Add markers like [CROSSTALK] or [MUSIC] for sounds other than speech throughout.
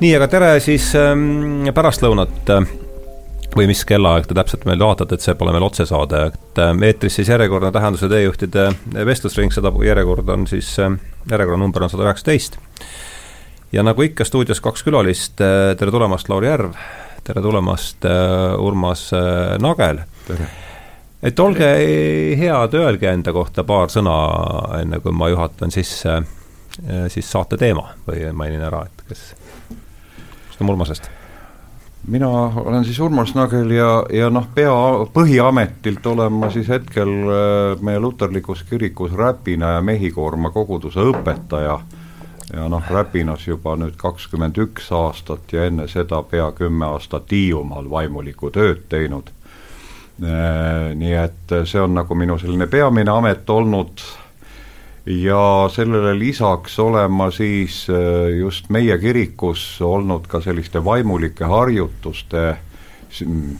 nii, aga tere siis ähm, pärastlõunat äh, või mis kellaaeg te täpselt meil vaatate, et see pole meil otsesaade, et äh, eetris siis järjekordne Tähenduse teejuhtide vestlusring, seda järjekord on siis, äh, järjekorranumber on sada üheksateist. ja nagu ikka, stuudios kaks külalist, äh, tere tulemast, Lauri Järv, tere tulemast, Urmas Nagel. et olge head, öelge enda kohta paar sõna, enne kui ma juhatan sisse siis saate teema või mainin ära, et kes, alustame Urmasest. Mina olen siis Urmas Nagel ja, ja noh, pea, põhiametilt olen ma siis hetkel äh, meie luterlikus kirikus Räpina ja Mehhikoorma koguduse õpetaja. Ja noh, Räpinas juba nüüd kakskümmend üks aastat ja enne seda pea kümme aastat Hiiumaal vaimulikku tööd teinud. Äh, nii et see on nagu minu selline peamine amet olnud ja sellele lisaks olen ma siis äh, just meie kirikus olnud ka selliste vaimulike harjutuste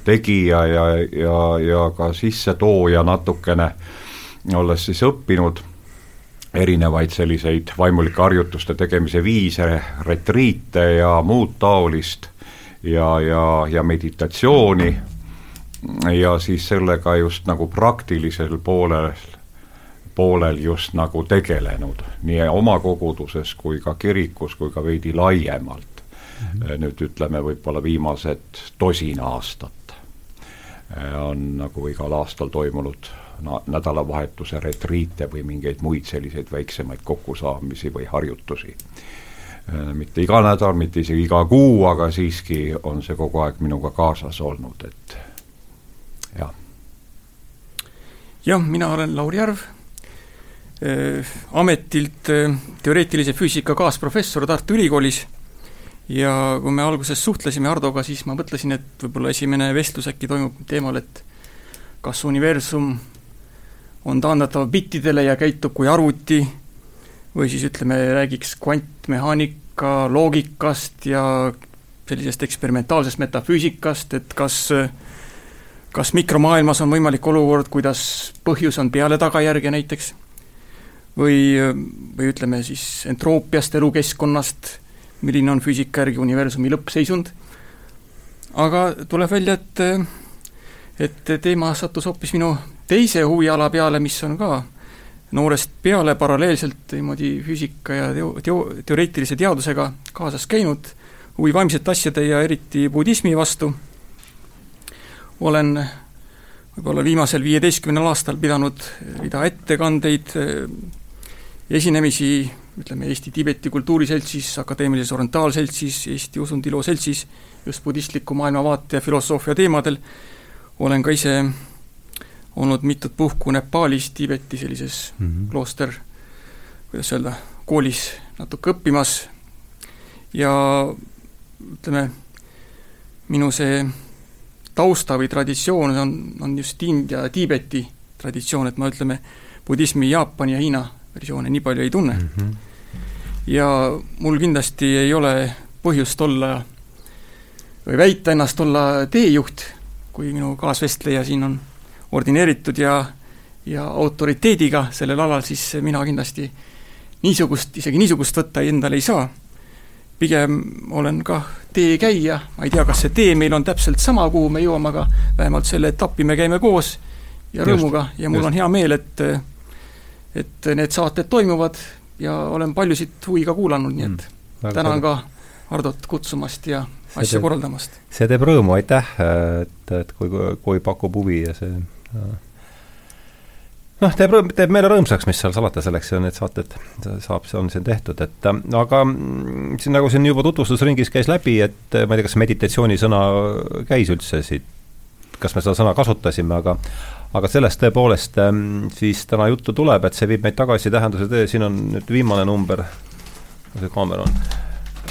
tegija ja, ja, ja ka sissetooja natukene, olles siis õppinud erinevaid selliseid vaimulike harjutuste tegemise viise, retriite ja muud taolist ja, ja, ja meditatsiooni. Ja siis sellega just nagu praktilisel poolel poolel just nagu tegelenud, nii oma koguduses kui ka kirikus kui ka veidi laiemalt mm. -hmm. nüüd ütleme, võib-olla viimased tosin aastat äh, on nagu igal aastal toimunud na-, nädalavahetuse retriite või mingeid muid selliseid väiksemaid kokkusaamisi või harjutusi. Äh, mitte iga nädal, mitte isegi iga kuu, aga siiski on see kogu aeg minuga kaasas olnud, et jah. jah, mina olen Lauri Järv ametilt äh, teoreetilise füüsika kaasprofessor Tartu Ülikoolis. Ja kui me alguses suhtlesime Hardoga, siis ma mõtlesin, et võib-olla esimene vestlus äkki toimub teemal, et kas universum on taandatav bittidele ja käitub kui arvuti või siis ütleme, räägiks kvantmehaanika loogikast ja sellisest eksperimentaalsest metafüüsikast, et kas kas mikromaailmas on võimalik olukord, kuidas põhjus on peale tagajärge näiteks või, või ütleme siis entroopiast, elukeskkonnast, milline on füüsika järgi universumi lõppseisund, aga tuleb välja, et et teema sattus hoopis minu teise huviala peale, mis on ka noorest peale paralleelselt niimoodi füüsika ja teo-, teo-, teoreetilise teadusega kaasas käinud, huvi vaimsete asjade ja eriti budismi vastu, olen võib-olla viimasel viieteistkümnel aastal pidanud rida ettekandeid esinemisi ütleme, Eesti-Tiibeti Kultuuriseltsis, Akadeemilises Orientaalseltsis, Eesti Usundiloo Seltsis just budistliku maailmavaate ja filosoofia teemadel, olen ka ise olnud mitut puhku Nepaalis, Tiibeti sellises mm -hmm. klooster, kuidas öelda, koolis natuke õppimas ja ütleme, minu see tausta või traditsioon on, on just India ja Tiibeti traditsioon, et ma ütleme, budismi Jaapani ja Hiina versioone nii palju ei tunne mm. -hmm. ja mul kindlasti ei ole põhjust olla või väita ennast olla teejuht, kui minu kaasvestleja siin on ordineeritud ja, ja autoriteediga sellel alal, siis mina kindlasti niisugust, isegi niisugust võtta endale ei saa. pigem olen kah teekäija, ma ei tea, kas see tee meil on täpselt sama, kuhu me jõuame, aga vähemalt selle etapi me käime koos ja rõõmuga ja mul just. on hea meel, et et need saated toimuvad ja olen paljusid huviga kuulanud, nii et mm, tänan ka Hardot kutsumast ja see asja teeb, korraldamast. see teeb rõõmu, aitäh, et, et kui, kui pakub huvi ja see noh, teeb rõõm, teeb meele rõõmsaks, mis seal salata, selleks on need saated, saab, see on siin tehtud, et aga mm, siin nagu siin juba tutvustusringis käis läbi, et ma ei tea, kas meditatsioonisõna käis üldse siit, kas me seda sõna kasutasime, aga aga sellest tõepoolest ähm, siis täna juttu tuleb, et see viib meid tagasi tähenduse tee, siin on nüüd viimane number, kus see kaamera on,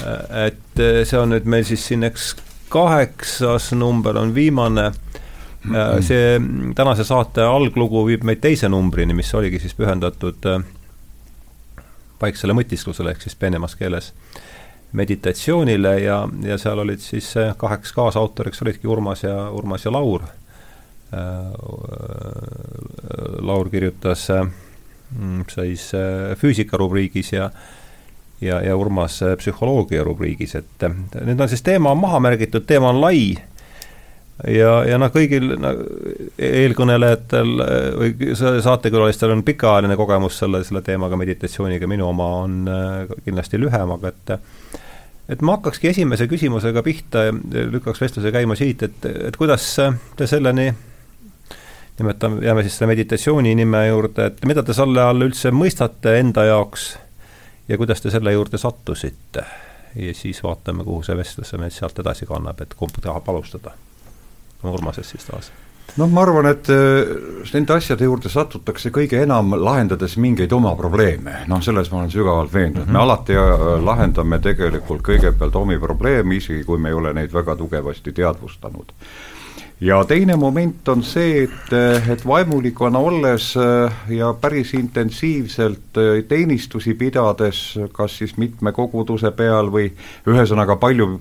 äh, et äh, see on nüüd meil siis siin, eks kaheksas number on viimane, äh, see tänase saate alglugu viib meid teise numbrini, mis oligi siis pühendatud paiksele mõtisklusele ehk siis peenemas keeles meditatsioonile ja, ja seal olid siis kaheks kaasautoriks olidki Urmas ja, Urmas ja Laur Laur kirjutas äh, siis äh, füüsika rubriigis ja ja, ja Urmas psühholoogia rubriigis, et nüüd on siis teema on maha märgitud, teema on lai. Ja, ja noh, kõigil no, eelkõnelejatel või saatekülalistel on pikaajaline kogemus selle, selle teemaga, meditatsiooniga, minu oma on äh, kindlasti lühem, aga et et ma hakkakski esimese küsimusega pihta ja lükkaks vestluse käima siit, et, et kuidas te selleni nimetame, jääme siis selle meditatsiooni nime juurde, et mida te selle all üldse mõistate enda jaoks ja kuidas te selle juurde sattusite? ja siis vaatame, kuhu see vestlus meid sealt edasi kannab, et kumb tahab alustada Urmasest siis taas? noh, ma arvan, et äh, nende asjade juurde satutakse kõige enam lahendades mingeid oma probleeme, noh selles ma olen sügavalt veendunud mm, -hmm. me alati äh, lahendame tegelikult kõigepealt omi probleeme, isegi kui me ei ole neid väga tugevasti teadvustanud. Ja teine moment on see, et, äh, et vaimulikuna olles ja päris intensiivselt teenistusi pidades, kas siis mitme koguduse peal või ühesõnaga palju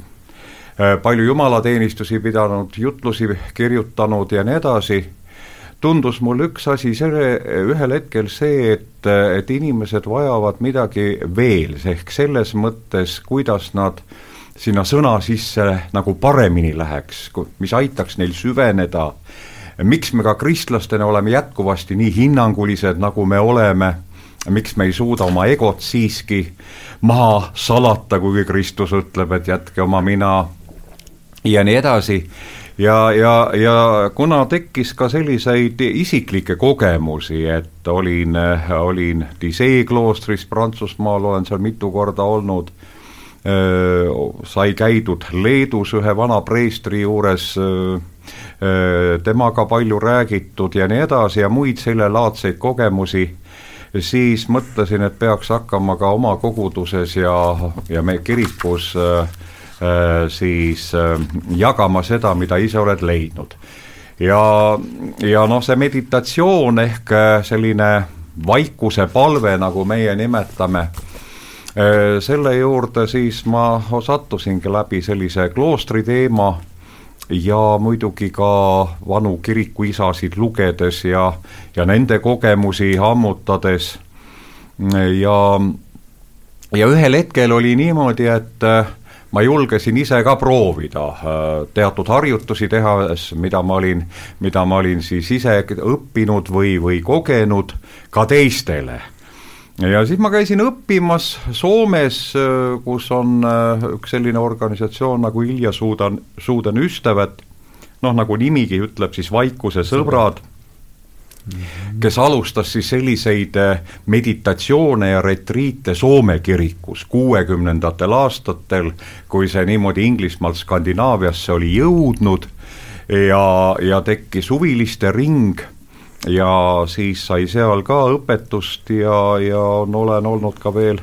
Äh, palju jumalateenistusi pidanud, jutlusi kirjutanud ja nii edasi, tundus mulle üks asi selle, ühel hetkel see, et, et inimesed vajavad midagi veel, ehk selles mõttes, kuidas nad sinna sõna sisse nagu paremini läheks, mis aitaks neil süveneda, miks me ka kristlastena oleme jätkuvasti nii hinnangulised, nagu me oleme, miks me ei suuda oma egot siiski maha salata, kuigi Kristus ütleb, et jätke oma mina ja nii edasi. Ja, ja, ja kuna tekkis ka selliseid isiklikke kogemusi, et olin, olin Disee kloostris Prantsusmaal, olen seal mitu korda olnud, sai käidud Leedus ühe vana preestri juures, temaga palju räägitud ja nii edasi ja muid sellelaadseid kogemusi, siis mõtlesin, et peaks hakkama ka oma koguduses ja, ja me kirikus äh, Äh, siis äh, jagama seda, mida ise oled leidnud. ja, ja noh, see meditatsioon ehk äh, selline vaikuse palve, nagu meie nimetame, selle juurde siis ma sattusingi läbi sellise kloostri teema ja muidugi ka vanu kirikuisasid lugedes ja, ja nende kogemusi ammutades. Ja, ja ühel hetkel oli niimoodi, et ma julgesin ise ka proovida äh, teatud harjutusi tehas, mida ma olin, mida ma olin siis ise õppinud või, või kogenud ka teistele ja siis ma käisin õppimas Soomes, äh, kus on äh, üks selline organisatsioon nagu Ilja Suudan, Suudan Ystävät, noh, nagu nimigi ütleb, siis Vaikuse sõbrad kes alustas siis selliseid eh, meditatsioone ja retriite Soome kirikus kuuekümnendatel aastatel, kui see niimoodi Inglismaalt Skandinaaviasse oli jõudnud. Ja, ja tekkis huviliste ring ja siis sai seal ka õpetust ja, ja on, olen olnud ka veel,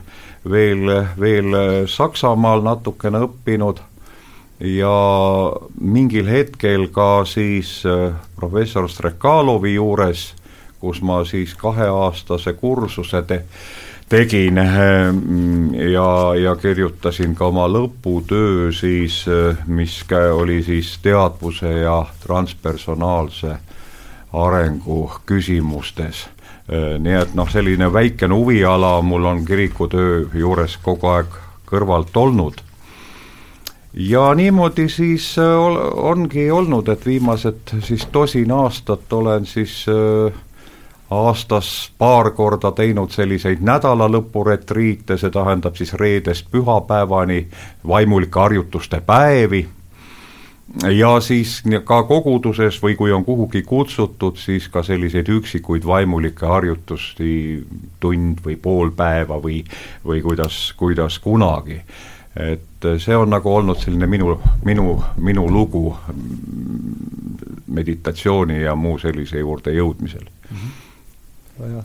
veel, veel Saksamaal natukene õppinud. Ja mingil hetkel ka siis äh, professor Strekalovi juures, kus ma siis kaheaastase kursuse te-, tegin äh, ja, ja kirjutasin ka oma lõputöö siis, äh, mis oli siis teadvuse ja transpersonaalse arengu küsimustes. nii et noh, selline väikene huviala mul on kirikutöö juures kogu aeg kõrvalt olnud ja niimoodi siis ongi olnud, et viimased siis tosin aastat olen siis aastas paar korda teinud selliseid nädalalõpuretriite, see tähendab siis reedest pühapäevani vaimulike harjutuste päevi ja siis ka koguduses või kui on kuhugi kutsutud, siis ka selliseid üksikuid vaimulikke harjutusi, tund või pool päeva või, või kuidas, kuidas kunagi et see on nagu olnud selline minu, minu, minu lugu meditatsiooni ja muu sellise juurde jõudmisel mm. -hmm.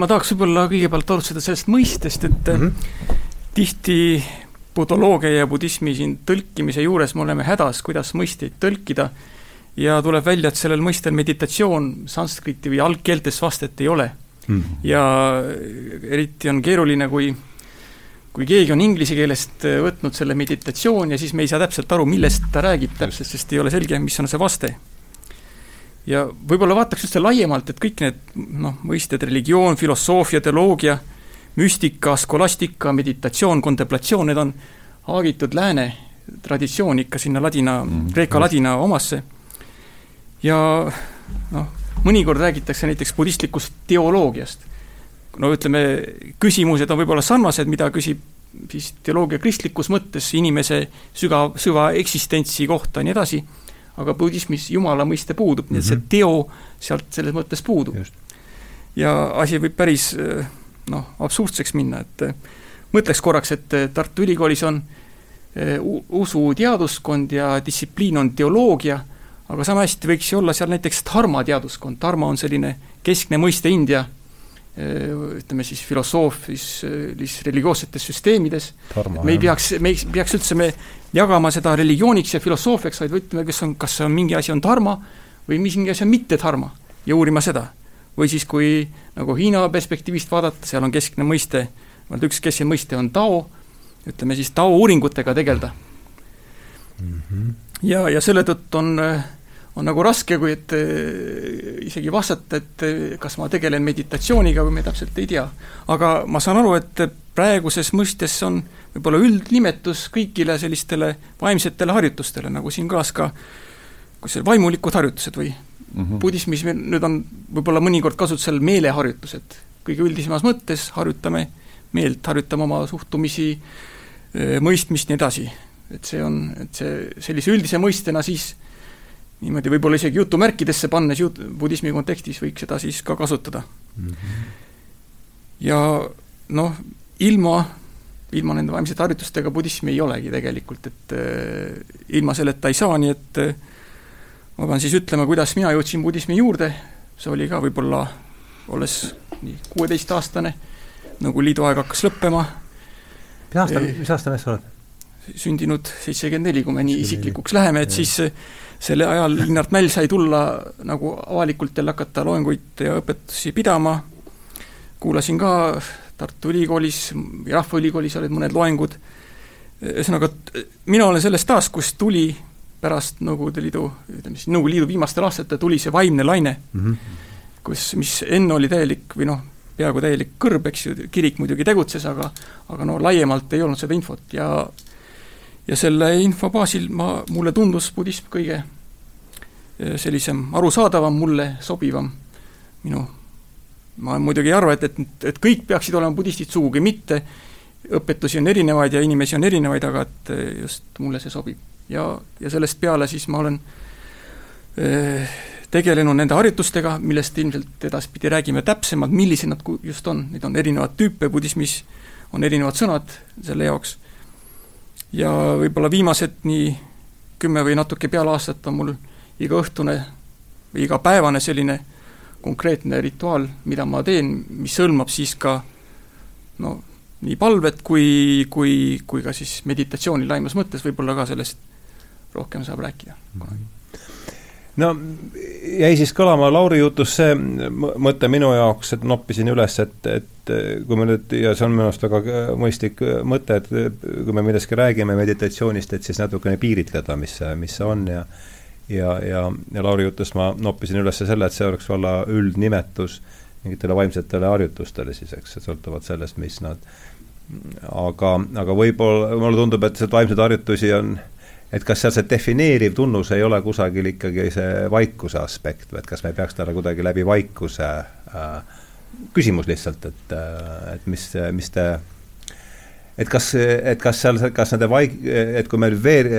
ma tahaks võib-olla kõigepealt alustada sellest mõistest, et mm -hmm. tihti budoloogia ja budismi siin tõlkimise juures me oleme hädas, kuidas mõisteid tõlkida ja tuleb välja, et sellel mõistel meditatsioon sanskriti või algkeeltes vastet ei ole mm. -hmm. ja eriti on keeruline, kui kui keegi on inglise keelest äh, võtnud selle meditatsioon ja siis me ei saa täpselt aru, millest ta räägib täpselt, sest ei ole selge, mis on see vaste. ja võib-olla vaataks üldse laiemalt, et kõik need noh, mõisted, religioon, filosoofia, teoloogia, müstika, skolastika, meditatsioon, kontemplatsioon, need on haagitud lääne traditsioon ikka sinna ladina mm, kreeka-ladina omasse. ja noh, mõnikord räägitakse näiteks budistlikust teoloogiast. no ütleme, küsimused on võib-olla sarnased, mida küsib siis teoloogia kristlikus mõttes inimese sügav, süva eksistentsi kohta ja nii edasi, aga budismis jumala mõiste puudub mm, -hmm. nii et see mhm. teo sealt selles mõttes puudub. ja asi võib päris noh, absurdseks minna, et mõtleks korraks, et Tartu Ülikoolis on Eh, usuteaduskond ja distsipliin on teoloogia, aga sama hästi võiks ju olla seal näiteks dharma teaduskond, dharma on selline keskne mõiste India eh, ütleme siis filosoofis, religioossetes süsteemides, me ei peaks, me ei peaks üldse me jagama seda religiooniks ja filosoofiaks, vaid ütleme, kas on, kas on mingi asi on dharma või mingi asi on mitte dharma ja uurima seda. Või siis, kui nagu Hiina perspektiivist vaadata, seal on keskne mõiste, üks keskne mõiste on Tao, ütleme siis taouuringutega tegeleda mm. -hmm. ja, ja selle tõttu on, on nagu raske, kui et eh, isegi vastata, et eh, kas ma tegelen meditatsiooniga või me täpselt ei tea. aga ma saan aru, et praeguses mõistes on võib-olla üldnimetus kõigile sellistele vaimsetele harjutustele, nagu siin kõlas ka, kus see vaimulikud harjutused või mm -hmm. budismis meil nüüd on võib-olla mõnikord kasutusel meeleharjutused, kõige üldisemas mõttes harjutame meelt, harjutame oma suhtumisi, mõistmist, nii edasi. et see on, et see sellise üldise mõistena siis niimoodi võib-olla isegi jutumärkidesse pannes jut-, budismi kontekstis võiks seda siis ka kasutada mm. -hmm. ja noh, ilma, ilma nende vaimsete harjutustega budismi ei olegi tegelikult, et äh, ilma selleta ei saa, nii et äh, ma pean siis ütlema, kuidas mina jõudsin budismi juurde, see oli ka võib-olla, olles nii kuueteistaastane, Nõukogude Liidu aeg hakkas lõppema, mis aasta, mis aasta mees sa oled? sündinud seitsekümmend neli, kui me nii isiklikuks läheme, et ja. siis eh, selle ajal Linnart Mäll sai tulla nagu avalikult jälle hakata loenguid ja õpetusi pidama, kuulasin ka Tartu Ülikoolis, Rahvaülikoolis olid mõned loengud, ühesõnaga, mina olen sellest taas, kust tuli pärast Nõukogude Liidu, ütleme siis Nõukogude Liidu viimastel aastatel tuli see vaimne laine mm, -hmm. kus, mis enne oli täielik või noh, peaaegu täielik kõrb, eks ju, kirik muidugi tegutses, aga aga no laiemalt ei olnud seda infot ja ja selle info baasil ma, mulle tundus budism kõige eh, sellisem arusaadavam, mulle sobivam, minu ma muidugi ei arva, et, et, et kõik peaksid olema budistid, sugugi mitte, õpetusi on erinevaid ja inimesi on erinevaid, aga et eh, just mulle see sobib. Ja, ja sellest peale siis ma olen eh, tegelenud nende harjutustega, millest ilmselt edaspidi räägime täpsemalt, millised nad just on, neid on erinevaid tüüpe, budismis on erinevad sõnad selle jaoks, ja võib-olla viimased nii kümme või natuke peale aastat on mul igaõhtune või igapäevane selline konkreetne rituaal, mida ma teen, mis hõlmab siis ka no nii palvet kui, kui, kui ka siis meditatsiooni laimas mõttes, võib-olla ka sellest rohkem saab rääkida. Kunagi no jäi siis kõlama Lauri jutus see mõte minu jaoks, et noppisin üles, et, et kui me nüüd, ja see on minu arust väga mõistlik mõte, et kui me millestki räägime meditatsioonist, et siis natukene piiritleda, mis see, mis see on ja ja, ja, ja Lauri jutust ma noppisin üles selle, et see oleks olla üldnimetus mingitele vaimsetele harjutustele siis, eks, sõltuvalt sellest, mis nad aga, aga võib-olla mulle tundub, et sealt vaimseid harjutusi on äh, et kas seal see defineeriv tunnus ei ole kusagil ikkagi see vaikuse aspekt või et kas me peaks talle kuidagi läbi vaikuse äh, küsimus lihtsalt, et, äh, et mis, mis te et kas, et kas seal, kas nende vaik-, et kui me nüüd veel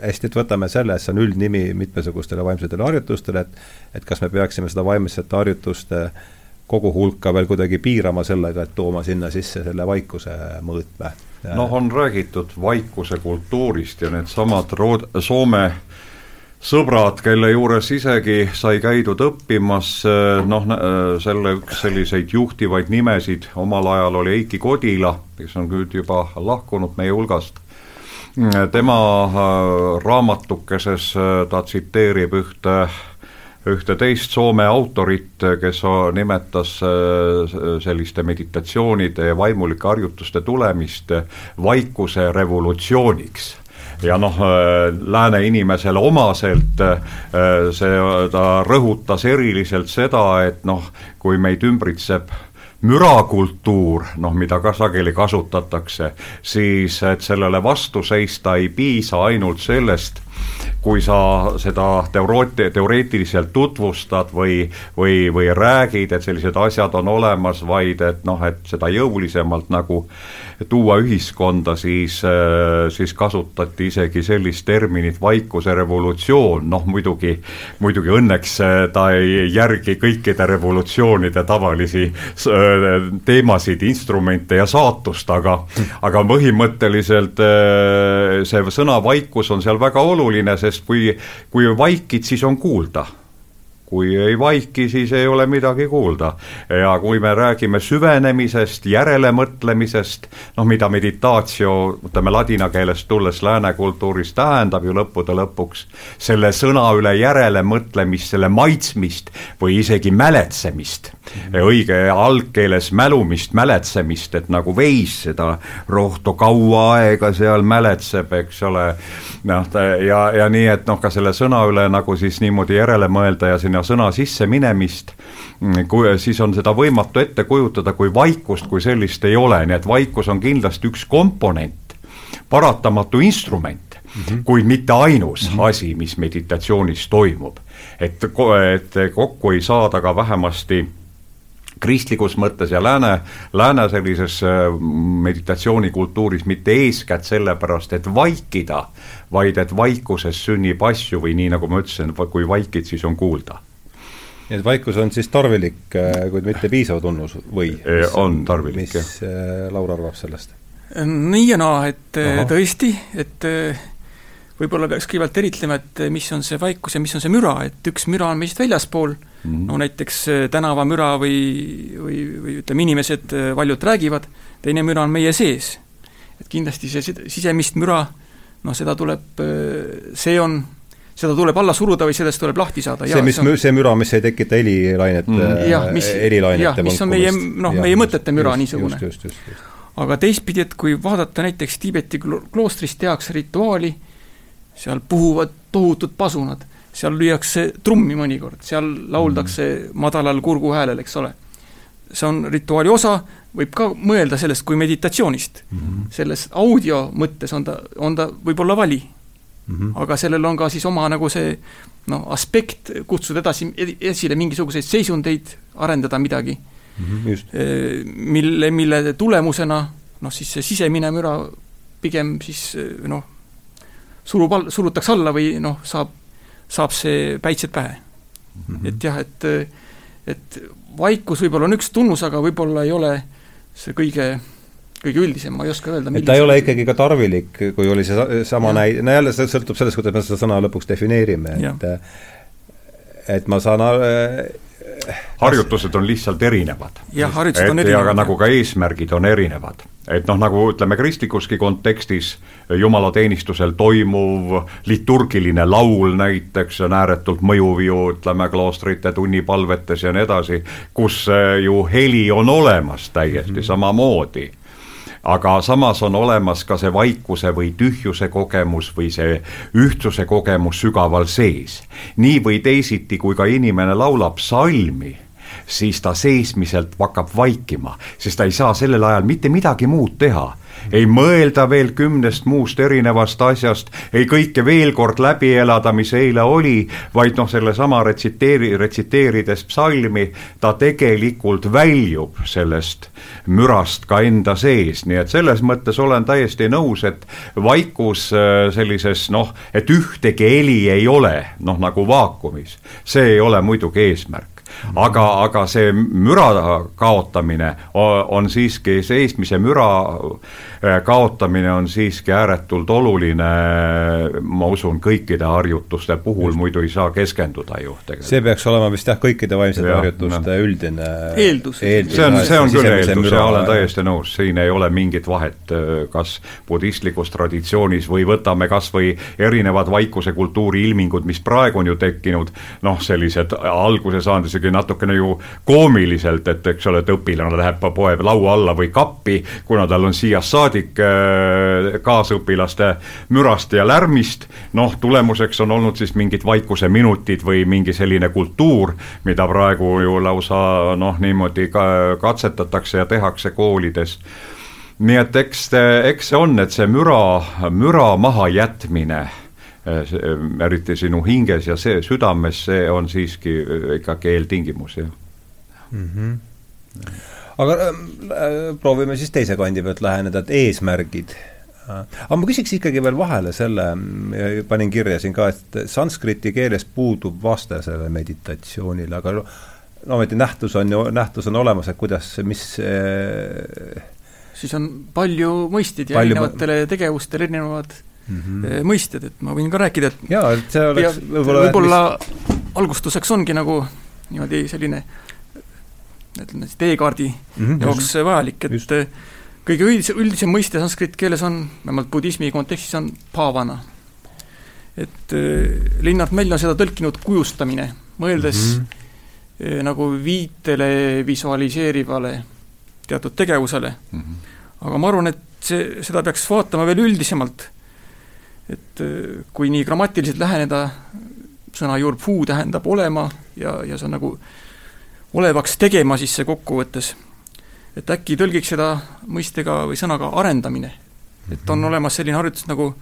hästi, et võtame selle, see on üldnimi mitmesugustele vaimsetele harjutustele, et et kas me peaksime seda vaimsete harjutuste kogu hulka veel kuidagi piirama sellega, et tooma sinna sisse selle vaikuse mõõtme. Noh, on räägitud vaikuse kultuurist ja needsamad Rood-, Soome sõbrad, kelle juures isegi sai käidud õppimas, noh, selle üks selliseid juhtivaid nimesid omal ajal oli Eiki Kodila, kes on nüüd juba lahkunud meie hulgast, tema raamatukeses ta tsiteerib ühte äh, ühte teist Soome autorit, kes nimetas äh, selliste meditatsioonide ja vaimulike harjutuste tulemist vaikuse revolutsiooniks. Ja noh, äh, lääne inimesele omaselt äh, see, ta rõhutas eriliselt seda, et noh, kui meid ümbritseb mürakultuur, noh, mida ka sageli kasutatakse, siis et sellele vastu seista ei piisa ainult sellest, kui sa seda teoreet-, teoreetiliselt tutvustad või, või, või räägid, et sellised asjad on olemas, vaid et noh, et seda jõulisemalt nagu tuua ühiskonda, siis, siis kasutati isegi sellist terminit vaikuse revolutsioon, noh muidugi, muidugi õnneks ta ei järgi kõikide revolutsioonide tavalisi teemasid, instrumente ja saatust, aga aga põhimõtteliselt see sõna vaikus on seal väga oluline, sest sest kui, kui vaikid, siis on kuulda kui ei vaiki, siis ei ole midagi kuulda. ja kui me räägime süvenemisest, järelemõtlemisest, noh, mida meditatio, ütleme ladina keelest tulles lääne kultuuris tähendab ju lõppude lõpuks, selle sõna üle järelemõtlemist, selle maitsmist või isegi mäletsemist mm. -hmm. õige algkeeles mälumist, mäletsemist, et nagu veis seda rohtu kaua aega seal mäletseb, eks ole, noh, ja, ja nii, et noh, ka selle sõna üle nagu siis niimoodi järele mõelda ja sinna sinna sõna sisse minemist, kui, siis on seda võimatu ette kujutada, kui vaikust kui sellist ei ole, nii et vaikus on kindlasti üks komponent, paratamatu instrument mm, -hmm. kuid mitte ainus mm -hmm. asi, mis meditatsioonis toimub. et, et kokku ei saada ka vähemasti kristlikus mõttes ja lääne, lääne sellises äh, meditatsioonikultuuris mitte eeskätt sellepärast, et vaikida, vaid et vaikuses sünnib asju või nii, nagu ma ütlesin, kui vaikid, siis on kuulda nii et vaikus on siis tarvilik, äh, kuid mitte piisav tunnus või? on tarvilik, jah. mis äh, Laur arvab sellest? nii ja naa, et Aha. tõesti, et võib-olla peaks kõigepealt eritlema, et mis on see vaikus ja mis on see müra, et üks müra on meist väljaspool mm, -hmm. no näiteks tänavamüra või, või, või ütleme, inimesed valjult räägivad, teine müra on meie sees. et kindlasti see sisemist müra, noh, seda tuleb, see on seda tuleb alla suruda või sellest tuleb lahti saada. see, mis, see müra, mis ei tekita helilainete mm., mis, jah, mis on meie, noh, meie mõtete müra just, niisugune. aga teistpidi, et kui vaadata näiteks Tiibeti kloostris tehakse rituaali, seal puhuvad tohutud pasunad, seal lüüakse trummi mõnikord, seal lauldakse mm. madalal kurguhäälel, eks ole. see on rituaali osa, võib ka mõelda sellest kui meditatsioonist mm. -hmm. selles audio mõttes on ta, on ta võib-olla vali mm. -hmm. aga sellel on ka siis oma nagu see noh, aspekt, kutsuda edasi, esile mingisuguseid seisundeid, arendada midagi mm, -hmm, mille, mille tulemusena noh, siis see sisemine müra pigem siis noh, surub all, surutakse alla või noh, saab, saab see päitsed pähe mm. -hmm. et jah, et, et vaikus võib-olla on üks tunnus, aga võib-olla ei ole see kõige kõige üldisem, ma ei oska öelda, et ta ei ole ikkagi ka tarvilik, kui oli see sama näide, no jälle see sõltub sellest, kuidas me seda sõna lõpuks defineerime, et et ma saan äh, harjutused on lihtsalt erinevad. jah, harjutused on erinevad. ja ka nagu ka eesmärgid on erinevad. et noh, nagu ütleme, kristlikuski kontekstis jumalateenistusel toimuv liturgiline laul näiteks on ääretult mõjuv ju ütleme, kloostrite tunnipalvetes ja nii edasi, kus äh, ju heli on olemas täiesti mm -hmm. samamoodi aga samas on olemas ka see vaikuse või tühjuse kogemus või see ühtsuse kogemus sügaval sees. nii või teisiti, kui ka inimene laulab salmi siis ta seesmiselt hakkab vaikima, sest ta ei saa sellel ajal mitte midagi muud teha ei mõelda veel kümnest muust erinevast asjast, ei kõike veel kord läbi elada, mis eile oli, vaid noh, sellesama retsiteeri, retsiteerides psalmi, ta tegelikult väljub sellest mürast ka enda sees, nii et selles mõttes olen täiesti nõus, et vaikus äh, sellises noh, et ühtegi heli ei ole, noh nagu vaakumis, see ei ole muidugi eesmärk aga, aga see müra kaotamine on siiski, seismise müra äh, kaotamine on siiski ääretult oluline, ma usun, kõikide harjutuste puhul, muidu ei saa keskenduda ju tegelikult. see peaks olema vist jah, kõikide vaimsete harjutuste no. üldine eeldus, eeldus. see on, see on küll eeldus ja olen täiesti nõus, siin ei ole mingit vahet, äh, kas budistlikus traditsioonis või võtame kas või erinevad vaikuse kultuuri ilmingud, mis praegu on ju tekkinud, noh, sellised alguse saanud isegi muidugi natukene ju koomiliselt, et eks ole, et õpilane läheb poe laua alla või kappi, kuna tal on siiast saadik äh, kaasõpilaste mürast ja lärmist, noh, tulemuseks on olnud siis mingid vaikuseminutid või mingi selline kultuur, mida praegu ju lausa noh, niimoodi ka katsetatakse ja tehakse koolides. Nii et eks, eks see on, et see müra, müra mahajätmine eriti sinu hinges ja see südames, see on siiski eh, ikkagi eeltingimus, jah mm. -hmm. aga äh, proovime siis teise kandi pealt läheneda, et eesmärgid aga ma küsiks ikkagi veel vahele selle, panin kirja siin ka, et sanskriti keeles puudub vaste sellele meditatsioonile, aga no ometi nähtus on ju, nähtus on olemas, et kuidas, mis äh, siis on palju mõisteid ja palju erinevatele tegevustele erinevad mm -hmm. mõisted, et ma võin ka rääkida, et jaa, et see oleks võib-olla võib-olla mis... algustuseks ongi nagu niimoodi selline ütleme siis teekaardi mm -hmm, jaoks just, vajalik, et just. kõige üldisem, üldisem mõiste sanskrit keeles on, vähemalt budismi kontekstis on pavana. et äh, Linnart Mell on seda tõlkinud kujustamine, mõeldes mm -hmm. nagu viitele visualiseerivale teatud tegevusele mm. -hmm. aga ma arvan, et see, seda peaks vaatama veel üldisemalt. Et äh, kui nii grammatiliselt läheneda, sõna juur fuu tähendab olema ja, ja see on nagu olevaks tegema siis see kokkuvõttes. et äkki tõlgiks seda mõistega või sõnaga arendamine. et on mhm. olemas selline harjutus nagu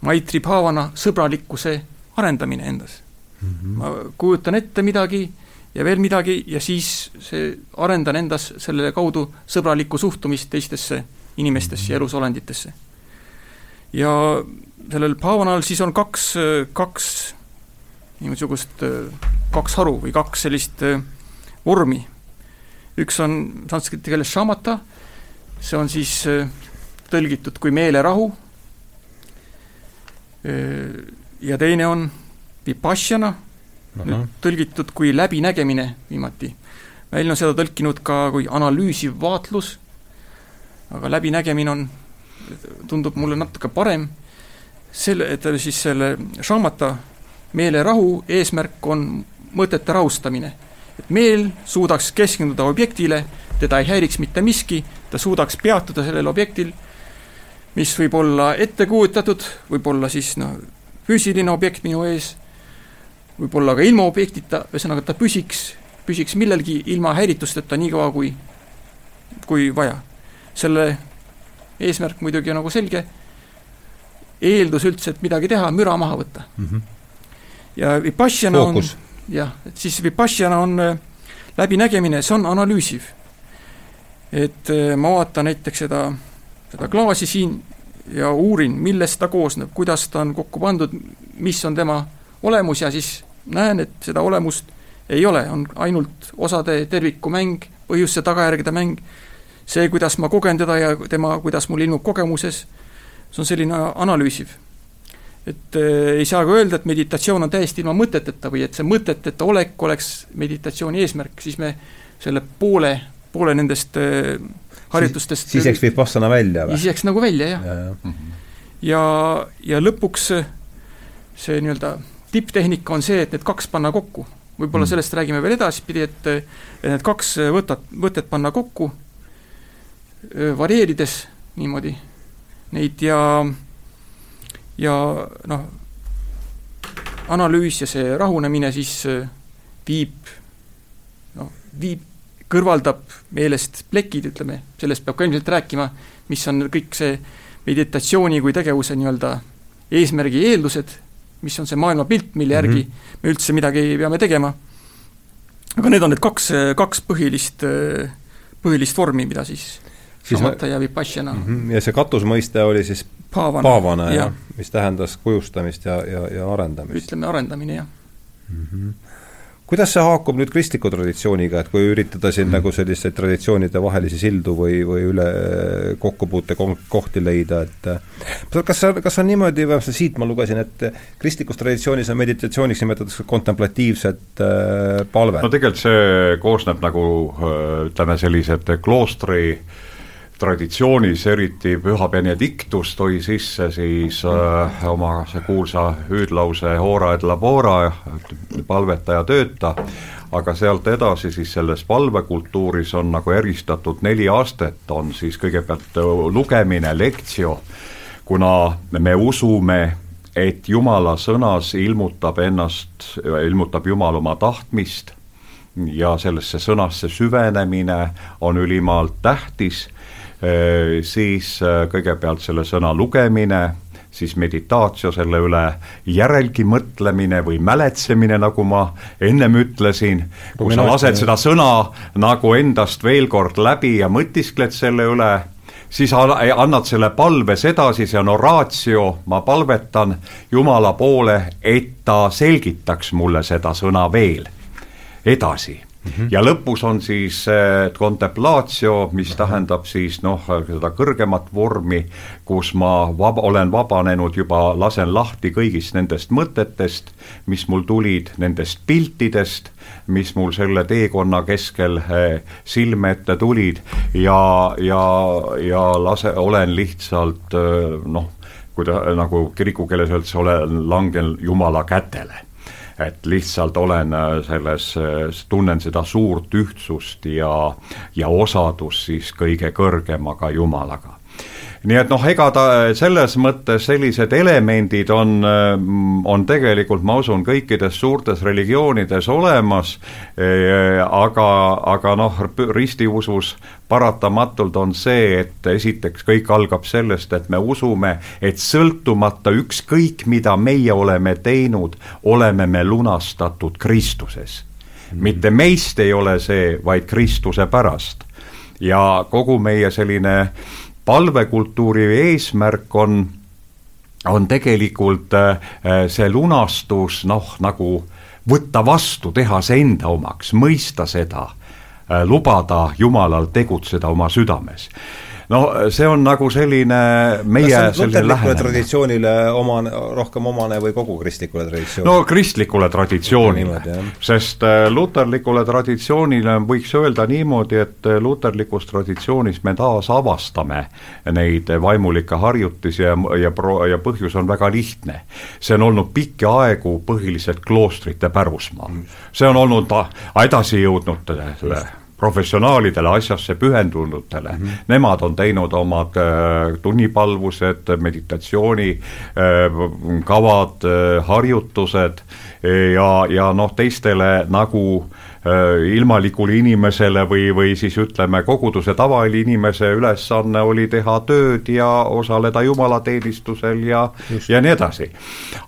maitri bhavana, sõbralikkuse arendamine endas mm. -hmm. ma kujutan ette midagi ja veel midagi ja siis see, arendan endas selle kaudu sõbralikku suhtumist teistesse inimestesse ja elusolenditesse. Ja sellel bhavanal siis on kaks, kaks niisugust, kaks haru või kaks sellist äh, vormi. üks on sanskriti keeles šamata, see on siis äh, tõlgitud kui meelerahu, äh, ja teine on vipassana tõlgitud kui läbinägemine viimati. Väl on seda tõlkinud ka kui analüüsiv vaatlus, aga läbinägemine on, tundub mulle natuke parem, selle, et siis selle šamata meelerahu eesmärk on mõtete rahustamine. et meel suudaks keskenduda objektile, teda ei häiriks mitte miski, ta suudaks peatuda sellel objektil, mis võib olla ette kujutatud, võib olla siis noh, füüsiline objekt minu ees võib-olla ka ilma objektita, ühesõnaga ta püsiks, püsiks millelgi ilma häiritusteta nii kaua, kui, kui vaja. selle eesmärk muidugi nagu selge, eeldus üldse, et midagi teha, müra maha võtta mm. -hmm. ja Vipassana on, jah, et siis Vipassana on äh, läbinägemine, see on analüüsiv. et äh, ma vaatan näiteks seda, seda klaasi siin ja uurin, millest ta koosneb, kuidas ta on kokku pandud, mis on tema olemus ja siis näen, et seda olemust ei ole, on ainult osade terviku mäng, põhjuste-tagajärgede mäng, see, kuidas ma kogen teda ja tema, kuidas mul ilmub kogemuses, see on selline analüüsiv. et äh, ei saa ka öelda, et meditatsioon on täiesti ilma mõteteta või et see mõteteta olek oleks meditatsiooni eesmärk, siis me selle poole, poole nendest äh, harjutustest siis, siis jääks Vipassana välja või? siis jääks nagu välja, jah. ja, ja. ja, ja lõpuks see nii-öelda tipptehnika on see, et need kaks panna kokku. võib-olla mm. sellest räägime veel edaspidi, et need kaks võtat, võtet panna kokku, varieerides niimoodi neid ja, ja noh, analüüs ja see rahunemine siis viib, noh, viib, kõrvaldab meelest plekid, ütleme, sellest peab ka ilmselt rääkima, mis on kõik see meditatsiooni kui tegevuse nii-öelda eesmärgi eeldused mis on see maailmapilt, mille järgi mm -hmm. me üldse midagi peame tegema. aga need on need kaks, kaks põhilist, põhilist vormi, mida siis Samatha ja Vipassana mm. -hmm. ja see katusmõiste oli siis paavana, paavana, jah, mis tähendas kujustamist ja, ja, ja arendamist? ütleme, arendamine, jah mm. -hmm kuidas see haakub nüüd kristliku traditsiooniga, et kui üritada siin mm. nagu selliseid traditsioonide vahelisi sildu või, või üle kokkupuutekohti leida, et kas, kas on niimoodi, vähemalt siit ma lugesin, et kristlikus traditsioonis on meditatsiooniks nimetatakse kontemplatiivset äh, palvet? no tegelikult see koosneb nagu ütleme, sellised kloostri traditsioonis, eriti Püha Benedictus tõi sisse siis äh, oma see kuulsa hüüdlause Hora et labora, palveta ja tööta, aga sealt edasi siis selles palvekultuuris on nagu eristatud neli astet, on siis kõigepealt lugemine, lektio, kuna me usume, et Jumala sõnas ilmutab ennast, ilmutab Jumal oma tahtmist ja sellesse sõnasse süvenemine on ülimalt tähtis Äh, siis äh, kõigepealt selle sõna lugemine, siis meditaatio selle üle järelgi mõtlemine või mäletsemine, nagu ma ennem ütlesin, kui sa lased seda sõna nagu endast veel kord läbi ja mõtiskled selle üle, siis annad selle palves edasi, see on oratio, ma palvetan Jumala poole, et ta selgitaks mulle seda sõna veel. Edasi -hmm. ja lõpus on siis contemplatio, mis tähendab siis noh, seda kõrgemat vormi, kus ma vaba, olen vabanenud juba, lasen lahti kõigist nendest mõtetest, mis mul tulid, nendest piltidest, mis mul selle teekonna keskel eh, silme ette tulid. Ja, ja, ja lase, olen lihtsalt eh, noh, kui ta nagu kirikukeeles öeldakse, olen langen Jumala kätele et lihtsalt olen äh, selles, äh, tunnen seda suurt ühtsust ja, ja osadust siis kõige kõrgemaga Jumalaga nii et noh, ega ta selles mõttes sellised elemendid on, on tegelikult, ma usun, kõikides suurtes religioonides olemas, aga, aga noh, ristiusus paratamatult on see, et esiteks kõik algab sellest, et me usume, et sõltumata ükskõik, mida meie oleme teinud, oleme me lunastatud Kristuses. mitte meist ei ole see, vaid Kristuse pärast. ja kogu meie selline äh, palvekultuuri eesmärk on, on tegelikult äh, see lunastus noh, nagu võtta vastu, teha see enda omaks, mõista seda, äh, lubada Jumalal tegutseda oma südames no see on nagu selline meie selline lähenemine. traditsioonile omane, rohkem omane või kogu kristlikule traditsioonile? no kristlikule traditsioonile, sest äh, luterlikule traditsioonile võiks öelda niimoodi, et äh, luterlikus traditsioonis me taasavastame neid vaimulikke harjutusi ja, ja pro-, ja põhjus on väga lihtne. see on olnud pikki aegu põhiliselt kloostrite pärusmaa. See on olnud edasi jõudnud professionaalidele, asjasse pühendunutele mm, -hmm. nemad on teinud omad äh, tunnipalvused, meditatsioonikavad äh,, äh, harjutused ja, ja noh, teistele nagu äh, ilmalikule inimesele või, või siis ütleme, koguduse tavainimese ülesanne oli teha tööd ja osaleda jumalateenistusel ja, ja nii edasi.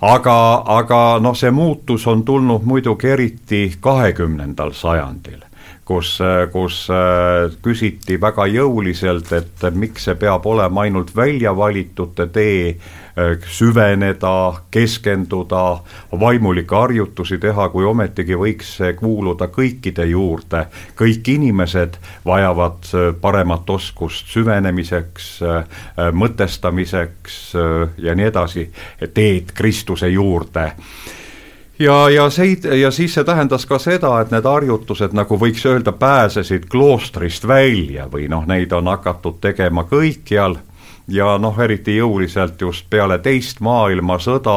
aga, aga noh, see muutus on tulnud muidugi eriti kahekümnendal sajandil kus, kus äh, küsiti väga jõuliselt, et miks see peab olema ainult väljavalitute tee, äh, süveneda, keskenduda, vaimulikke harjutusi teha, kui ometigi võiks see kuuluda kõikide juurde. kõik inimesed vajavad äh, paremat oskust süvenemiseks, mõtestamiseks ja nii edasi, teed Kristuse juurde ja, ja see, ja siis see tähendas ka seda, et need harjutused, nagu võiks öelda, pääsesid kloostrist välja või noh, neid on hakatud tegema kõikjal. Ja noh, eriti jõuliselt just peale teist maailmasõda,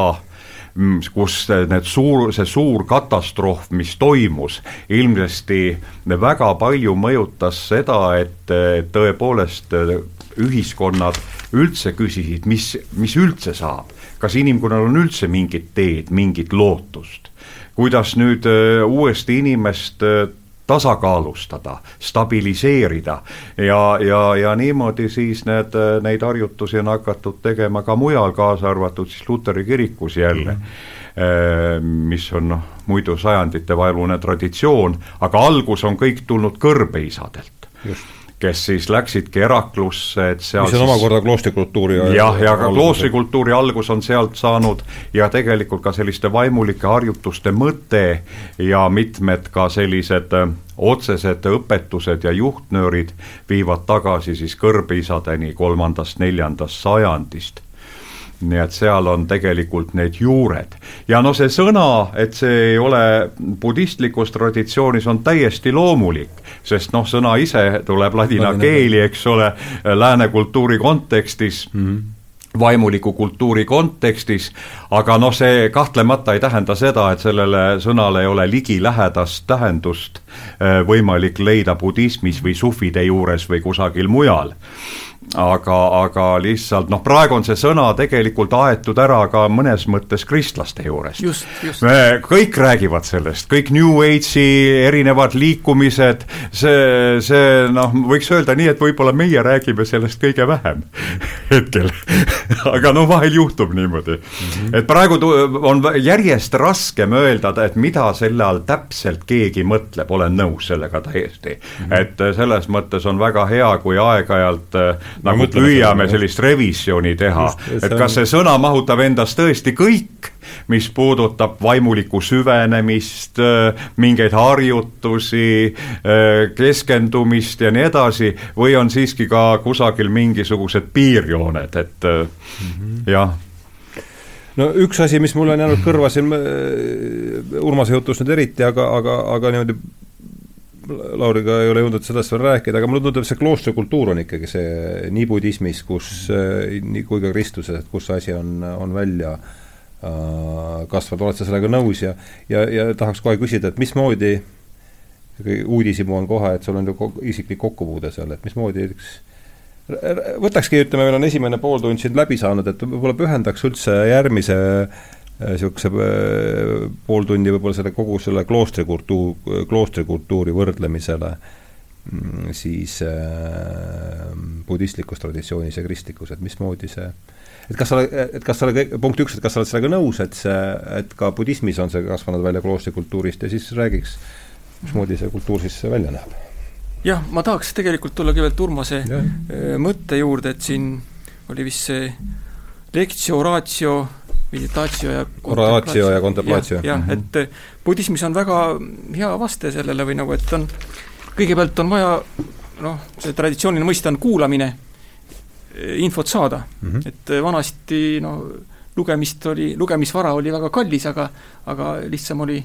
mm, kus need suur, see suur katastroof, mis toimus, ilmsesti väga palju mõjutas seda, et tõepoolest ühiskonnad üldse küsisid, mis, mis üldse saab kas inimkonnal on üldse mingit teed, mingit lootust? kuidas nüüd äh, uuesti inimest äh, tasakaalustada, stabiliseerida ja, ja, ja niimoodi siis need, äh, neid harjutusi on hakatud tegema ka mujal, kaasa arvatud siis Luteri kirikus jälle mm. -hmm. mis on noh, muidu sajanditevaheline traditsioon, aga algus on kõik tulnud kõrbeisadelt. just kes siis läksidki Heraklusse, et seal mis on siis... omakorda kloostrikultuuri jah, ja ka kloostrikultuuri algus on sealt saanud ja tegelikult ka selliste vaimulike harjutuste mõte ja mitmed ka sellised äh, otsesed õpetused ja juhtnöörid viivad tagasi siis kõrbisadeni kolmandast-neljandast sajandist nii et seal on tegelikult need juured. ja no see sõna, et see ei ole budistlikus traditsioonis, on täiesti loomulik, sest noh, sõna ise tuleb ladina keeli, eks ole, lääne kultuuri kontekstis mm, -hmm vaimuliku kultuuri kontekstis, aga noh, see kahtlemata ei tähenda seda, et sellele sõnale ei ole ligilähedast tähendust äh, võimalik leida budismis või sufide juures või kusagil mujal aga, aga lihtsalt noh, praegu on see sõna tegelikult aetud ära ka mõnes mõttes kristlaste juurest. kõik räägivad sellest, kõik New Age'i erinevad liikumised, see, see noh, võiks öelda nii, et võib-olla meie räägime sellest kõige vähem [LAUGHS] hetkel aga noh, vahel juhtub niimoodi mm. -hmm. et praegu on järjest raskem öelda, et mida selle all täpselt keegi mõtleb, olen nõus sellega täiesti mm. -hmm. et selles mõttes on väga hea, kui aeg-ajalt nagu püüame sellist revisjoni teha, et kas see sõna mahutab endas tõesti kõik, mis puudutab vaimulikku süvenemist, mingeid harjutusi, keskendumist ja nii edasi, või on siiski ka kusagil mingisugused piirjooned, et mm -hmm. jah no üks asi, mis mulle on jäänud kõrva siin Urmase jutust nüüd eriti, aga, aga, aga niimoodi Lauriga ei ole jõudnud sellest veel rääkida, aga mulle tundub, see kloostrikultuur on ikkagi see nii budismis, kus nii kui ka kristluses, et kus see asi on, on välja äh, kasvanud, oled sa sellega nõus? Ja, ja, ja tahaks kohe küsida, et mismoodi, uudishimu on kohe, et sul on ju isiklik kokkupuude seal, et mismoodi üks võtakski, ütleme, meil on esimene pooltund siin läbi saanud, et võib-olla pühendaks üldse järgmise äh, niisuguse äh, pool tundi võib-olla selle kogu selle kloostrikultuur, kloostrikultuuri võrdlemisele mm, siis äh, budistlikus traditsioonis ja kristlikus, et mismoodi see et kas sa oled, et kas sa oled, punkt üks, et kas sa oled sellega nõus, et see, et ka budismis on see kasvanud välja kloostrikultuurist ja siis räägiks, mismoodi see kultuur siis välja näeb? jah, ma tahaks tegelikult tulla kõigepealt Urmase ja. Äh, mõtte juurde, et siin oli vist see lectio ratio meditatio ja oratio ja kontemplatio. jah, mhm. et eh, budismis on väga hea vaste sellele või nagu, et on, kõigepealt on vaja noh, see traditsiooniline mõiste on kuulamine, eh, infot saada mm, -hmm. et eh, vanasti no lugemist oli, lugemisvara oli väga kallis, aga aga lihtsam oli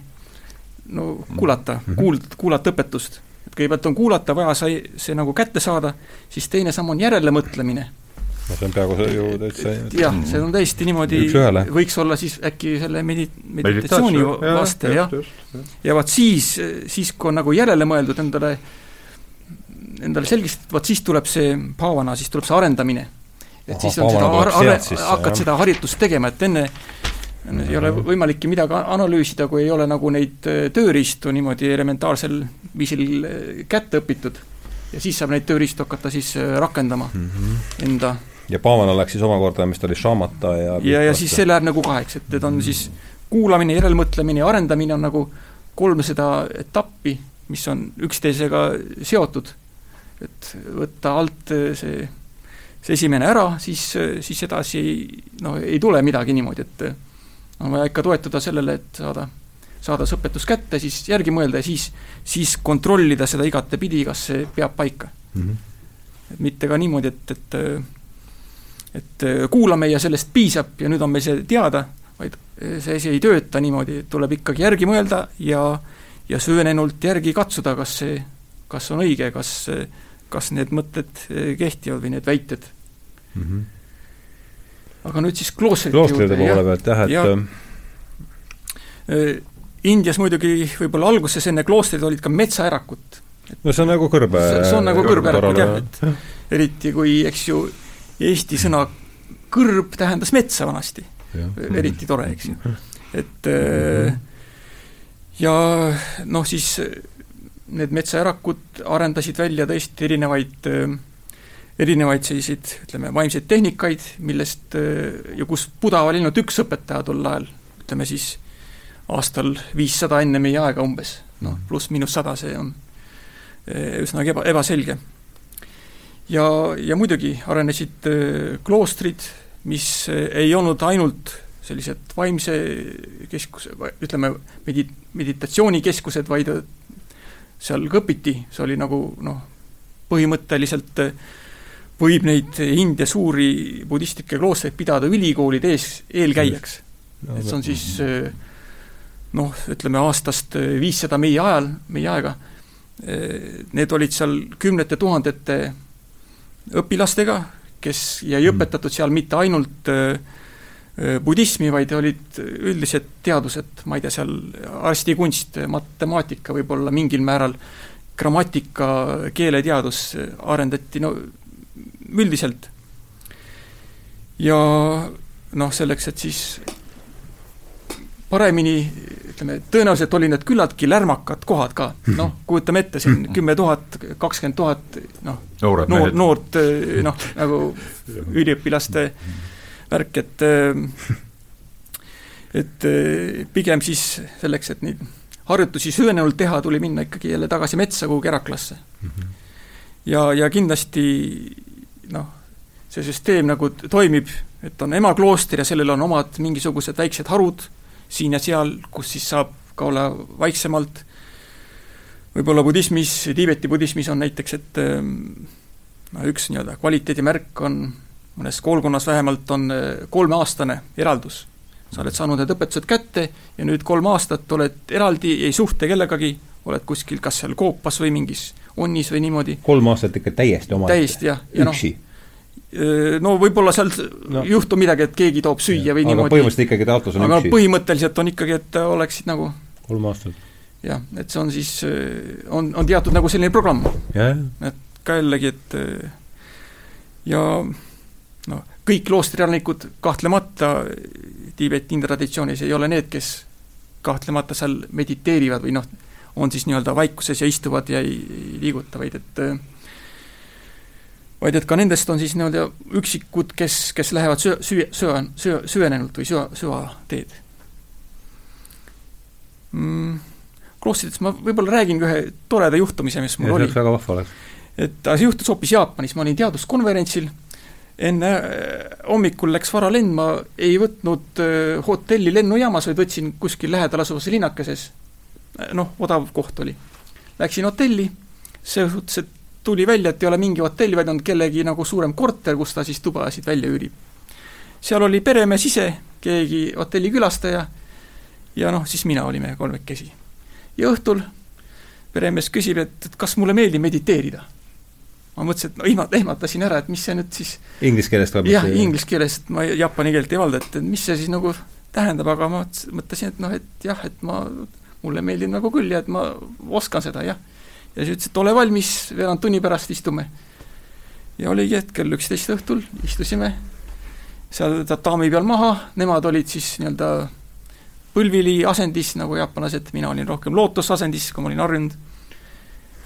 no kuulata mm, -hmm. kuulda, kuulata õpetust. et kõigepealt on kuulata, vaja sai see nagu kätte saada, siis teine samm on järelemõtlemine no see on peaaegu ju täitsa jah, see on täiesti niimoodi, võiks olla siis äkki selle medi-, meditatsiooni vaste, jah. ja vot siis, siis kui on nagu järele mõeldud endale, endale selgeks, vot siis tuleb see paavana, siis tuleb see arendamine. et Aha, siis on seda ar-, ar-, hakkad seda harjutust tegema, et enne mm -hmm. ei ole võimalikki midagi analüüsida, kui ei ole nagu neid äh, tööriistu niimoodi elementaarsel viisil äh, kätte õpitud. ja siis saab neid tööriistu hakata siis äh, rakendama mm -hmm. enda ja Paavana läks siis omakorda, mis ta oli, Šamata ja ja, ja siis see läheb nagu kaheks, et need on siis kuulamine, järelmõtlemine ja arendamine on nagu kolm seda etappi, mis on üksteisega seotud. et võtta alt see, see esimene ära, siis, siis edasi noh, ei tule midagi niimoodi, et on vaja ikka toetuda sellele, et saada, saada see õpetus kätte, siis järgi mõelda ja siis, siis kontrollida seda igatepidi, kas see peab paika mm. -hmm. et mitte ka niimoodi, et, et et äh, kuulame ja sellest piisab ja nüüd on meil see teada, vaid äh, see asi ei tööta niimoodi, tuleb ikkagi järgi mõelda ja ja söönenult järgi katsuda, kas see, kas on õige, kas, kas need mõtted äh, kehtivad või need väited mm. -hmm. aga nüüd siis kloostrite kloostrite poole pealt jah, et Indias muidugi võib-olla alguses enne kloostreid olid ka metsaärakud. no see on nagu kõrbe see on nagu kõrbeärakud jah, et eriti kui, eks ju, eesti sõna kõrb tähendas metsa vanasti. eriti tore, eks ju. et äh, ja noh, siis need metsaärakud arendasid välja tõesti erinevaid äh, erinevaid selliseid, ütleme, vaimseid tehnikaid, millest äh, ja kus Buda oli ainult üks õpetaja tol ajal, ütleme siis aastal viissada enne meie aega umbes, noh, pluss-miinus sada, see on üsnagi eba, ebaselge ja, ja muidugi arenesid äh, kloostrid, mis äh, ei olnud ainult sellised vaimse keskuse, ütleme, medi-, meditatsioonikeskused, vaid äh, seal ka õpiti, see oli nagu noh, põhimõtteliselt võib neid India suuri budistlikke kloostreid pidada ülikoolide ees, eelkäijaks. Et see on siis noh, ütleme aastast viissada meie ajal, meie aega, need olid seal kümnete tuhandete õpilastega, kes jäi mm. õpetatud seal mitte ainult budismi, vaid olid üldised teadused, ma ei tea, seal arstikunst, matemaatika võib-olla mingil määral, grammatika, keeleteadus arendati no üldiselt. ja noh, selleks, et siis paremini ütleme, tõenäoliselt olid need küllaltki lärmakad kohad ka, mhm. noh, kujutame ette, siin mhm. kümme tuhat, kakskümmend tuhat, noh, noor, noort noh, [LAUGHS] nagu üliõpilaste värk, et et pigem siis selleks, et neid harjutusi süvenenult teha, tuli minna ikkagi jälle tagasi metsa kuhugi Eraklasse mm. -hmm. ja, ja kindlasti noh, see süsteem nagu toimib, et on emaklooster ja sellel on omad mingisugused väiksed harud siin ja seal, kus siis saab ka olla vaiksemalt, võib-olla budismis, Tiibeti budismis on näiteks, et noh, üks nii-öelda kvaliteedimärk on mõnes koolkonnas vähemalt on äh, kolmeaastane eraldus. sa oled saanud need õpetused kätte ja nüüd kolm aastat oled eraldi, ei suhtle kellegagi, oled kuskil kas seal koopas või mingis onnis või niimoodi. kolm aastat ikka täiesti oma täiesti jah, ja noh, no võib-olla seal no. juhtub midagi, et keegi toob süüa ja, või aga niimoodi. põhimõtteliselt ikkagi taotlus on aga üksi. põhimõtteliselt on ikkagi, et oleksid nagu kolm aastat. jah, et see on siis, on, on teatud nagu selline programm. et ka jällegi, et ja noh, kõik kloostrielanikud kahtlemata Tiibeti traditsioonis ei ole need, kes kahtlemata seal mediteerivad või noh, on siis nii-öelda vaikuses ja istuvad ja ei, ei liiguta, vaid et vaid et ka nendest on siis nii-öelda üksikud, kes, kes lähevad süö-, süü-, süö-, süö-, süvenenult või süva, süvateed mm,. kloostritest ma võib-olla räägin ühe toreda juhtumise, mis mul ja, oli. väga vahva oleks. et see juhtus hoopis Jaapanis, ma olin teaduskonverentsil, enne äh, hommikul läks varalend, ma ei võtnud äh, hotelli lennujaamas, vaid võtsin kuskil lähedal asuvas linnakeses, äh, noh, odav koht oli. Läksin hotelli, selles suhtes, et tuli välja, et ei ole mingi hotell, vaid on kellegi nagu suurem korter, kus ta siis tubasid välja üürib. seal oli peremees ise, keegi hotelli külastaja ja noh, siis mina olime kolmekesi. ja õhtul peremees küsib, et, et kas mulle meeldib mediteerida. ma mõtlesin, et no ehmat-, ehmatasin ära, et mis see nüüd siis inglise keelest või? jah, inglise keeles, et ma jaapani keelt ei valda, et, et mis see siis nagu tähendab, aga ma mõtlesin, et noh, et jah, et ma, mulle meeldib nagu küll ja et ma oskan seda, jah ja siis ütles, et ole valmis, veerand tunni pärast istume. ja oligi, et kell üksteist õhtul istusime seal tatami peal maha, nemad olid siis nii-öelda põlvili asendis, nagu jaapanlased, mina olin rohkem lootusasendis, kui ma olin harjunud.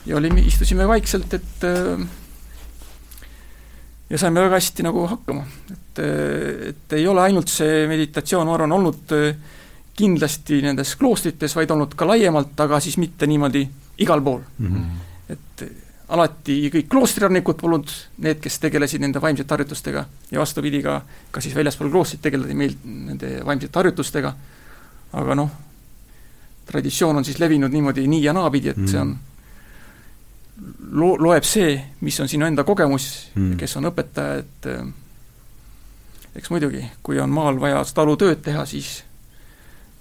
ja olime, istusime vaikselt, et ja saime väga hästi nagu hakkama. et, et ei ole ainult see meditatsioon, ma arvan, olnud kindlasti nendes kloostrites, vaid olnud ka laiemalt, aga siis mitte niimoodi igal pool mm. -hmm. et alati kõik kloostriarnikud polnud need, kes tegelesid nende vaimsete harjutustega ja vastupidi ka, ka siis väljaspool kloostrit tegeleti meil nende vaimsete harjutustega, aga noh, traditsioon on siis levinud niimoodi nii ja naapidi, et mm. see on lo-, loeb see, mis on sinu enda kogemus mm., kes on õpetaja, et äh, eks muidugi, kui on maal vaja talutööd teha, siis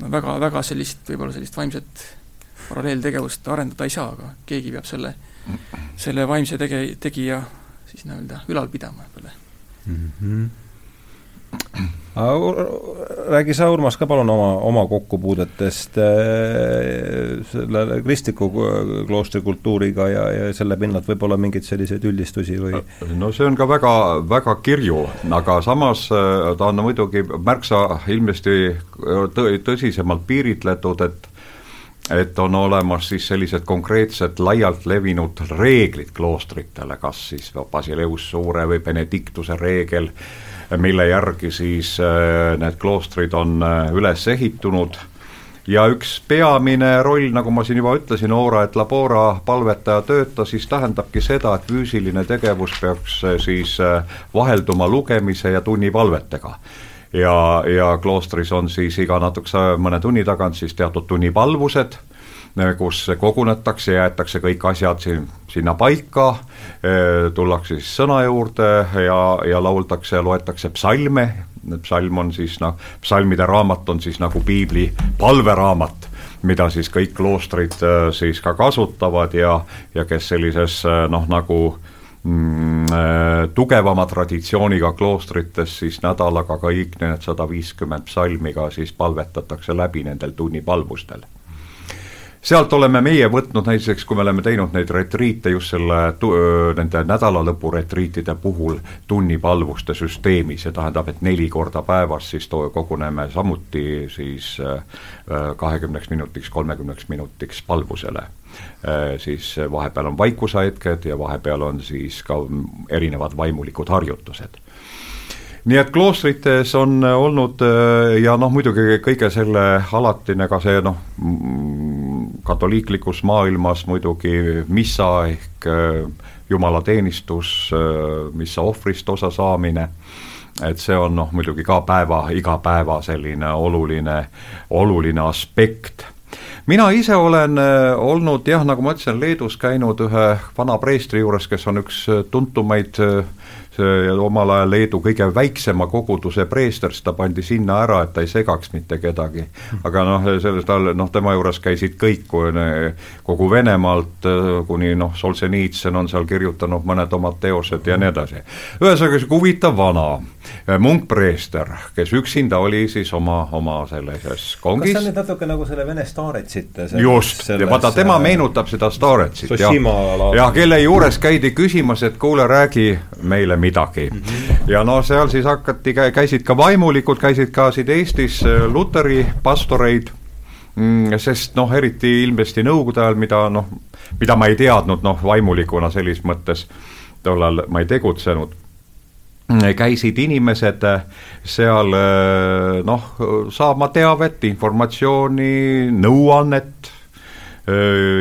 no väga, väga sellist, võib-olla sellist vaimset paralleeltegevust arendada ei saa, aga keegi peab selle, selle vaimse tege-, tegija siis nii-öelda ülal pidama jälle mm. -hmm. räägi sa, Urmas, ka palun oma, oma kokkupuudetest äh, selle kristliku kloostrikultuuriga ja, ja selle pinnalt võib-olla mingeid selliseid üldistusi või? no see on ka väga, väga kirju, aga samas äh, ta on muidugi märksa ilmesti tõ-, tõsisemalt piiritletud, et et on olemas siis sellised konkreetsed laialt levinud reeglid kloostritele, kas siis Basileus Suure või Benediktuse reegel, mille järgi siis äh, need kloostrid on äh, üles ehitunud. Ja üks peamine roll, nagu ma siin juba ütlesin, Ora et Labora palvetaja tööta, siis tähendabki seda, et füüsiline tegevus peaks äh, siis vahelduma lugemise ja tunnipalvetega ja, ja kloostris on siis iga natukese mõne tunni tagant siis teatud tunnipalvused, kus kogunetakse, jäetakse kõik asjad siin, sinna paika, tullakse siis sõna juurde ja, ja lauldakse ja loetakse psalme, psalm on siis noh, psalmide raamat on siis nagu piibli palveraamat, mida siis kõik kloostrid siis ka kasutavad ja, ja kes sellises noh, nagu tugevama traditsiooniga kloostrites siis nädalaga kõik need sada viiskümmend psalmi ka siis palvetatakse läbi nendel tunnipalvustel sealt oleme meie võtnud näiteks, kui me oleme teinud neid retriite just selle, nende nädalalõpu retriitide puhul tunnipalvuste süsteemi, see tähendab, et neli korda päevas siis to-, koguneme samuti siis kahekümneks minutiks, kolmekümneks minutiks palvusele. siis vahepeal on vaikusehetked ja vahepeal on siis ka erinevad vaimulikud harjutused nii et kloostrites on olnud ja noh, muidugi kõige selle alatine ka see noh, katoliiklikus maailmas muidugi missa ehk äh, jumalateenistus, äh, missa ohvrist osa saamine, et see on noh, muidugi ka päeva, igapäeva selline oluline, oluline aspekt. Mina ise olen äh, olnud jah, nagu ma ütlesin, Leedus käinud ühe vana preestri juures, kes on üks tuntumaid omal ajal Leedu kõige väiksema koguduse preester, siis ta pandi sinna ära, et ta ei segaks mitte kedagi. aga noh, selles tal, noh tema juures käisid kõik, kogu Venemaalt kuni noh, Solženitsõn on seal kirjutanud mõned omad teosed ja nii edasi. ühesõnaga sihuke huvitav vana munkpreester, kes üksinda oli siis oma, oma sellises kongis. kas see on nüüd natuke nagu selle Vene Staretsite just, vaata tema meenutab seda Staretsit, jah, ja kelle juures käidi küsimas, et kuule, räägi meile midagi mm. -hmm. ja no seal siis hakati, käisid ka vaimulikud, käisid ka siin Eestis äh, luteri pastoreid mm, sest noh, eriti ilmselt Nõukogude ajal, mida noh, mida ma ei teadnud noh, vaimulikuna selles mõttes, tollal ma ei tegutsenud, käisid inimesed äh, seal äh, noh, saama teavet, informatsiooni, nõuannet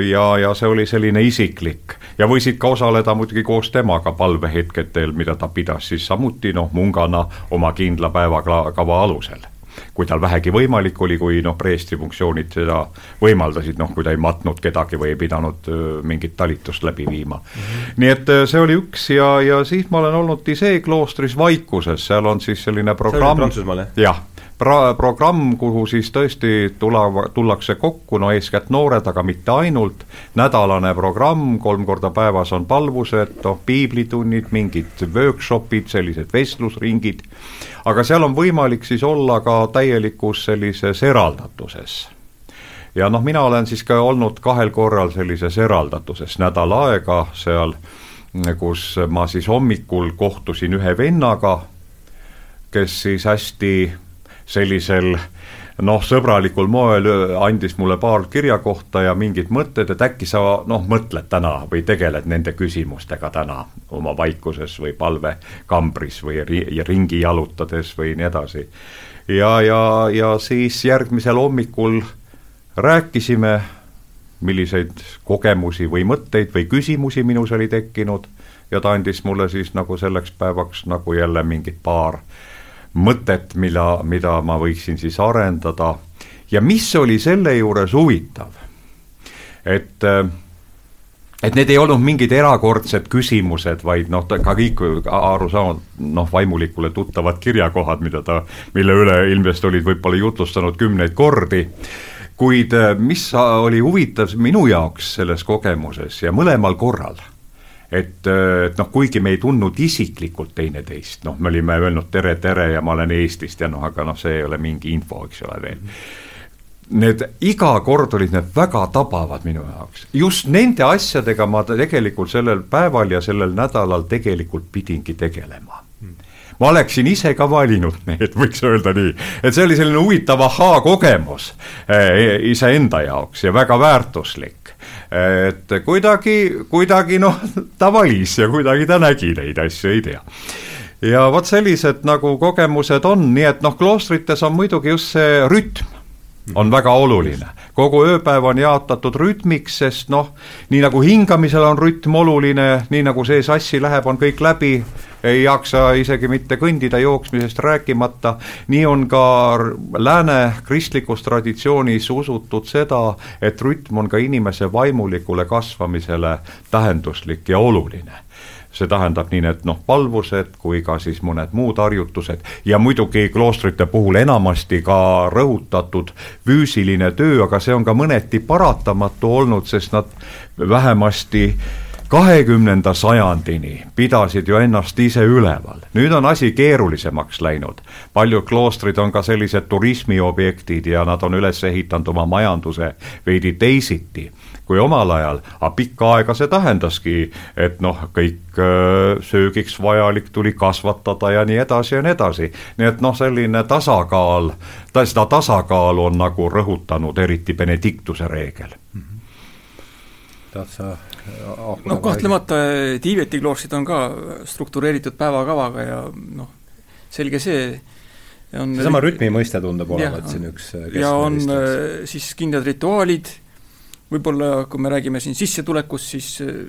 ja, ja see oli selline isiklik ja võisid ka osaleda muidugi koos temaga palvehetkedel, mida ta pidas siis samuti noh, mungana oma kindla päevakava alusel kui tal vähegi võimalik oli, kui noh, preestri funktsioonid seda võimaldasid, noh, kui ta ei matnud kedagi või ei pidanud mingit talitust läbi viima mm. -hmm. nii et see oli üks ja, ja siis ma olen olnud Tisee kloostris Vaikuses, seal on siis selline programm. jah pra-, programm, kuhu siis tõesti tula-, tullakse kokku, no eeskätt noored, aga mitte ainult, nädalane programm, kolm korda päevas on palvused, noh, piiblitunnid, mingid workshopid, sellised vestlusringid, aga seal on võimalik siis olla ka täielikus sellises eraldatuses. Ja noh, mina olen siis ka olnud kahel korral sellises eraldatuses. Nädal aega seal, kus ma siis hommikul kohtusin ühe vennaga, kes siis hästi sellisel noh, sõbralikul moel andis mulle paar kirjakohta ja mingid mõtted, et äkki sa noh, mõtled täna või tegeled nende küsimustega täna oma vaikuses või palvekambris või ri ringi jalutades või nii edasi. ja, ja, ja siis järgmisel hommikul rääkisime, milliseid kogemusi või mõtteid või küsimusi minus oli tekkinud ja ta andis mulle siis nagu selleks päevaks nagu jälle mingid paar mõtet, mida, mida ma võiksin siis arendada. Ja mis oli selle juures huvitav, et et need ei olnud mingid erakordsed küsimused, vaid noh, ka kõik aru saanud, noh, vaimulikule tuttavad kirjakohad, mida ta, mille üle ilmselt olid võib-olla jutlustanud kümneid kordi, kuid mis oli huvitav minu jaoks selles kogemuses ja mõlemal korral et, et noh, kuigi me ei tundnud isiklikult teineteist, noh, me olime öelnud tere, tere ja ma olen Eestist ja noh, aga noh, see ei ole mingi info, eks ole veel. Need iga kord olid need väga tabavad minu jaoks, just nende asjadega ma tegelikult sellel päeval ja sellel nädalal tegelikult pidingi tegelema. Ma oleksin ise ka valinud need, [LAUGHS] võiks öelda nii, et see oli selline huvitav ahaa-kogemus eh, iseenda jaoks ja väga väärtuslik et kuidagi, kuidagi noh, ta valis ja kuidagi ta nägi neid asju, ei tea ja vot sellised nagu kogemused on, nii et noh, kloostrites on muidugi just see rütm on väga oluline. kogu ööpäev on jaotatud rütmiks, sest noh, nii nagu hingamisel on rütm oluline, nii nagu see sassi läheb, on kõik läbi, ei jaksa isegi mitte kõndida jooksmisest rääkimata, nii on ka lääne kristlikus traditsioonis usutud seda, et rütm on ka inimese vaimulikule kasvamisele tähenduslik ja oluline. See tähendab nii need noh, palvused kui ka siis mõned muud harjutused. Ja muidugi kloostrite puhul enamasti ka rõhutatud füüsiline töö, aga see on ka mõneti paratamatu olnud, sest nad vähemasti kahekümnenda sajandini pidasid ju ennast ise üleval, nüüd on asi keerulisemaks läinud. paljud kloostrid on ka sellised turismiobjektid ja nad on üles ehitanud oma majanduse veidi teisiti kui omal ajal, aga pikka aega see tähendaski, et noh, kõik äh, söögiks vajalik tuli kasvatada ja nii edasi ja nii edasi. nii et noh, selline tasakaal, ta seda tasakaalu on nagu rõhutanud eriti Benediktuse reegel mm. -hmm. tahad sa noh, kahtlemata Tiibeti kloostrid on ka struktureeritud päevakavaga ja noh, selge see, on seesama rütmi mõiste tundub olevat siin üks ja on äh, siis kindlad rituaalid võib-olla kui me räägime siin sissetulekust, siis eh,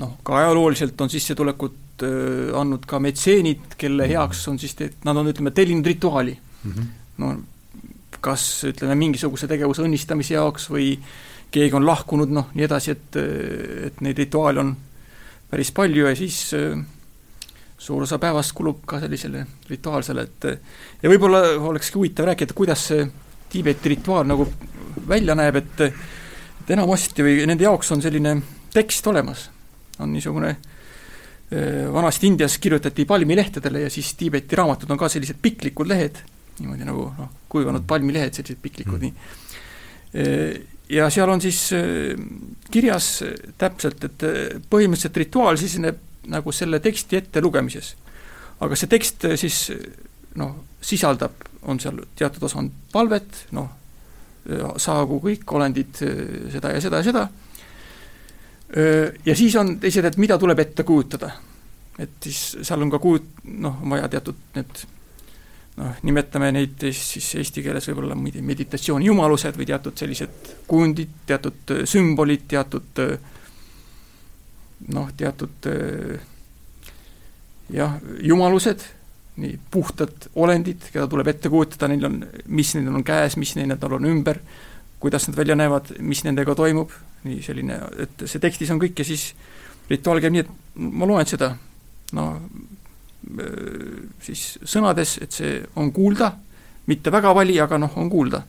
noh, ka ajalooliselt on sissetulekut äh, andnud ka metseenid, kelle mhm. heaks on siis, nad on, ütleme, tellinud rituaali mm. -hmm. no kas ütleme, mingisuguse tegevuse õnnistamise jaoks või keegi on lahkunud, noh, nii edasi, et, et neid rituaale on päris palju ja siis äh, suur osa päevast kulub ka sellisele rituaalsele, et ja võib-olla olekski huvitav rääkida, kuidas see Tiibeti rituaal nagu välja näeb, et et enamasti või nende jaoks on selline tekst olemas, on niisugune vanasti Indias kirjutati palmilehtedele ja siis Tiibeti raamatud on ka sellised piklikud lehed, niimoodi nagu noh, kuivanud palmilehed, sellised piklikud mm., nii. Ja seal on siis kirjas täpselt, et põhimõtteliselt rituaal siseneb nagu selle teksti ettelugemises. aga see tekst siis noh, sisaldab, on seal teatud osa on palvet, noh, saagu kõik olendid seda ja seda ja seda. ja siis on teised, et mida tuleb ette kujutada. et siis seal on ka kujut-, noh, on vaja teatud need noh, nimetame neid siis eesti keeles võib-olla muide meditatsioonijumalused või teatud sellised kujundid, teatud sümbolid, teatud noh, teatud jah, jumalused nii puhtad olendid, keda tuleb ette kujutada, neil on, mis neil on käes, mis neil on ümber, kuidas nad välja näevad, mis nendega toimub, nii selline, et see tekstis on kõik ja siis rituaal käib nii, et ma loen seda, no siis sõnades, et see on kuulda, mitte väga vali, aga noh, on kuulda.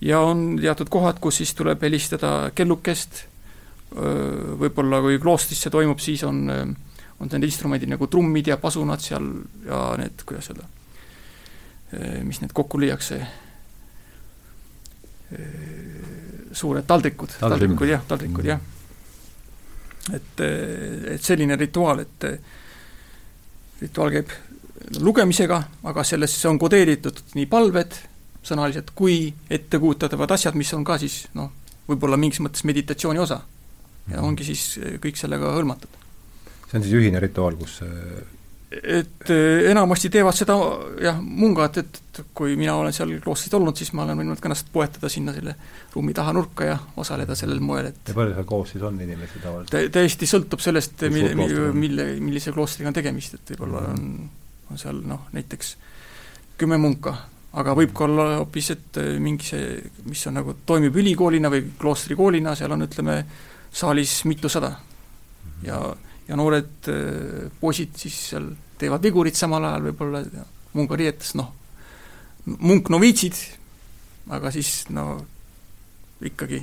ja on teatud kohad, kus siis tuleb helistada kellukest, võib-olla kui kloostris see toimub, siis on äh, on need instrumendid nagu trummid ja pasunad seal ja need, kuidas öelda, mis need kokku lüüakse, suured taldrikud, taldrikud jah, taldrikud jah. et, eh, et selline rituaal, et rituaal käib lugemisega, aga sellesse on kodeeritud nii palved sõnaliselt kui ettekujutatavad asjad, mis on ka siis noh, võib-olla mingis mõttes meditatsiooni osa. ja mhm. ongi siis kõik sellega hõlmatud see on siis ühine rituaal, kus et eh, enamasti teevad seda jah, mungad, et, kui mina olen seal kloostris olnud, siis ma olen võinud ka ennast poetada sinna selle ruumi taha nurka ja osaleda sellel moel, et ja palju seal koos siis on inimesi tavaliselt? Tä-, täiesti sõltub sellest, mille, mille, millise kloostriga on tegemist, et võib-olla mhm. on, on seal noh, näiteks kümme munka, aga võib ka olla hoopis, et eh, mingi see, mis on nagu, toimib ülikoolina või kloostrikoolina, seal on ütleme, saalis mitusada. Ja ja noored äh, poisid siis seal teevad vigurit samal ajal võib-olla mungariietes, noh, munknoviitsid, aga siis no ikkagi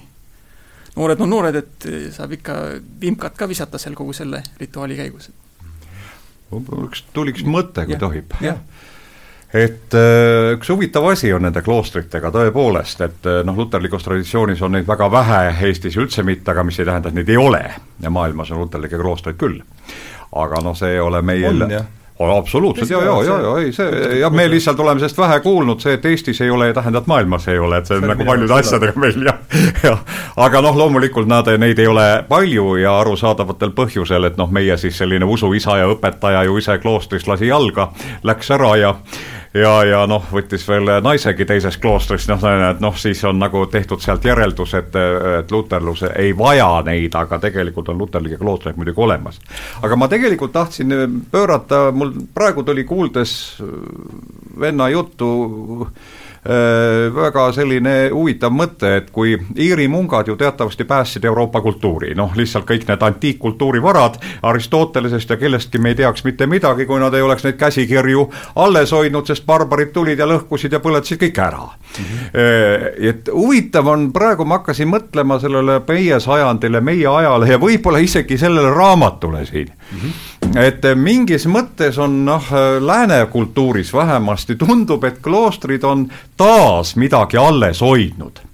noored on noored, et äh, saab ikka vimkat ka visata seal kogu selle rituaali käigus. mul üks, tuli üks mõte, kui ja, tohib. Et äh, üks huvitav asi on nende kloostritega tõepoolest, et äh, noh, luterlikus traditsioonis on neid väga vähe, Eestis üldse mitte, aga mis ei tähenda, et neid ei ole. Ja maailmas on luterlikke kloostreid küll. aga noh, see ei ole meie on on absoluutselt. Ja, ja, ja, ja ei see jah, me lihtsalt oleme sellest vähe kuulnud, see, et Eestis ei ole, ei tähenda, et maailmas ei ole, et see on see nagu paljude asjadega meil jah, [LAUGHS] jah. aga noh, loomulikult nad, neid ei ole palju ja arusaadavatel põhjusel, et noh, meie siis selline usuisa ja õpetaja ju ise kloostris lasi jalga, läks ära ja ja, ja noh, võttis veel naisegi teisest kloostrist, noh, et noh, siis on nagu tehtud sealt järeldus, et, et luterlus ei vaja neid, aga tegelikult on luterlike kloostreid muidugi olemas. aga ma tegelikult tahtsin pöörata, mul praegu tuli kuuldes venna juttu Äh, väga selline huvitav mõte, et kui Iiri mungad ju teatavasti päästsid Euroopa kultuuri, noh lihtsalt kõik need antiikkultuuri varad Aristotelesest ja kellestki me ei teaks mitte midagi, kui nad ei oleks neid käsikirju alles hoidnud, sest barbarid tulid ja lõhkusid ja põletasid kõik ära mm. -hmm. et huvitav on, praegu ma hakkasin mõtlema sellele meie sajandile, meie ajale ja võib-olla isegi sellele raamatule siin et mingis mõttes on noh, lääne kultuuris vähemasti tundub, et kloostrid on taas midagi alles hoidnud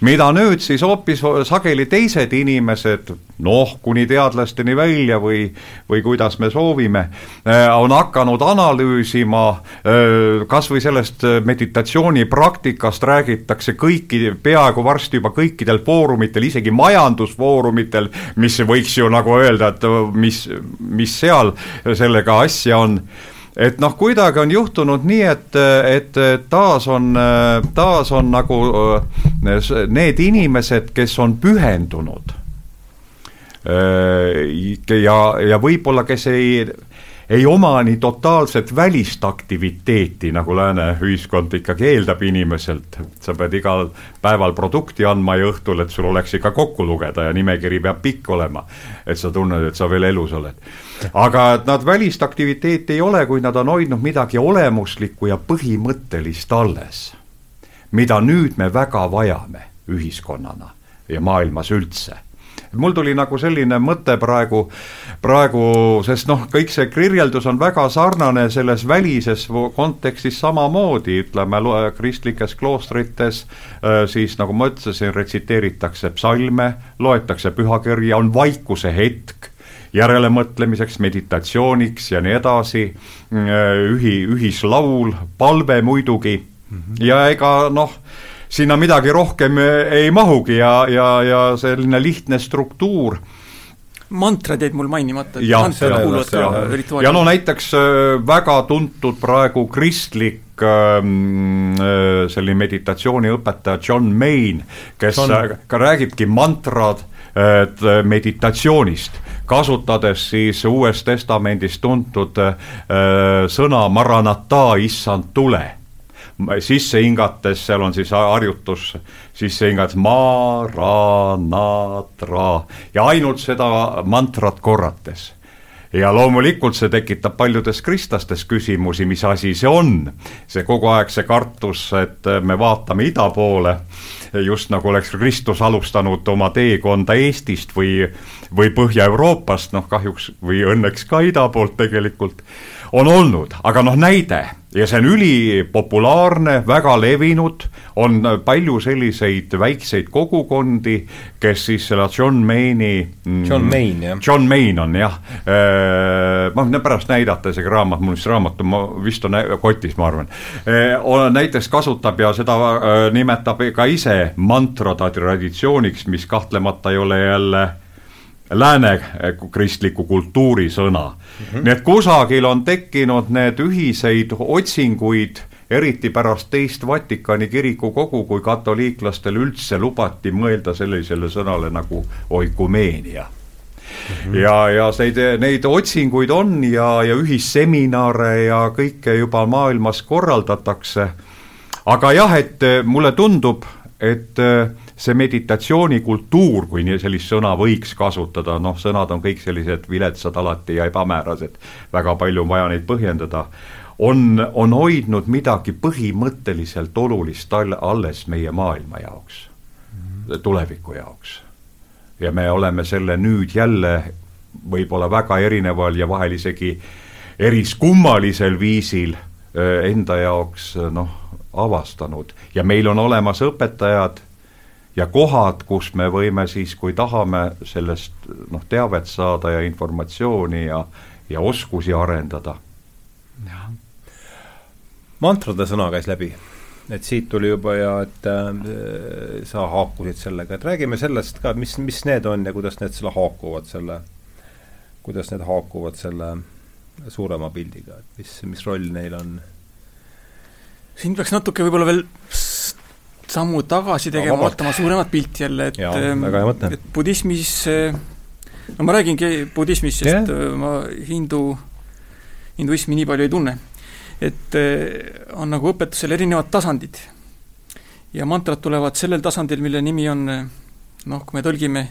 mida nüüd siis hoopis sageli teised inimesed, noh, kuni teadlasteni välja või, või kuidas me soovime, äh, on hakanud analüüsima, äh, kas või sellest meditatsioonipraktikast räägitakse kõiki, peaaegu varsti juba kõikidel foorumitel, isegi majandusfoorumitel, mis võiks ju nagu öelda, et mis, mis seal sellega asja on et noh, kuidagi on juhtunud nii, et, et taas on, taas on nagu äh, need inimesed, kes on pühendunud äh, ja, ja võib-olla, kes ei ei oma nii totaalset välist aktiviteeti, nagu lääne ühiskond ikkagi eeldab inimeselt. sa pead igal päeval produkti andma ja õhtul, et sul oleks ikka kokku lugeda ja nimekiri peab pikk olema. et sa tunned, et sa veel elus oled. aga et nad välist aktiviteeti ei ole, kui nad on hoidnud midagi olemuslikku ja põhimõttelist alles. mida nüüd me väga vajame ühiskonnana ja maailmas üldse mul tuli nagu selline mõte praegu, praegu, sest noh, kõik see kirjeldus on väga sarnane selles välises kontekstis samamoodi, ütleme, kristlikes kloostrites äh, siis nagu ma ütlesin, retsiteeritakse psalme, loetakse pühakirja, on vaikuse hetk järelemõtlemiseks, meditatsiooniks ja nii edasi, äh, ühi, ühislaul, palve muidugi mm -hmm. ja ega noh, sinna midagi rohkem ei mahugi ja, ja, ja selline lihtne struktuur. Mantrad jäid mul mainimata. ja, ja no näiteks äh, väga tuntud praegu kristlik ähm, äh, selline meditatsiooniõpetaja John Main, kes John... ka räägibki mantrad äh, meditatsioonist, kasutades siis Uues Testamendis tuntud sõna maranata, issand tule sisse hingates, seal on siis harjutus, sisse hingates ma-ra-na-tra ja ainult seda mantrat korrates. Ja loomulikult see tekitab paljudes kristlastes küsimusi, mis asi see on. see kogu aeg see kartus, et me vaatame ida poole, just nagu oleks Kristus alustanud oma teekonda Eestist või, või Põhja-Euroopast, noh kahjuks või õnneks ka ida poolt tegelikult on olnud, aga noh, näide ja see on ülipopulaarne, väga levinud, on palju selliseid väikseid kogukondi, kes siis selle John Mayne'i mm, John Mayne, jah. John Mayne on jah, äh, ma võin pärast näidata, isegi raamat, mul vist raamat on, ma vist on kotis, ma arvan. Äh, näiteks kasutab ja seda äh, nimetab ka ise mantra traditsiooniks, mis kahtlemata ei ole jälle lääne kristliku kultuuri sõna mm. -hmm. nii et kusagil on tekkinud need ühiseid otsinguid, eriti pärast teist Vatikani kirikukogu, kui katoliiklastel üldse lubati mõelda sellisele sõnale nagu oikumeenia Mm -hmm. ja, ja neid, neid otsinguid on ja, ja ühisseminare ja kõike juba maailmas korraldatakse. aga jah, et mulle tundub, et äh, see meditatsioonikultuur, kui nii sellist sõna võiks kasutada, noh, sõnad on kõik sellised viletsad alati ja ebamäärased, väga palju on vaja neid põhjendada, on, on hoidnud midagi põhimõtteliselt olulist alles meie maailma jaoks tuleviku jaoks. ja me oleme selle nüüd jälle võib-olla väga erineval ja vahel isegi eriskummalisel viisil enda jaoks noh, avastanud ja meil on olemas õpetajad ja kohad, kus me võime siis, kui tahame sellest noh, teavet saada ja informatsiooni ja, ja oskusi arendada. jah. mantrade sõna käis läbi, et siit tuli juba ja et äh, sa haakusid sellega, et räägime sellest ka, mis, mis need on ja kuidas need selle haakuvad selle, kuidas need haakuvad selle suurema pildiga, et mis, mis roll neil on siin peaks natuke võib-olla veel sammu tagasi tegema no,, vaatama suuremat pilti jälle, et Jaa, väga hea mõte. et budismis, no ma räägingi budismist, sest yeah. ma hindu, hinduismi nii palju ei tunne. et on nagu õpetusel erinevad tasandid. ja mantrad tulevad sellel tasandil, mille nimi on noh, kui me tõlgime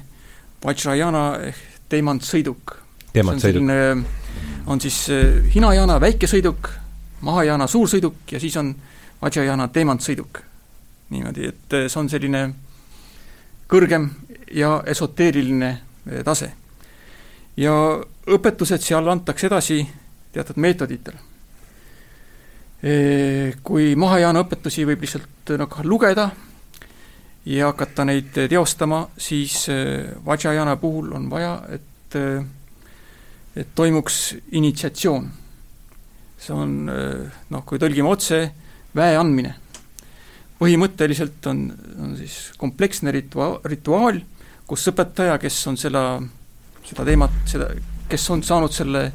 Vajrayana ehk teemantsõiduk. teemantsõiduk. on siis Hinayana väike sõiduk, Mahayana suur sõiduk ja siis on Vajrayana teemantsõiduk niimoodi, et eh, see on selline kõrgem ja esoteeriline eh, tase. ja õpetused seal antakse edasi teatud meetoditel. Eh, kui Mahajana õpetusi võib lihtsalt nagu lugeda ja hakata neid teostama, siis Vajrayana puhul on vaja, et, et toimuks initsiatsioon. see on noh, kui tõlgime otse, väe andmine põhimõtteliselt on, on siis kompleksne ritua-, rituaal, kus õpetaja, kes on seda, seda teemat, seda, kes on saanud selle,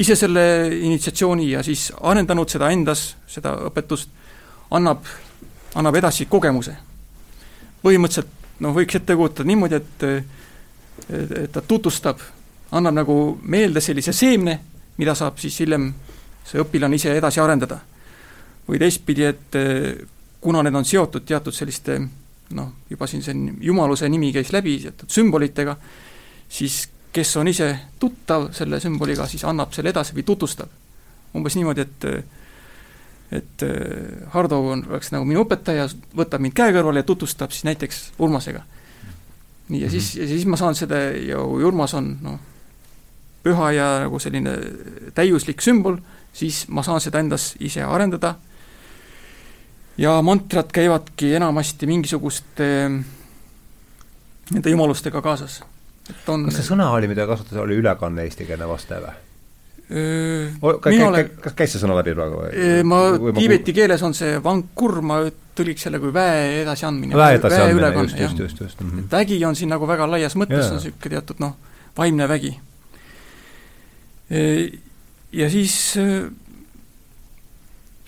ise selle initsiatsiooni ja siis arendanud seda endas, seda õpetust, annab, annab edasi kogemuse. põhimõtteliselt noh, võiks ette kujutada niimoodi, et et ta tutvustab, annab nagu meelde sellise seemne, mida saab siis hiljem see õpilane ise edasi arendada. või teistpidi, et kuna need on seotud teatud selliste noh, juba siin see jumaluse nimi käis läbi, teatud sümbolitega, siis kes on ise tuttav selle sümboliga, siis annab selle edasi või tutvustab. umbes niimoodi, et et Hardo on, oleks nagu minu õpetaja, võtab mind käe kõrvale ja tutvustab siis näiteks Urmasega. nii, ja siis, ja siis ma saan seda ja Urmas on noh, püha ja nagu selline täiuslik sümbol, siis ma saan seda endas ise arendada ja mantrad käivadki enamasti mingisuguste nende jumalustega kaasas. et on kas see sõna oli, mida kasutas, oli ülekanne eestikeelne vaste või? mina olen kas käis see sõna läbi praegu või? ma, Tiibeti keeles on see vankur, ma tõlgiks selle kui väe edasiandmine. väe edasiandmine, just, just, just, just mm. -hmm. vägi on siin nagu väga laias mõttes on niisugune teatud noh, vaimne vägi. Ja siis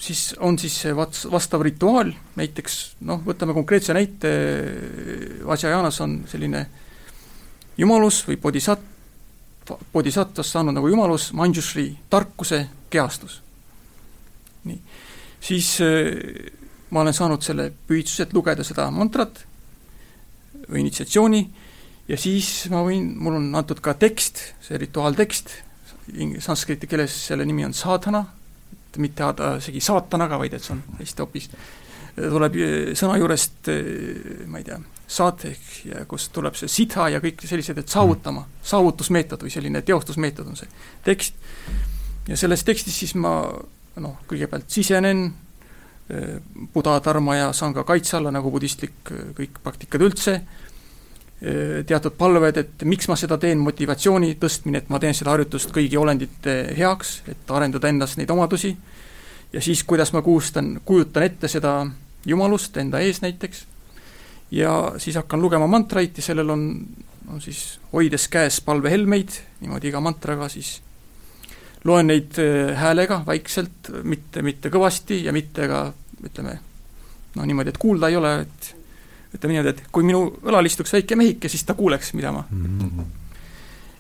siis on siis see vats-, vastav rituaal, näiteks noh, võtame konkreetse näite, Vajrayanas on selline jumalus või bodhisat-, bodhisattvast saanud nagu jumalus, Manjushri, tarkuse kehastus. nii, siis äh, ma olen saanud selle püüdluse, et lugeda seda mantrat või initsiatsiooni ja siis ma võin, mul on antud ka tekst, see rituaaltekst, sanskriti keeles selle nimi on sadhana, et mitte isegi saatanaga, vaid et see on hästi hoopis, tuleb sõna juurest, ma ei tea, saateh ja kust tuleb see sitha ja kõik sellised, et saavutama, saavutusmeetod või selline teostusmeetod on see tekst. ja selles tekstis siis ma noh, kõigepealt sisenen Buda, Dharma ja Sangha kaitse alla, nagu budistlik kõik praktikad üldse, teatud palved, et miks ma seda teen, motivatsiooni tõstmine, et ma teen seda harjutust kõigi olendite heaks, et arendada endas neid omadusi, ja siis, kuidas ma kuustan, kujutan ette seda jumalust enda ees näiteks, ja siis hakkan lugema mantraid ja sellel on, on siis hoides käes palvehelmeid, niimoodi iga mantraga siis loen neid äh, häälega vaikselt, mitte, mitte kõvasti ja mitte ka ütleme, noh niimoodi, et kuulda ei ole, et ütleme niimoodi, et kui minu õlal istuks väike mehike, siis ta kuuleks, mida ma mm -hmm.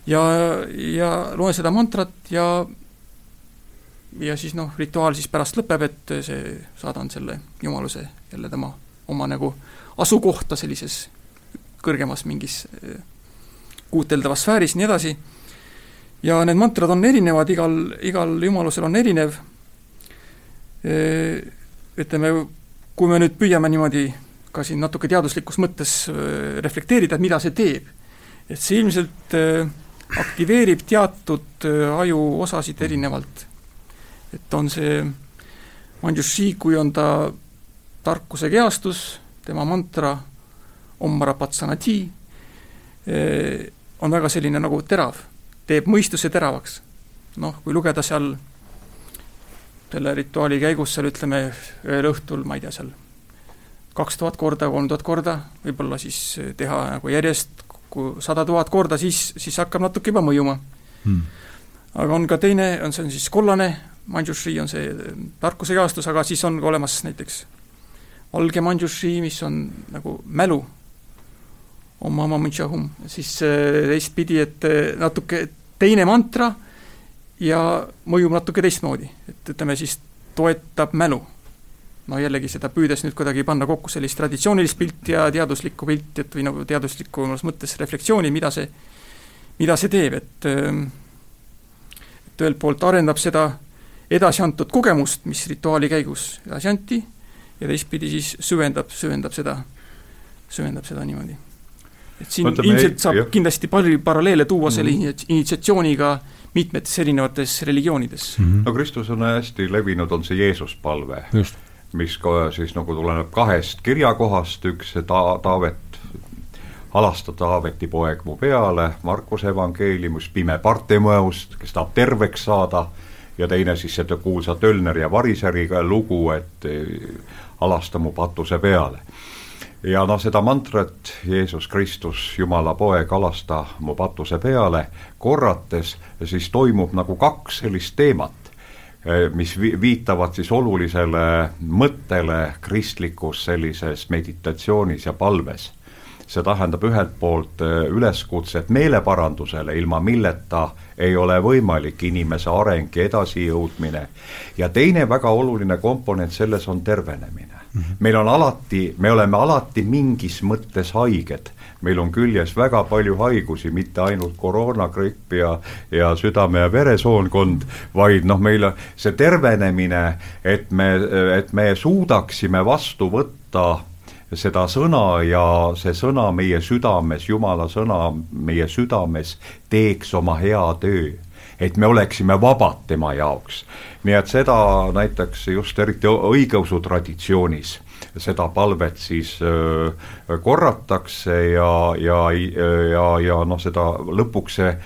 ja, ja loen seda mantrat ja ja siis noh, rituaal siis pärast lõpeb, et see, saadan selle jumaluse jälle tema oma nagu asukohta sellises kõrgemas mingis eh, kuuteldavas sfääris, nii edasi, ja need mantrad on erinevad, igal, igal jumalusel on erinev, eh, ütleme, kui me nüüd püüame niimoodi ka siin natuke teaduslikus mõttes äh, reflekteerida, et mida see teeb. et see ilmselt äh, aktiveerib teatud äh, ajuosasid erinevalt. et on see Manjushi, kui on ta tarkuse kehastus, tema mantra Om Marapatsanati, on väga selline nagu terav, teeb mõistuse teravaks. noh, kui lugeda seal selle rituaali käigus seal ütleme, ühel õhtul, ma ei tea, seal kaks tuhat korda, kolm tuhat korda, võib-olla siis teha nagu järjest sada tuhat korda, siis, siis hakkab natuke juba mõjuma. Hmm.. aga on ka teine, on see on siis kollane Manjushri on see tarkuse jaostus, aga siis on ka olemas näiteks valge Manjushri, mis on nagu mälu, siis teistpidi, et natuke teine mantra ja mõjub natuke teistmoodi, et ütleme siis toetab mälu no jällegi seda püüdes nüüd kuidagi panna kokku sellist traditsioonilist pilti ja teaduslikku pilti, et või nagu teaduslikumas mõttes reflektsiooni, mida see, mida see teeb, et ähm, et ühelt poolt arendab seda edasi antud kogemust, mis rituaali käigus edasi anti, ja teistpidi siis süvendab, süvendab seda, süvendab seda niimoodi. et siin Mõtleme, ilmselt saab jah. kindlasti palju paralleele tuua selle mm -hmm. initsiatsiooniga mitmetes erinevates religioonides mm. -hmm. no Kristus on hästi levinud, on see Jeesuspalve. just mis ka siis nagu tuleneb kahest kirjakohast, üks ta-, Taavet, halasta Taaveti poeg mu peale, Markuse evangeeliumis, pime Bartimeust, kes tahab terveks saada, ja teine siis seda kuulsa Tölneri ja Variseriga lugu, et halasta mu patuse peale. ja noh, seda mantrat Jeesus Kristus, Jumala poeg, halasta mu patuse peale, korrates siis toimub nagu kaks sellist teemat Eh, mis viitavad siis olulisele mõttele kristlikus sellises meditatsioonis ja palves. see tähendab ühelt poolt eh, üleskutset meeleparandusele, ilma milleta ei ole võimalik inimese areng ja edasijõudmine, ja teine väga oluline komponent selles on tervenemine. Mhm. meil on alati, me oleme alati mingis mõttes haiged meil on küljes väga palju haigusi, mitte ainult koroonagripp ja, ja südame- ja veresoonkond, vaid noh, meil see tervenemine, et me, et me suudaksime vastu võtta seda sõna ja see sõna meie südames, Jumala sõna meie südames teeks oma hea töö et me oleksime vabad tema jaoks. nii et seda näiteks just eriti õigeusu traditsioonis seda palvet siis korratakse ja, ja, ja, ja noh, seda lõpuks see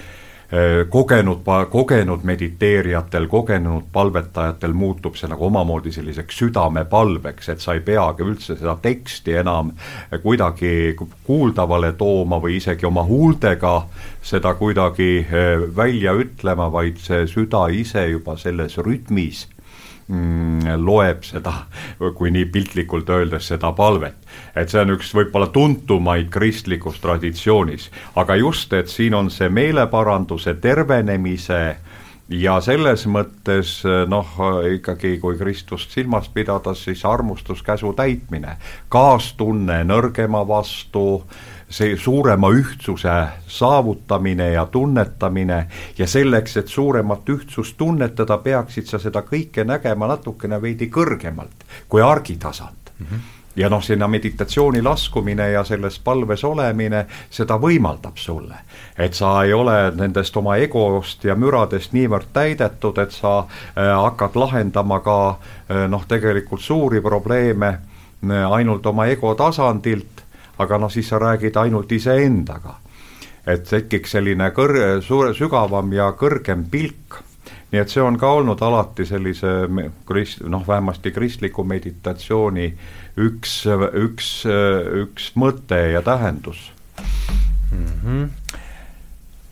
kogenud, kogenud mediteerijatel, kogenud palvetajatel muutub see nagu omamoodi selliseks südamepalveks, et sa ei peagi üldse seda teksti enam kuidagi kuuldavale tooma või isegi oma huultega seda kuidagi välja ütlema, vaid see süda ise juba selles rütmis mm, loeb seda, kui nii piltlikult öeldes, seda palvet. et see on üks võib-olla tuntumaid kristlikus traditsioonis, aga just, et siin on see meeleparanduse, tervenemise ja selles mõttes noh, ikkagi kui Kristust silmas pidada, siis armustuskäsu täitmine, kaastunne nõrgema vastu see suurema ühtsuse saavutamine ja tunnetamine ja selleks, et suuremat ühtsust tunnetada, peaksid sa seda kõike nägema natukene veidi kõrgemalt kui argitasand mm. -hmm ja noh, sinna meditatsiooni laskumine ja selles palves olemine, seda võimaldab sulle. et sa ei ole nendest oma egost ja müradest niivõrd täidetud, et sa äh, hakkad lahendama ka äh, noh, tegelikult suuri probleeme äh, ainult oma ego tasandilt, aga noh, siis sa räägid ainult iseendaga. et tekiks selline kõr-, suure, sügavam ja kõrgem pilk. nii et see on ka olnud alati sellise krist-, noh, vähemasti kristliku meditatsiooni üks, üks, üks mõte ja tähendus mm. -hmm.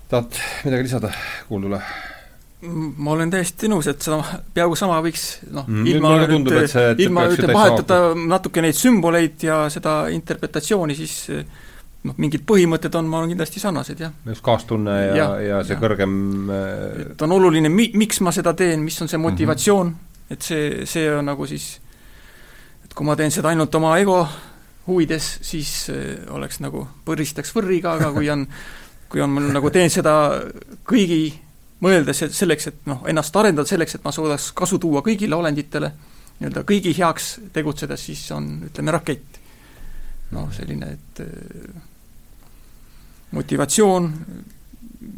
tahad midagi lisada kuuldule? Ma olen täiesti nõus, et seda peaaegu sama võiks noh mm,, ilma et ilma ütleme, vahetada natuke neid sümboleid ja seda interpretatsiooni, siis noh, mingid põhimõtted on, ma arvan, kindlasti sarnased, jah. just kaastunne ja, ja, ja see ja. kõrgem et on oluline, mi-, miks ma seda teen, mis on see motivatsioon mm, -hmm. et see, see on nagu siis, et kui ma teen seda ainult oma ego huvides, siis oleks nagu põristaks võrriga, aga kui on kui on mul nagu teen seda kõigi mõeldes, et selleks, et noh, ennast arendada selleks, et ma suudaks kasu tuua kõigile olenditele, nii-öelda kõigi heaks tegutsedes, siis on, ütleme, rakett. noh, selline, et äh, motivatsioon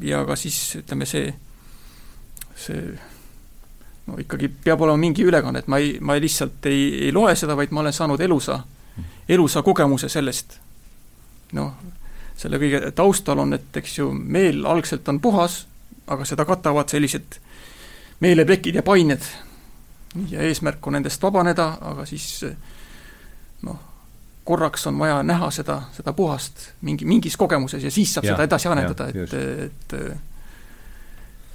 ja ka siis ütleme, see, see no ikkagi peab olema mingi ülekanne, et ma ei, ma ei lihtsalt ei, ei loe seda, vaid ma olen saanud elusa, elusa kogemuse sellest. noh, selle kõige taustal on, et eks ju, meel algselt on puhas, aga seda katavad sellised meeleplekid ja pained. ja eesmärk on nendest vabaneda, aga siis noh, korraks on vaja näha seda, seda puhast mingi, mingis kogemuses ja siis saab ja, seda edasi arendada, et, et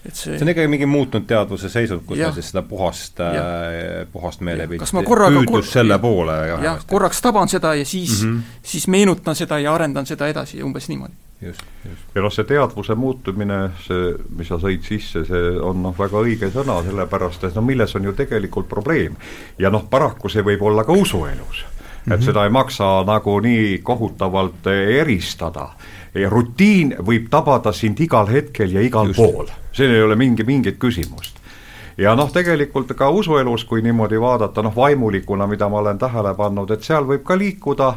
et see see on ikkagi mingi muutunud teadvuse seisund, kus Jah. me siis seda puhast, puhast meelepilti püüdlus kor- selle poole jah, korraks taban seda ja siis mm. -hmm. siis meenutan seda ja arendan seda edasi, umbes niimoodi. Ja noh, see teadvuse muutumine, see, mis sa sõid sisse, see on noh, väga õige sõna, sellepärast et no milles on ju tegelikult probleem. ja noh, paraku see võib olla ka usuelus. et mm -hmm. seda ei maksa nagu nii kohutavalt eristada. rutiin võib tabada sind igal hetkel ja igal Just. Pool, siin ei ole mingi, mingit küsimust ja noh, tegelikult ka usuelus, kui niimoodi vaadata, noh vaimulikuna, mida ma olen tähele pannud, et seal võib ka liikuda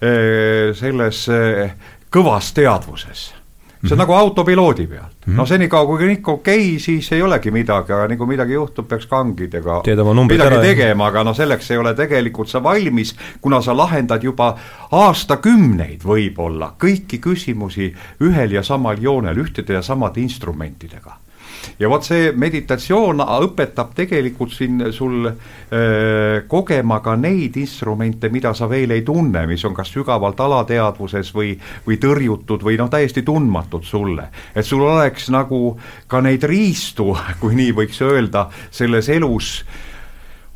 eh, selles kõvas teadvuses see on mm -hmm. nagu autopiloodi pealt mm -hmm., no senikaua kui kõik okei okay,, siis ei olegi midagi, aga nii kui midagi juhtub, peaks kangidega midagi tegema, aga no selleks ei ole tegelikult sa valmis, kuna sa lahendad juba aastakümneid võib-olla kõiki küsimusi ühel ja samal joonel, ühtede ja samade instrumentidega ja vot see meditatsioon õpetab tegelikult siin sul öö, kogema ka neid instrumente, mida sa veel ei tunne, mis on kas sügavalt alateadvuses või, või tõrjutud või noh, täiesti tundmatud sulle. et sul oleks nagu ka neid riistu, [LAUGHS] kui nii võiks öelda, selles elus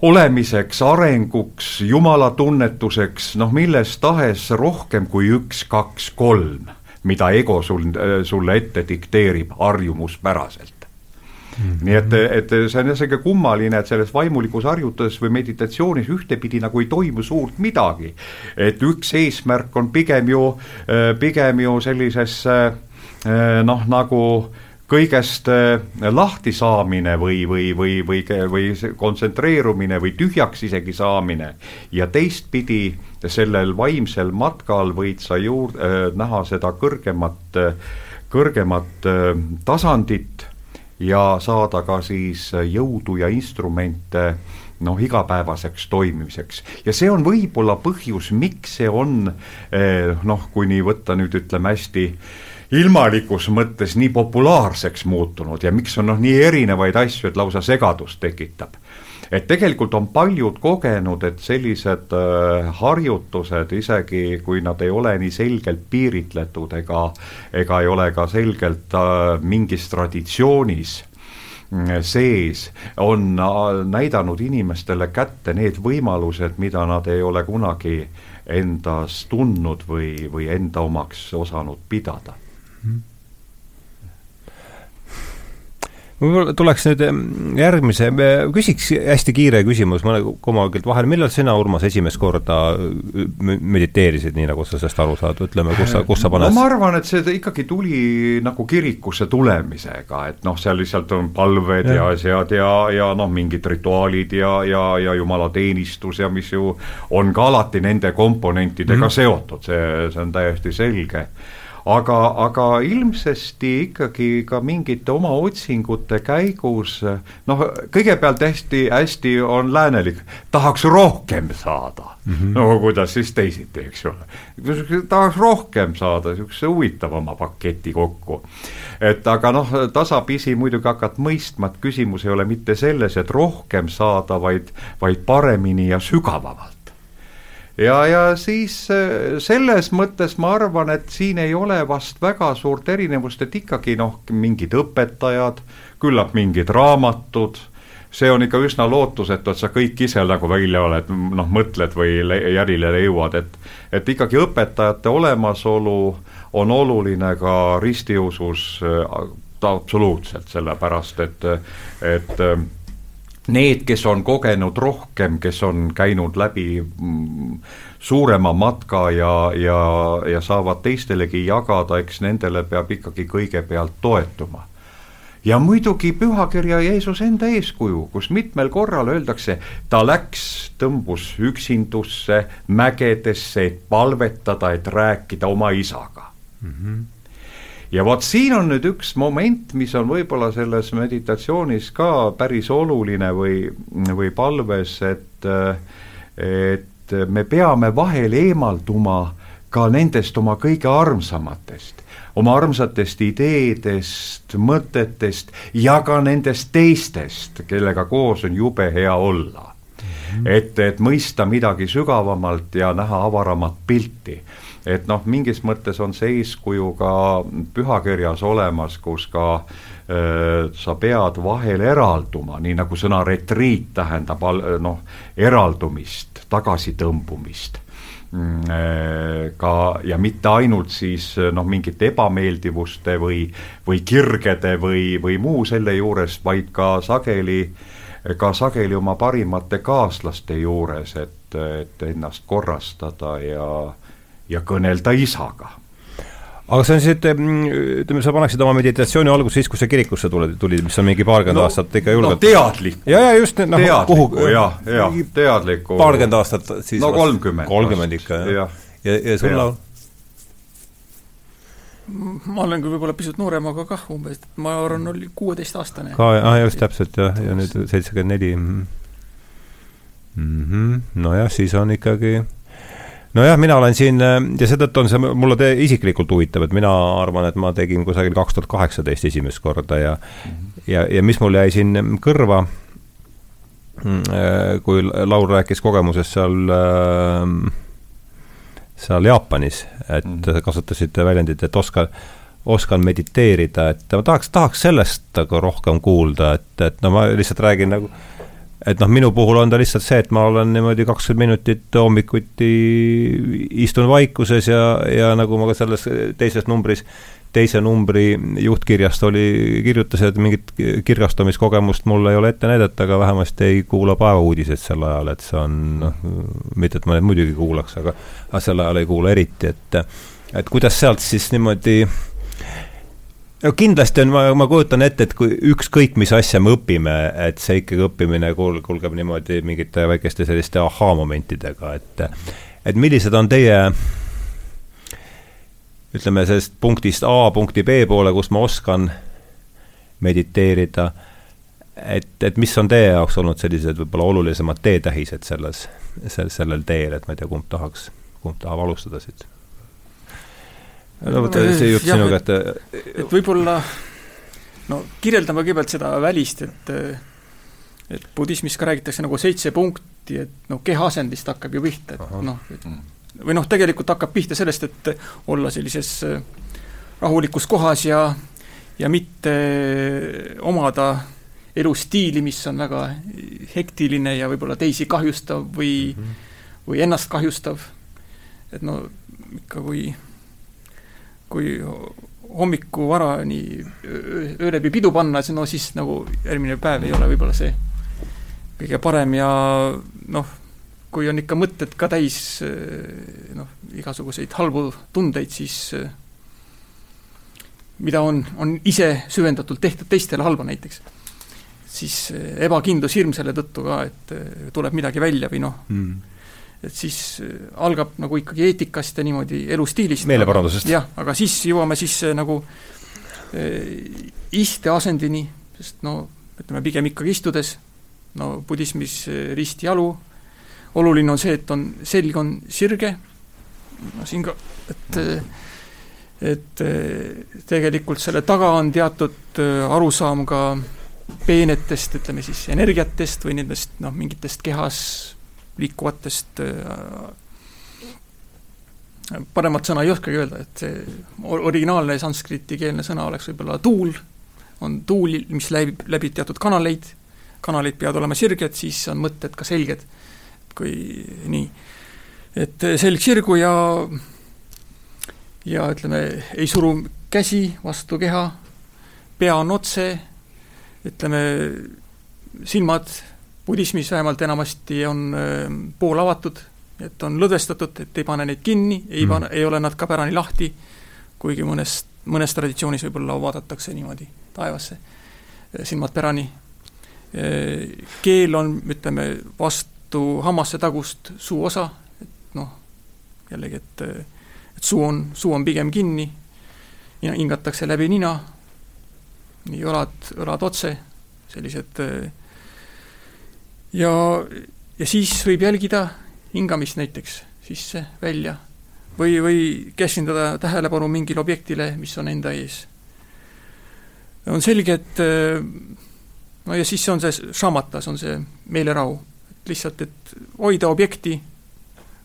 olemiseks, arenguks, jumalatunnetuseks, noh milles tahes rohkem kui üks, kaks, kolm, mida ego sul, sulle ette dikteerib harjumuspäraselt mm. -hmm. nii et, et see on isegi kummaline, et selles vaimulikus harjutuses või meditatsioonis ühtepidi nagu ei toimu suurt midagi. et üks eesmärk on pigem ju, pigem ju sellisesse noh, nagu kõigest eh, lahti saamine või, või, või, või, või kontsentreerumine või tühjaks isegi saamine ja teistpidi sellel vaimsel matkal võid sa juurde näha seda kõrgemat, kõrgemat eh, tasandit ja saada ka siis jõudu ja instrumente noh, igapäevaseks toimimiseks. Ja see on võib-olla põhjus, miks see on eh, noh, kui nii võtta nüüd ütleme hästi ilmalikus mõttes nii populaarseks muutunud ja miks on noh, nii erinevaid asju, et lausa segadust tekitab et tegelikult on paljud kogenud, et sellised äh, harjutused, isegi kui nad ei ole nii selgelt piiritletud ega, ega ei ole ka selgelt äh, mingis traditsioonis mm, sees, on äh, näidanud inimestele kätte need võimalused, mida nad ei ole kunagi endas tundnud või, või enda omaks osanud pidada võib-olla tuleks nüüd järgmise, küsiks hästi kiire küsimus mõne komagilt vahele, millal sina, Urmas, esimest korda mediteerisid, nii nagu sa sellest aru saad, ütleme, kus sa, kus sa paned no ma arvan, et see ikkagi tuli nagu kirikusse tulemisega, et noh, seal lihtsalt on palved ja, ja asjad ja, ja noh, mingid rituaalid ja, ja, ja jumalateenistus ja mis ju on ka alati nende komponentidega mm. seotud, see, see on täiesti selge aga, aga ilmsesti ikkagi ka mingite oma otsingute käigus noh, kõigepealt hästi-hästi on läänelik, tahaks rohkem saada mm. -hmm. no kuidas siis teisiti, eks ole. tahaks rohkem saada, niisuguse huvitavama paketi kokku. et aga noh, tasapisi muidugi hakkad mõistma, et küsimus ei ole mitte selles, et rohkem saada, vaid, vaid paremini ja sügavamalt ja, ja siis äh, selles mõttes ma arvan, et siin ei ole vast väga suurt erinevust, et ikkagi noh, mingid õpetajad, küllap mingid raamatud, see on ikka üsna lootusetu, et sa kõik ise nagu välja oled, noh, mõtled või le järile jõuad, et et ikkagi õpetajate olemasolu on oluline ka ristiusus äh, absoluutselt, sellepärast et, et äh, need, kes on kogenud rohkem, kes on käinud läbi mm, suurema matka ja, ja, ja saavad teistelegi jagada, eks nendele peab ikkagi kõigepealt toetuma. ja muidugi pühakirja Jeesus enda eeskuju, kus mitmel korral öeldakse, ta läks, tõmbus üksindusse mägedesse, et palvetada, et rääkida oma isaga mm. -hmm ja vot siin on nüüd üks moment, mis on võib-olla selles meditatsioonis ka päris oluline või, või palves, et, et me peame vahel eemalduma ka nendest oma kõige armsamatest, oma armsatest ideedest, mõtetest ja ka nendest teistest, kellega koos on jube hea olla. Et, et mõista midagi sügavamalt ja näha avaramat pilti et noh, mingis mõttes on see eeskuju ka pühakirjas olemas, kus ka öö, sa pead vahel eralduma, nii nagu sõna retriit tähendab noh, eraldumist, tagasitõmbumist. Mm, ka ja mitte ainult siis noh, mingite ebameeldivuste või, või kirgede või, või muu selle juures, vaid ka sageli, ka sageli oma parimate kaaslaste juures, et, et ennast korrastada ja ja kõnelda isaga aga see on siis, et mm, ütleme, sa paneksid oma meditatsiooni alguse siis, kui sa kirikusse tulid, tulid, mis on mingi paarkümmend no, aastat ikka julgelt no teadlikku. ja, ja just, noh, kuhu jah, jah, teadlikku paarkümmend aastat siis no kolmkümmend. kolmkümmend ikka, jah ja,. ja, ja sul, Laul? ma olen küll võib-olla pisut noorem, aga kah umbes, ma arvan, oli kuueteistaastane. ka, ah just, täpselt jah, ja nüüd seitsekümmend neli. Mhm. Mhm. nojah, siis on ikkagi nojah, mina olen siin äh, ja seetõttu on see mulle te, isiklikult huvitav, et mina arvan, et ma tegin kusagil kaks tuhat kaheksateist esimest korda ja mm -hmm. ja, ja mis mul jäi siin kõrva, mm, äh, kui Laur rääkis kogemusest seal äh, seal Jaapanis, et mm -hmm. kasutasite väljendit, et oskan, oskan mediteerida, et ma tahaks, tahaks sellest nagu rohkem kuulda, et, et no ma lihtsalt räägin nagu et noh, minu puhul on ta lihtsalt see, et ma olen niimoodi kakskümmend minutit hommikuti istun vaikuses ja, ja nagu ma ka selles teises numbris, teise numbri juhtkirjast oli, kirjutas, et mingit kirgastumiskogemust mul ei ole ette näidata, aga vähemasti ei kuula päevauudiseid sel ajal, et see on noh, mitte et ma neid muidugi kuulaks, aga, aga sel ajal ei kuula eriti, et et kuidas sealt siis niimoodi no kindlasti on, ma, ma kujutan ette, et kui ükskõik, mis asja me õpime, et see ikkagi õppimine kul-, kulgeb niimoodi mingite väikeste selliste ahhaa-momentidega, et et millised on teie ütleme, sellest punktist A punkti B poole, kus ma oskan mediteerida, et, et mis on teie jaoks olnud sellised võib-olla olulisemad teetähised selles, sellel teel, et ma ei tea, kumb tahaks, kumb tahab alustada siit no vot, see jutt sinu kätte. et võib-olla no kirjeldame kõigepealt seda välist, et et budismis ka räägitakse nagu seitse punkti, et noh, kehaasendist hakkab ju pihta, et noh, või noh, tegelikult hakkab pihta sellest, et olla sellises äh, rahulikus kohas ja ja mitte omada elustiili, mis on väga hektiline ja võib-olla teisi kahjustav või mm, -hmm. või ennast kahjustav. et no ikka, kui kui hommiku varani öö läbi pidu panna, no siis nagu järgmine päev ei ole võib-olla see kõige parem ja noh, kui on ikka mõtted ka täis noh, igasuguseid halbu tundeid, siis mida on, on ise süvendatult tehtud teistele halba näiteks, siis ebakindlus hirm selle tõttu ka, et tuleb midagi välja või noh mm et siis äh, algab nagu ikkagi eetikast ja niimoodi elustiilist. meeleparandusest. jah, aga siis jõuame siis äh, nagu äh, isteasendini, sest no ütleme pigem ikkagi istudes, no budismis ristijalu, oluline on see, et on, selg on sirge, no siin ka, et et tegelikult selle taga on teatud arusaam ka peenetest, ütleme siis energiatest või nendest noh, mingitest kehas liikuvatest äh, paremat sõna ei oskagi öelda, et see originaalne sanskriti-keelne sõna oleks võib-olla tuul, on tuul, mis läbib, läbi teatud kanaleid, kanalid peavad olema sirged, siis on mõtted ka selged, kui nii. et selg sirgu ja ja ütleme, ei suru käsi vastu keha, pea on otse, ütleme, silmad budismis vähemalt enamasti on äh, poolavatud, et on lõdvestatud, et ei pane neid kinni, ei mm. pane, ei ole nad ka pärani lahti, kuigi mõnes, mõnes traditsioonis võib-olla vaadatakse niimoodi taevasse, äh, silmad pärani. Äh, keel on, ütleme, vastu hammaste tagust suuosa, et noh, jällegi, et et suu on, suu on pigem kinni, hingatakse läbi nina, nii õlad, õlad otse, sellised äh, ja, ja siis võib jälgida hingamist näiteks sisse-välja või, või keskenduda tähelepanu mingile objektile, mis on enda ees. on selge, et no ja siis on see šamata, see on see meelerahu, et lihtsalt, et hoida objekti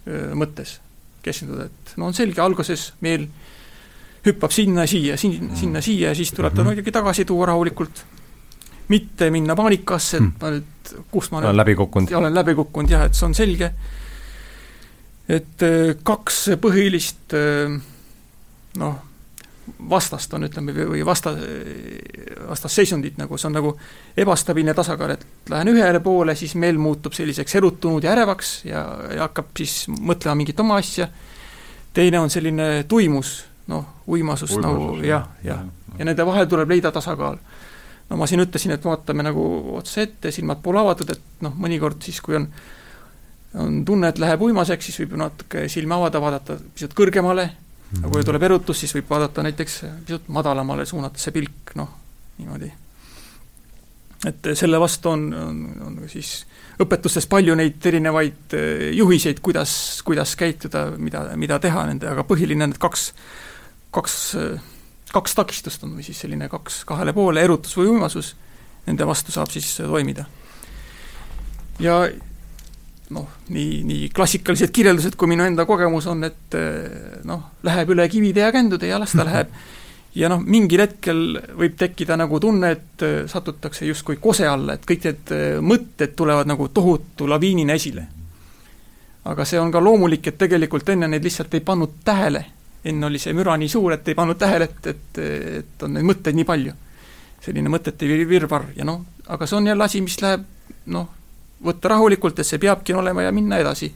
öö, mõttes. keskenduda, et no on selge, alguses meel hüppab sinna-siia, siin, sinna-siia ja siis tuleb ta Mhm. muidugi tagasi tuua rahulikult. Mitte minna paanikasse, et Hmm. ma nüüd, kus ma olen nüüd läbi kukkunud. ja olen läbi kukkunud jah, et see on selge. et äh, kaks põhilist äh, noh, vastast on, ütleme, või vasta, vastasseisundit nagu, see on nagu ebastabiilne tasakaal, et lähen ühele poole, siis meel muutub selliseks erutunud ja ärevaks ja, ja hakkab siis mõtlema mingit oma asja, teine on selline tuimus, noh, uimasus, uimasus nagu jah, jah, ja nende vahel tuleb leida tasakaal. No ma siin ütlesin, et vaatame nagu otse ette, silmad poole avatud, et noh, mõnikord siis, kui on on tunne, et läheb uimaseks, siis võib natuke silma avada, vaadata pisut kõrgemale, aga kui tuleb erutus, siis võib vaadata näiteks pisut madalamale, suunata see pilk, noh, niimoodi. et selle vastu on, on, on siis õpetustes palju neid erinevaid eh, juhiseid, kuidas, kuidas käituda, mida, mida teha nende, aga põhiline need kaks, kaks, kaks takistust on või siis selline kaks kahele poole, erutus või uimasus, nende vastu saab siis toimida. ja noh, nii, nii klassikalised kirjeldused kui minu enda kogemus on, et eh, noh, läheb üle kivide ja kändude ja las ta läheb. [LAUGHS] ja noh, mingil hetkel võib tekkida nagu tunne, et eh, satutakse justkui kose alla, et kõik need mõtted tulevad nagu tohutu laviinina esile. aga see on ka loomulik, et tegelikult enne neid lihtsalt ei pannud tähele. Enne oli see müra nii suur, et ei pannud tähele, et, et, et on neid mõtteid nii palju. selline mõtete vir virvarr ja noh, aga see on jälle asi, mis läheb noh, võtta rahulikult, et see peabki olema ja minna edasi.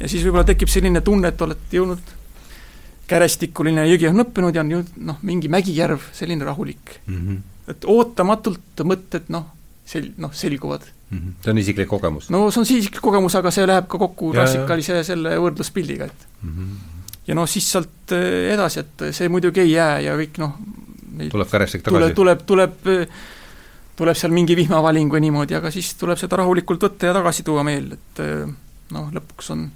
ja siis võib-olla tekib selline tunne, et olete jõudnud kärestikuline jõgi on lõppenud ja on jõudnud noh, mingi mägijärv, selline rahulik mm. -hmm. et ootamatult mõtted noh, sel-, noh, selguvad. Mm -hmm. see on isiklik kogemus? no see on isiklik kogemus, aga see läheb ka kokku klassikalise selle võrdluspildiga, et mm. -hmm. Ja noh, siis sealt eh, edasi, et see muidugi ei jää ja kõik noh, tuleb tuleb, tagasi? tuleb, tuleb, tuleb seal mingi vihmavaling või niimoodi, aga siis tuleb seda rahulikult võtta ja tagasi tuua meel, et noh, lõpuks on,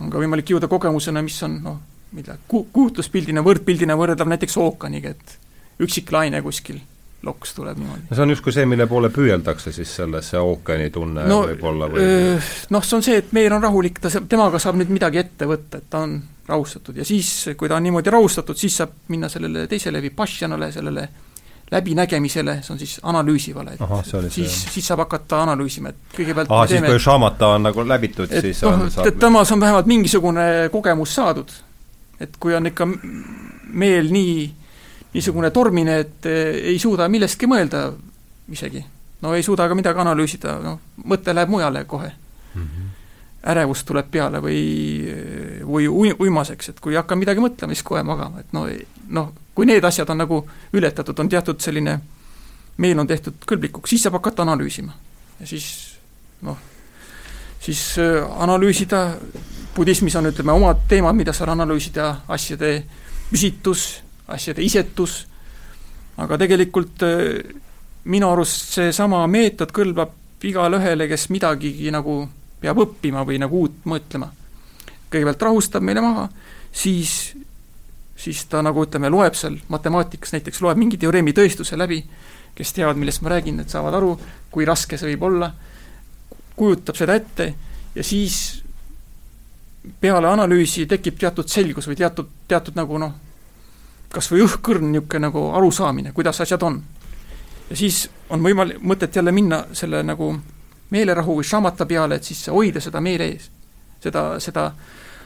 on ka võimalik jõuda kogemusena, mis on noh, mida ku-, kuutluspildina, võrdpildina võrreldav näiteks ookeaniga, et üksik laine kuskil loks tuleb niimoodi. no see on justkui see, mille poole püüeldakse siis selles, see ookeani tunne no, võib-olla või noh, see on see, et meel on rahulik, ta saab, temaga saab nüüd midagi ette võtta, et ta on rahustatud ja siis, kui ta on niimoodi rahustatud, siis saab minna sellele teisele vipašjanale, sellele läbinägemisele, see on siis analüüsivale, et see, siis, siis saab hakata analüüsima, et kõigepealt ahah, me siis teeme kui šamata on nagu läbitud, siis noh, et temas on vähemalt mingisugune kogemus saadud. et kui on ikka meel nii, niisugune tormine, et eh, ei suuda millestki mõelda isegi, no ei suuda ka midagi analüüsida, noh, mõte läheb mujale kohe mm. -hmm. ärevus tuleb peale või, või ui-, uimaseks, et kui ei hakka midagi mõtlema, siis kohe magama, et no, noh, kui need asjad on nagu ületatud, on teatud selline, meel on tehtud kõlblikuks, siis saab hakata analüüsima. ja siis noh, siis äh, analüüsida, budismis on, ütleme, omad teemad, mida seal analüüsida, asjade püsitus, asjade isetus, aga tegelikult äh, minu arust seesama meetod kõlbab igale ühele, kes midagigi nagu peab õppima või nagu uut mõtlema. kõigepealt rahustab meile maha, siis, siis ta nagu ütleme, loeb seal matemaatikas näiteks, loeb mingi teoreemi tõestuse läbi, kes teavad, millest ma räägin, need saavad aru, kui raske see võib olla, kujutab seda ette ja siis peale analüüsi tekib teatud selgus või teatud, teatud nagu noh, kas või õhkõrn niisugune nagu arusaamine, kuidas asjad on. ja siis on võimalik, mõtet jälle minna selle nagu meelerahu või šamata peale, et siis hoida seda meele ees. seda, seda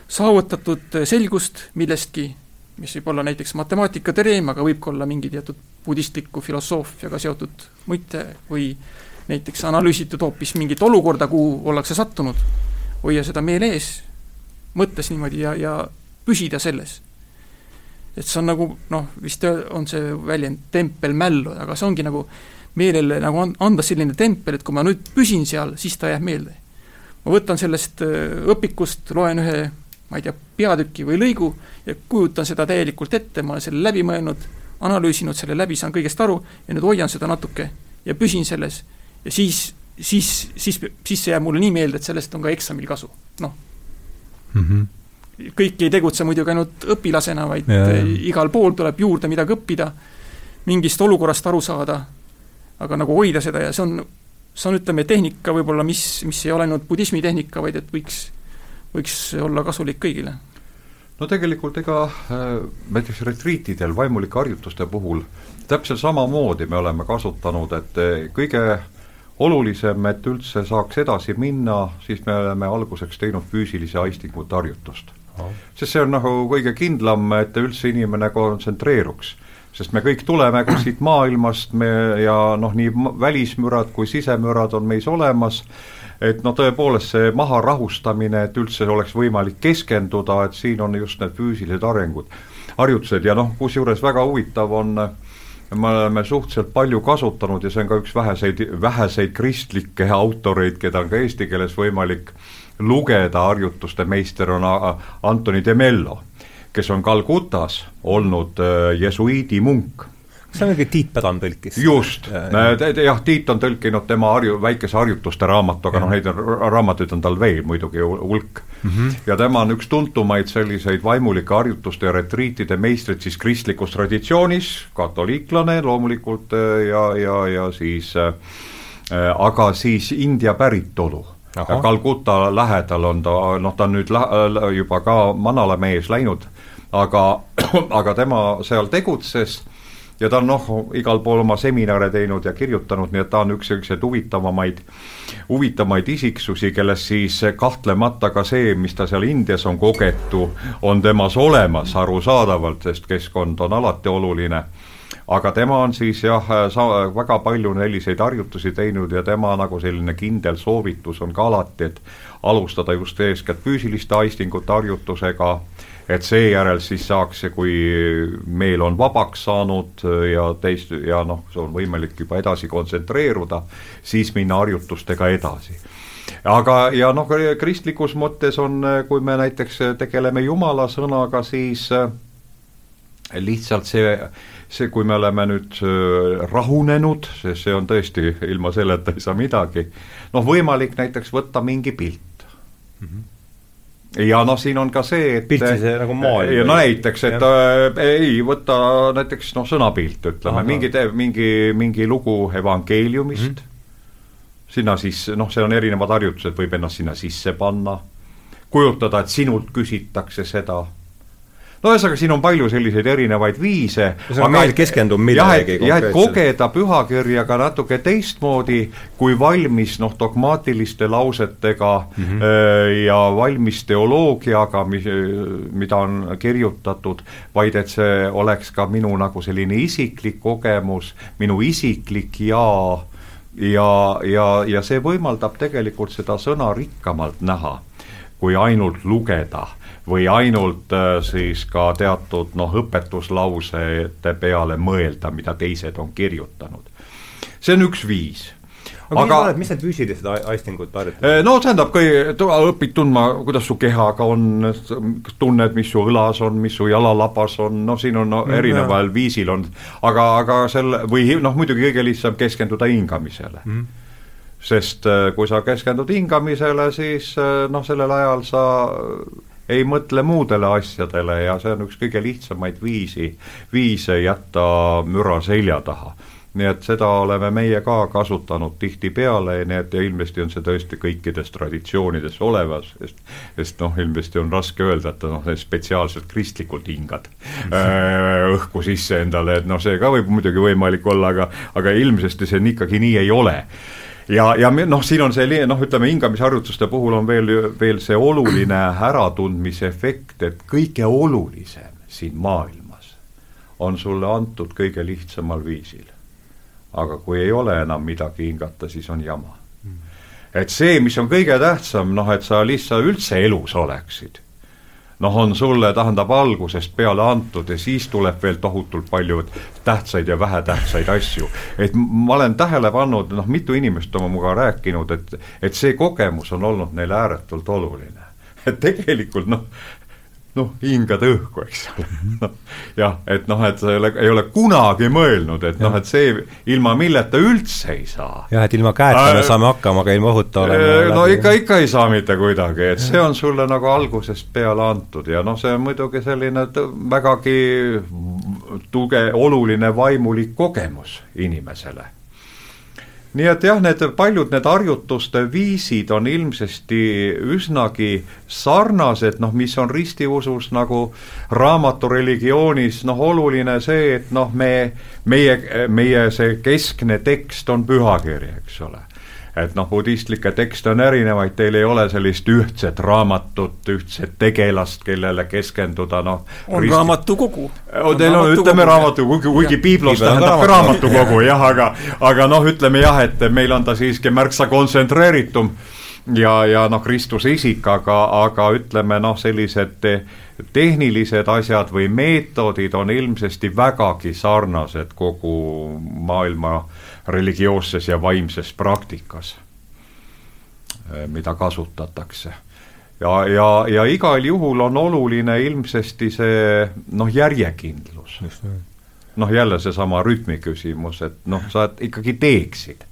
saavutatud selgust millestki, mis võib olla näiteks matemaatika-tereem, aga võib ka olla mingi teatud budistliku filosoofiaga seotud mõte või näiteks analüüsitud hoopis mingit olukorda, kuhu ollakse sattunud, hoia seda meele ees, mõttes niimoodi ja, ja püsida selles. Et see on nagu noh, vist on see väljend tempel mällu, aga see ongi nagu meelele nagu anda selline tempel, et kui ma nüüd püsin seal, siis ta jääb meelde. ma võtan sellest õpikust, loen ühe ma ei tea, peatüki või lõigu ja kujutan seda täielikult ette, ma olen selle läbi mõelnud, analüüsinud selle läbi, saan kõigest aru ja nüüd hoian seda natuke ja püsin selles ja siis, siis, siis, siis see jääb mulle nii meelde, et sellest on ka eksamil kasu, noh mm. -hmm. Kõik ei tegutse muidugi ainult õpilasena, vaid Ja, ja. igal pool tuleb juurde midagi õppida, mingist olukorrast aru saada, aga nagu hoida seda ja see on, see on, ütleme, tehnika võib-olla, mis, mis ei ole ainult budismi tehnika, vaid et võiks, võiks olla kasulik kõigile. no tegelikult ega äh, näiteks retriitidel, vaimulike harjutuste puhul täpselt samamoodi me oleme kasutanud, et äh, kõige olulisem, et üldse saaks edasi minna, siis me oleme alguseks teinud füüsilise aistingute harjutust. Sest see on nagu kõige kindlam, et üldse inimene kontsentreeruks. sest me kõik tuleme kuskilt [CLEARS THROAT] maailmast, me ja noh, nii välismürad kui sisemürad on meis olemas, et noh, tõepoolest see maha rahustamine, et üldse oleks võimalik keskenduda, et siin on just need füüsilised arengud, harjutused. Ja noh, kusjuures väga huvitav on äh, me oleme suhteliselt palju kasutanud ja see on ka üks väheseid, väheseid kristlikke autoreid, keda on ka eesti keeles võimalik lugeda, harjutuste meister on Antoni de Mello, kes on Calcutas olnud äh, jesuiidi munk see on mingi Tiit Pädan tõlkis. just, jah, Tiit on tõlkinud tema harju-, väikese harjutuste raamatu, aga noh, neid on, raamatuid on tal veel muidugi hulk mm. -hmm. ja tema on üks tuntumaid selliseid vaimulike harjutuste ja retriitide meistreid siis kristlikus traditsioonis, katoliiklane loomulikult äh, ja, ja, ja siis äh, aga siis India päritolu ja Calcutta lähedal on ta, noh, ta on nüüd lä-, juba ka manala mees läinud, aga, [CLEARS THROAT] aga tema seal tegutses ja ta on noh, igal pool oma seminare teinud ja kirjutanud, nii et ta on üks niisuguseid huvitavamaid, huvitavaid isiksusi, kellest siis kahtlemata ka see, mis ta seal Indias on kogetu, on temas olemas arusaadavalt, sest keskkond on alati oluline aga tema on siis jah, väga palju selliseid harjutusi teinud ja tema nagu selline kindel soovitus on ka alati, et alustada just eeskätt füüsiliste aistingute harjutusega, et seejärel siis saaks, kui meel on vabaks saanud ja teist ja noh, on võimalik juba edasi kontsentreeruda, siis minna harjutustega edasi. Aga, ja noh, kristlikus mõttes on, kui me näiteks tegeleme jumala sõnaga, siis lihtsalt see, see, kui me oleme nüüd äh, rahunenud, sest see on tõesti, ilma selleta ei saa midagi, noh, võimalik näiteks võtta mingi pilt. Mm. -hmm ja noh, siin on ka see, et pilt siis nagu maal? no näiteks, et äh, ei, võta näiteks noh, sõnapilt, ütleme, mingi, mingi, mingi lugu evangeeliumist. Mm, -hmm. sinna siis, noh, seal on erinevad harjutused, võib ennast sinna sisse panna, kujutada, et sinult küsitakse seda no ühesõnaga, siin on palju selliseid erinevaid viise. ühesõnaga, meil keskendub millelegi jah, et kogeda pühakirja ka natuke teistmoodi, kui valmis noh, dogmaatiliste lausetega mm -hmm. ja valmis teoloogiaga, mis, mida on kirjutatud, vaid et see oleks ka minu nagu selline isiklik kogemus, minu isiklik jaa ja, ja, ja see võimaldab tegelikult seda sõna rikkamalt näha, kui ainult lugeda või ainult äh, siis ka teatud noh, õpetuslausete peale mõelda, mida teised on kirjutanud. see on üks viis. Aga, aga oled, mis need füüsilised aistingud harjutavad? Äh, no tähendab, kui õpid tundma, kuidas su kehaga on, tunned, mis su õlas on, mis su jalalabas on, noh, siin on no, mm, erineval mm, viisil on, aga, aga selle või noh, muidugi kõige lihtsam keskenduda hingamisele. Mm. Sest äh, kui sa keskendud hingamisele, siis noh, sellel ajal sa ei mõtle muudele asjadele ja see on üks kõige lihtsamaid viisi, viise jätta müra selja taha. Nii et seda oleme meie ka kasutanud tihtipeale, nii et ja ilmselt on see tõesti kõikides traditsioonides olemas, sest sest noh, ilmselt on raske öelda, et noh, spetsiaalselt kristlikult hingad [LAUGHS] äh, õhku sisse endale, et noh, see ka võib muidugi võimalik olla, aga aga ilmsesti see ikkagi nii ei ole ja, ja noh, siin on see noh, ütleme hingamisharjutuste puhul on veel, veel see oluline äratundmise efekt, et kõige olulisem siin maailmas on sulle antud kõige lihtsamal viisil. aga kui ei ole enam midagi hingata, siis on jama. et see, mis on kõige tähtsam, noh, et sa lihtsalt üldse elus oleksid noh, on sulle, tähendab, algusest peale antud ja siis tuleb veel tohutult palju tähtsaid ja vähetähtsaid asju. et ma olen tähele pannud, noh, mitu inimest on minuga rääkinud, et, et see kogemus on olnud neile ääretult oluline. et tegelikult noh, noh, hingad õhku, eks ole no,. jah, et noh, et sa ei ole, ei ole kunagi mõelnud, et noh, et see, ilma milleta üldse ei saa. jah, et ilma käeta me äh, saame hakkama, aga ilma õhuta oleme äh, no läbi. ikka, ikka ei saa mitte kuidagi, et see on sulle nagu algusest peale antud ja noh, see on muidugi selline vägagi tuge-, oluline vaimulik kogemus inimesele nii et jah, need paljud need harjutuste viisid on ilmsesti üsnagi sarnased, noh, mis on ristiusus nagu raamatu religioonis, noh, oluline see, et noh, me, meie, meie see keskne tekst on pühakiri, eks ole et noh, budistlikke tekste on erinevaid, teil ei ole sellist ühtset raamatut, ühtset tegelast, kellele keskenduda, noh. on risti... raamatukogu. Teil on, ütleme raamatukogu, kuigi piiblos tähendab ka raamatukogu jah, aga, aga noh, ütleme jah, et meil on ta siiski märksa kontsentreeritum ja, ja noh, Kristuse isik, aga, aga ütleme noh, sellised tehnilised asjad või meetodid on ilmsesti vägagi sarnased kogu maailma äh, religioosses ja vaimses praktikas, eh, mida kasutatakse. ja, ja, ja igal juhul on oluline ilmsesti see noh, järjekindlus. noh, jälle seesama rütmi küsimus, et noh, sa ikkagi teeksid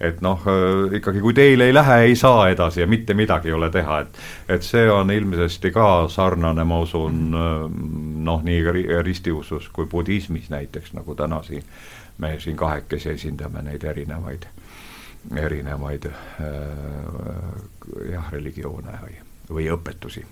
et noh, eh, ikkagi kui teil ei lähe, ei saa edasi ja mitte midagi ei ole teha, et et see on ilmsesti ka sarnane, ma usun, eh, noh, nii ristiusus kui budismis näiteks, nagu täna siin me siin kahekesi esindame neid erinevaid, erinevaid äh, jah, religioone või, või õpetusi.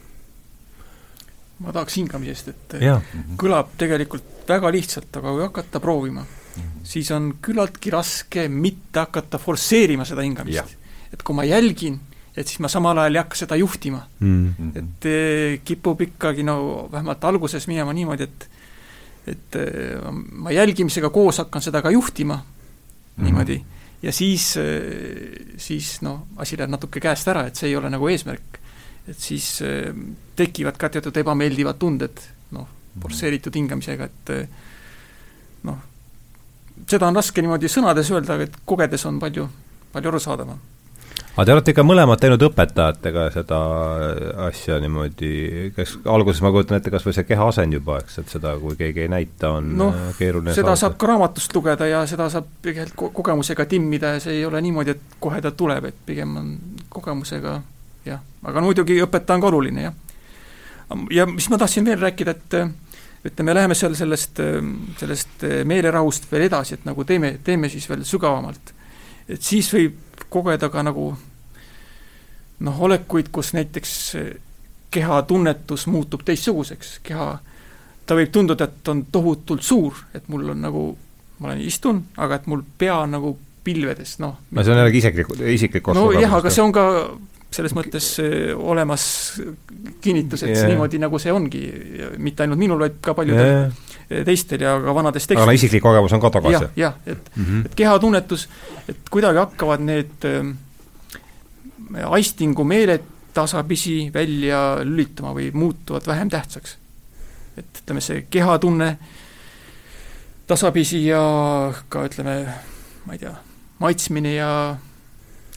ma tahaks hingamisest, et ja. kõlab tegelikult väga lihtsalt, aga kui hakata proovima mm, -hmm. siis on küllaltki raske mitte hakata forsseerima seda hingamist. et kui ma jälgin, et siis ma samal ajal ei hakka seda juhtima mm. -hmm. et eh, kipub ikkagi no vähemalt alguses minema niimoodi, et et äh, ma jälgimisega koos hakkan seda ka juhtima mm -hmm. niimoodi ja siis, äh, siis noh, asi läheb natuke käest ära, et see ei ole nagu eesmärk. et siis äh, tekivad ka teatud ebameeldivad tunded, noh, mhm. forsseeritud hingamisega, et noh, seda on raske niimoodi sõnades öelda, aga et kogedes on palju, palju arusaadavam aga te olete ikka mõlemad teinud õpetajatega seda asja niimoodi, kes alguses ma kujutan ette, kas või see keha asend juba, eks, et seda, kui keegi ei näita, on no, keeruline seda saada. saab ka raamatust lugeda ja seda saab tegelikult kogemusega timmida ja see ei ole niimoodi, et kohe ta tuleb, et pigem on kogemusega jah, aga no muidugi õpetaja on ka oluline, jah. ja mis ma tahtsin veel rääkida, et ütleme, läheme seal sellest, sellest meelerahust veel edasi, et nagu teeme, teeme siis veel sügavamalt. et siis võib kogeda ka nagu noh, olekuid, kus näiteks keha tunnetus muutub teistsuguseks, keha, ta võib tunduda, et on tohutult suur, et mul on nagu, ma olen, istun, aga et mul pea on nagu pilvedes, noh. no see on jällegi isiklik, isiklik no jah, aga see on ka selles mõttes äh, olemas kinnitus, et yeah. niimoodi nagu see ongi, mitte ainult minul, vaid ka paljudel yeah. teistel ja ka vanades tekstides. aga isiklik kogemus on ka tagasi ja,? jah, et mm, -hmm. et kehatunnetus, et kuidagi hakkavad need äh, aistingu meeled tasapisi välja lülituma või muutuvad vähem tähtsaks. et ütleme, see kehatunne tasapisi ja ka ütleme, ma ei tea, maitsmine ja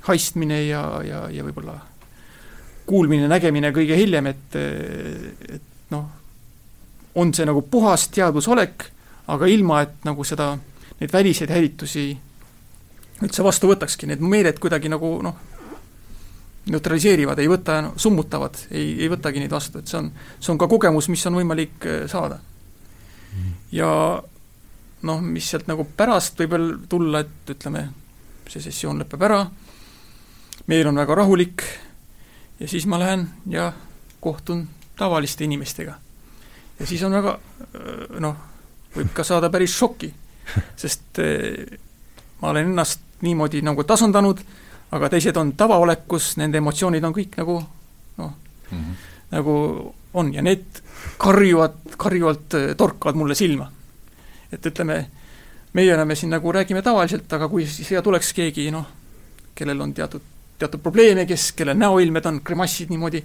haistmine ja, ja, ja võib-olla kuulmine, nägemine kõige hiljem, et, et noh, on see nagu puhas teadvusolek, aga ilma, et nagu seda, neid väliseid häiritusi üldse vastu võtakski, need meeled kuidagi nagu noh, neutraliseerivad, ei võta, summutavad, ei, ei võtagi neid vastu, et see on, see on ka kogemus, mis on võimalik äh, saada. ja noh, mis sealt nagu pärast võib veel tulla, et ütleme, see sessioon lõpeb ära, meel on väga rahulik ja siis ma lähen ja kohtun tavaliste inimestega. ja siis on väga noh, võib ka saada päris šoki, sest eh, ma olen ennast niimoodi nagu tasandanud, aga teised on tavaolekus, nende emotsioonid on kõik nagu noh mm, -hmm. nagu on ja need karjuvad, karjuvalt eh, torkavad mulle silma. et ütleme, meie oleme siin nagu räägime tavaliselt, aga kui siia tuleks keegi noh, kellel on teatud teatud probleeme, kes, kelle näoilmed on grimassid niimoodi,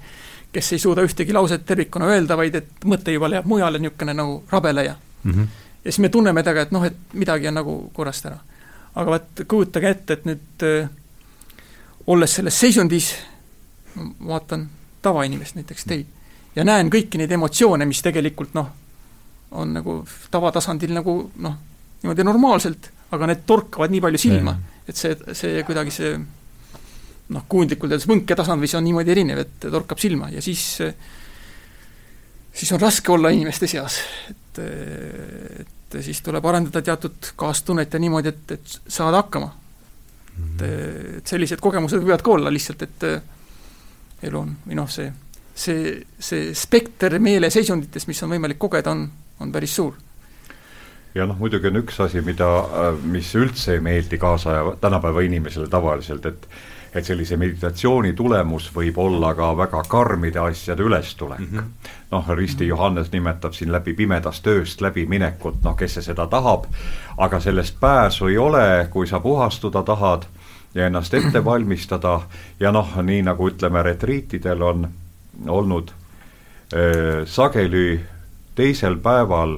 kes ei suuda ühtegi lauset tervikuna öelda, vaid et mõte juba läheb mujale, niisugune nagu rabeleja mm. -hmm. ja siis me tunneme temaga, et noh, et midagi on nagu korrast ära. aga vaat kujutage ette, et nüüd äh, olles selles seisundis, vaatan tavainimest, näiteks teid, ja näen kõiki neid emotsioone, mis tegelikult noh, on nagu tavatasandil nagu noh, niimoodi normaalselt, aga need torkavad nii palju silma, et see, see kuidagi see noh, kujundlikult öeldes võnketasand see on niimoodi erinev, et torkab silma ja siis siis on raske olla inimeste seas, et, et siis tuleb arendada teatud kaastunnet ja niimoodi, et, et saada hakkama. et, et sellised kogemused võivad ka olla lihtsalt, et elu on, või noh, see, see, see spekter meeleseisunditest, mis on võimalik kogeda, on, on päris suur ja noh, muidugi on üks asi, mida, mis üldse ei meeldi kaasaja, tänapäeva inimesele tavaliselt, et et sellise meditatsiooni tulemus võib olla ka väga karmide asjade ülestulek mm. -hmm. noh, Risti Johannes nimetab siin läbi pimedast ööst läbiminekut, noh, kes see seda tahab, aga sellest pääsu ei ole, kui sa puhastuda tahad ja ennast ette [CLEARS THROAT] valmistada ja noh, nii nagu ütleme, retriitidel on olnud äh, sageli teisel päeval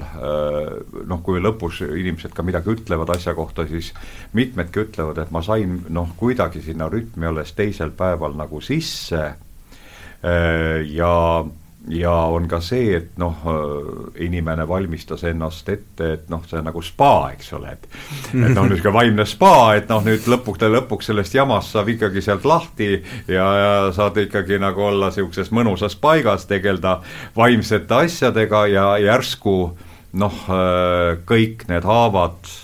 noh, kui lõpus inimesed ka midagi ütlevad asja kohta, siis mitmedki ütlevad, et ma sain noh, kuidagi sinna rütmi alles teisel päeval nagu sisse. Ja ja on ka see, et noh, inimene valmistas ennast ette, et noh, see on nagu spa, eks ole, et et noh, niisugune vaimne spa, et noh, nüüd lõpuks, lõpuks sellest jamast saab ikkagi sealt lahti ja, ja saad ikkagi nagu olla niisuguses mõnusas paigas, tegeleda vaimsete asjadega ja järsku noh, kõik need haavad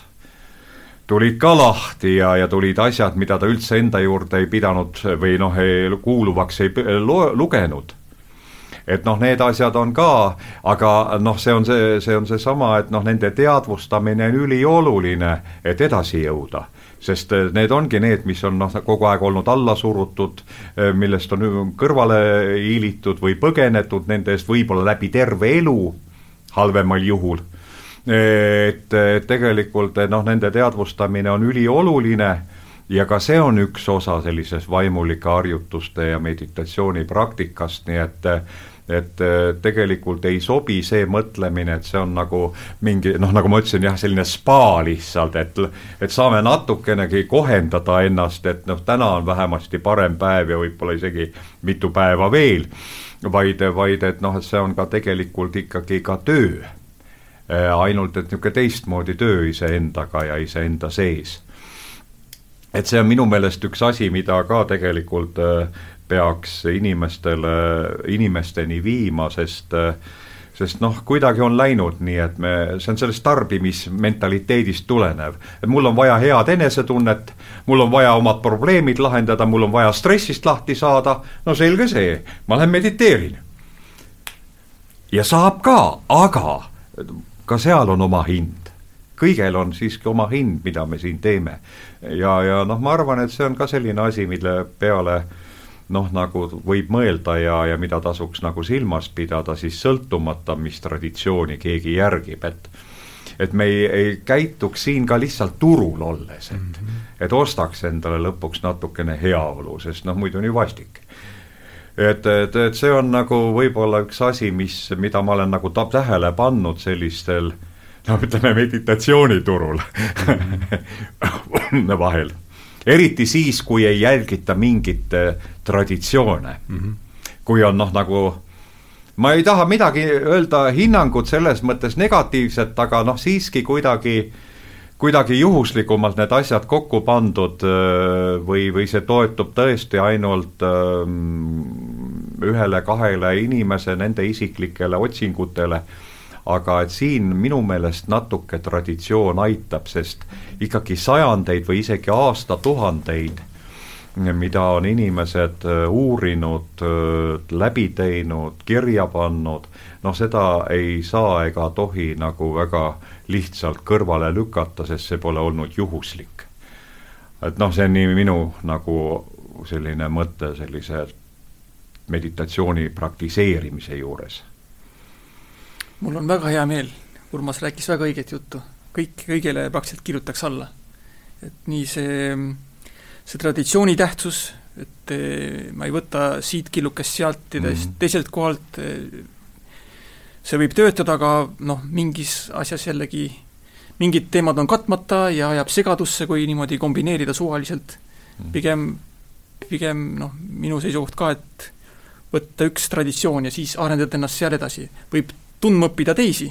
tulid ka lahti ja, ja tulid asjad, mida ta üldse enda juurde ei pidanud või noh, kuuluvaks ei lugenud et noh, need asjad on ka, aga noh, see on see, see on seesama, et noh, nende teadvustamine on ülioluline, et edasi jõuda sest eh, need ongi need, mis on noh, kogu aeg olnud alla surutud, eh, millest on kõrvale hiilitud või põgenetud nende eest võib-olla läbi terve elu, halvemal juhul. et tegelikult eh, noh, nende teadvustamine on ülioluline ja ka see on üks osa sellisest vaimulike harjutuste ja meditatsiooni praktikast, nii et et äh, tegelikult ei sobi see mõtlemine, et see on nagu mingi noh, nagu ma ütlesin jah, selline spa lihtsalt, et et saame natukenegi kohendada ennast, et noh, täna on vähemasti parem päev ja võib-olla isegi mitu päeva veel, vaid, vaid et noh, et see on ka tegelikult ikkagi ka töö. Äh, ainult et niisugune teistmoodi töö iseendaga ja iseenda sees. et see on minu meelest üks asi, mida ka tegelikult äh, peaks inimestele, inimesteni viima, sest sest noh, kuidagi on läinud nii, et me, see on sellest tarbimismentaliteedist tulenev. et mul on vaja head enesetunnet, mul on vaja omad probleemid lahendada, mul on vaja stressist lahti saada, no selge see, ma lähen mediteerin. ja saab ka, aga ka seal on oma hind. kõigel on siiski oma hind, mida me siin teeme. ja, ja noh, ma arvan, et see on ka selline asi, mille peale äh, noh, nagu võib mõelda ja, ja mida tasuks nagu silmas pidada, siis sõltumata, mis traditsiooni keegi järgib, et et me ei, ei käituks siin ka lihtsalt turul olles, et mm, -hmm. et ostaks endale lõpuks natukene heaolu, sest noh, muidu on ju vastik. et, et, et see on nagu võib-olla üks asi, mis, mida ma olen nagu tähele pannud sellistel noh, ütleme meditatsiooniturul -hmm. [LAUGHS] vahel eriti siis, kui ei jälgita mingit äh, traditsioone mm. -hmm. kui on noh, nagu ma ei taha midagi öelda hinnangut selles mõttes negatiivset, aga noh, siiski kuidagi kuidagi juhuslikumalt need asjad kokku pandud äh, või, või see toetub tõesti ainult ähm, ühele-kahele inimese, nende isiklikele otsingutele aga et siin minu meelest natuke traditsioon aitab, sest ikkagi sajandeid või isegi aastatuhandeid, mida on inimesed äh, uurinud, äh, läbi teinud, kirja pannud, noh, seda ei saa ega tohi nagu väga lihtsalt kõrvale lükata, sest see pole olnud juhuslik. et noh, see on nii minu nagu selline mõte sellise meditatsiooni praktiseerimise juures mul on väga hea meel, Urmas rääkis väga õiget juttu, kõik, kõigele praktiliselt kirjutaks alla. et nii see, see traditsiooni tähtsus, et eh, ma ei võta siit killukest sealt ja mm -hmm. teiselt kohalt, eh, see võib töötada, aga noh, mingis asjas jällegi mingid teemad on katmata ja ajab segadusse, kui niimoodi kombineerida suvaliselt. Mhm. pigem, pigem noh, minu seisukoht ka, et võtta üks traditsioon ja siis arendada ennast seal edasi. võib tundma õppida teisi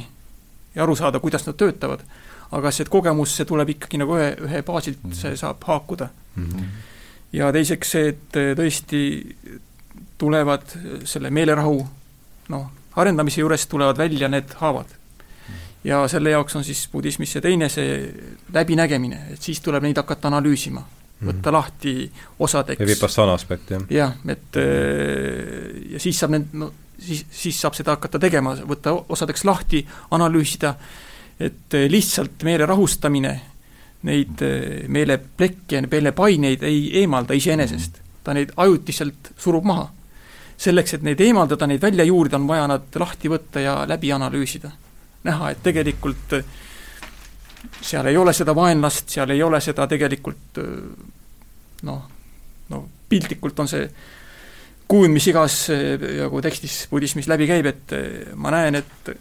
ja aru saada, kuidas nad töötavad. aga see kogemus, see tuleb ikkagi nagu ühe, ühe baasilt mm, -hmm. see saab haakuda mm. -hmm. ja teiseks see, et tõesti tulevad selle meelerahu noh, arendamise juures tulevad välja need haavad. ja selle jaoks on siis budismis see teine, see läbinägemine, et siis tuleb neid hakata analüüsima võtta mm. lahti osadeks. ja Vipassana aspekt, jah. jah, et ja siis saab need, no siis, siis saab seda hakata tegema, võtta osadeks lahti, analüüsida, et lihtsalt meele rahustamine neid meeleplekke, meelepaineid ei eemalda iseenesest. ta neid ajutiselt surub maha. selleks, et neid eemaldada, neid välja juurida, on vaja nad lahti võtta ja läbi analüüsida. näha, et tegelikult seal ei ole seda vaenlast, seal ei ole seda tegelikult noh, no piltlikult on see kujund, mis igas nagu tekstis budismis läbi käib, et ma näen, et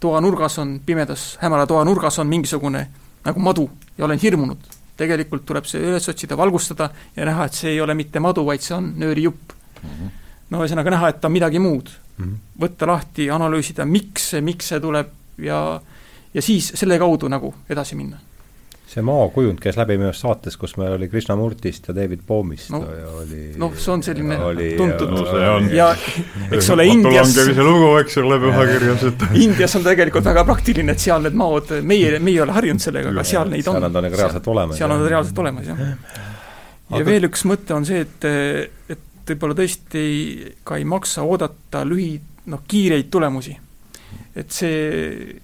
toanurgas on, pimedas hämara toanurgas on mingisugune nagu madu ja olen hirmunud. tegelikult tuleb see üles otsida, valgustada ja näha, et see ei ole mitte madu, vaid see on nöörijupp mm. -hmm. no ühesõnaga näha, et ta on midagi muud mm. -hmm. võtta lahti, analüüsida, miks see, miks see tuleb ja ja siis selle kaudu nagu edasi minna see maakujund käis läbi minu saates, kus meil oli Krishnamurtist ja David Boomist no, ja oli noh, see on selline oli, tuntud no, see on, ja eks ole, Indias see lugu, eks ole, pühakirjas, et [LAUGHS] Indias on tegelikult väga praktiline, et seal need maod, meie, meie ei ole harjunud sellega, aga seal neid on. seal nad on nagu reaalselt olemas. seal on nad reaalselt olemas, jah. ja aga... veel üks mõte on see, et, et võib-olla tõesti ka ei maksa oodata lühi, noh, kiireid tulemusi. et see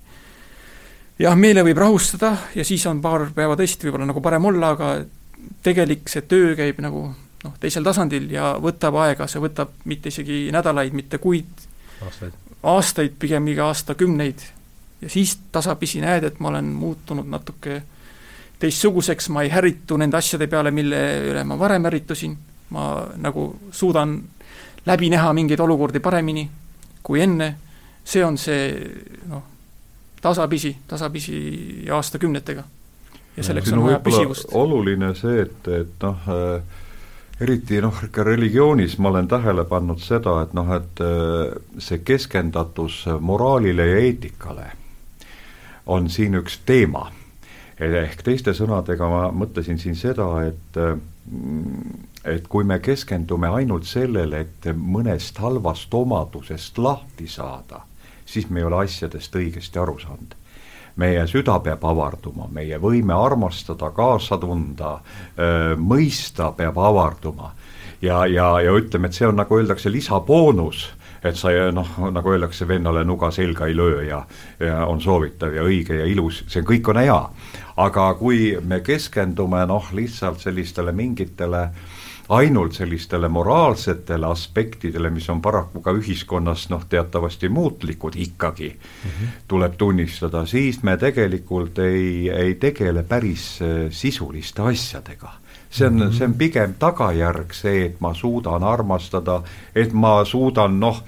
jah, meele võib rahustada ja siis on paar päeva tõesti võib-olla nagu parem olla, aga tegelik see töö käib nagu noh, teisel tasandil ja võtab aega, see võtab mitte isegi nädalaid, mitte kuid, aastaid, aastaid, pigem iga aastakümneid. ja siis tasapisi näed, et ma olen muutunud natuke teistsuguseks, ma ei ärritu nende asjade peale, mille üle ma varem ärritusin, ma nagu suudan läbi näha mingeid olukordi paremini kui enne, see on see noh, tasapisi, tasapisi aastakümnetega. ja selleks ja, on vaja püsivust. oluline see, et, et noh äh,, eriti noh, ka religioonis ma olen tähele pannud seda, et noh, et äh, see keskendatus moraalile ja eetikale on siin üks teema. ehk teiste sõnadega ma mõtlesin siin seda, et äh, et kui me keskendume ainult sellele, et mõnest halvast omadusest lahti saada siis me ei ole asjadest õigesti aru saanud. meie süda peab avarduma, meie võime armastada, kaasa tunda, mõista peab avarduma. ja, ja, ja ütleme, et see on, nagu öeldakse, lisaboonus et sa noh, nagu öeldakse, vennale nuga selga ei löö ja, ja on soovitav ja õige ja ilus, see kõik on hea. aga kui me keskendume noh, lihtsalt sellistele mingitele äh, ainult sellistele moraalsetele aspektidele, mis on paraku ka ühiskonnas noh, teatavasti muutlikud ikkagi mm, -hmm. tuleb tunnistada, siis me tegelikult ei, ei tegele päris äh, sisuliste asjadega see on mm, -hmm. see on pigem tagajärg, see, et ma suudan armastada, et ma suudan noh,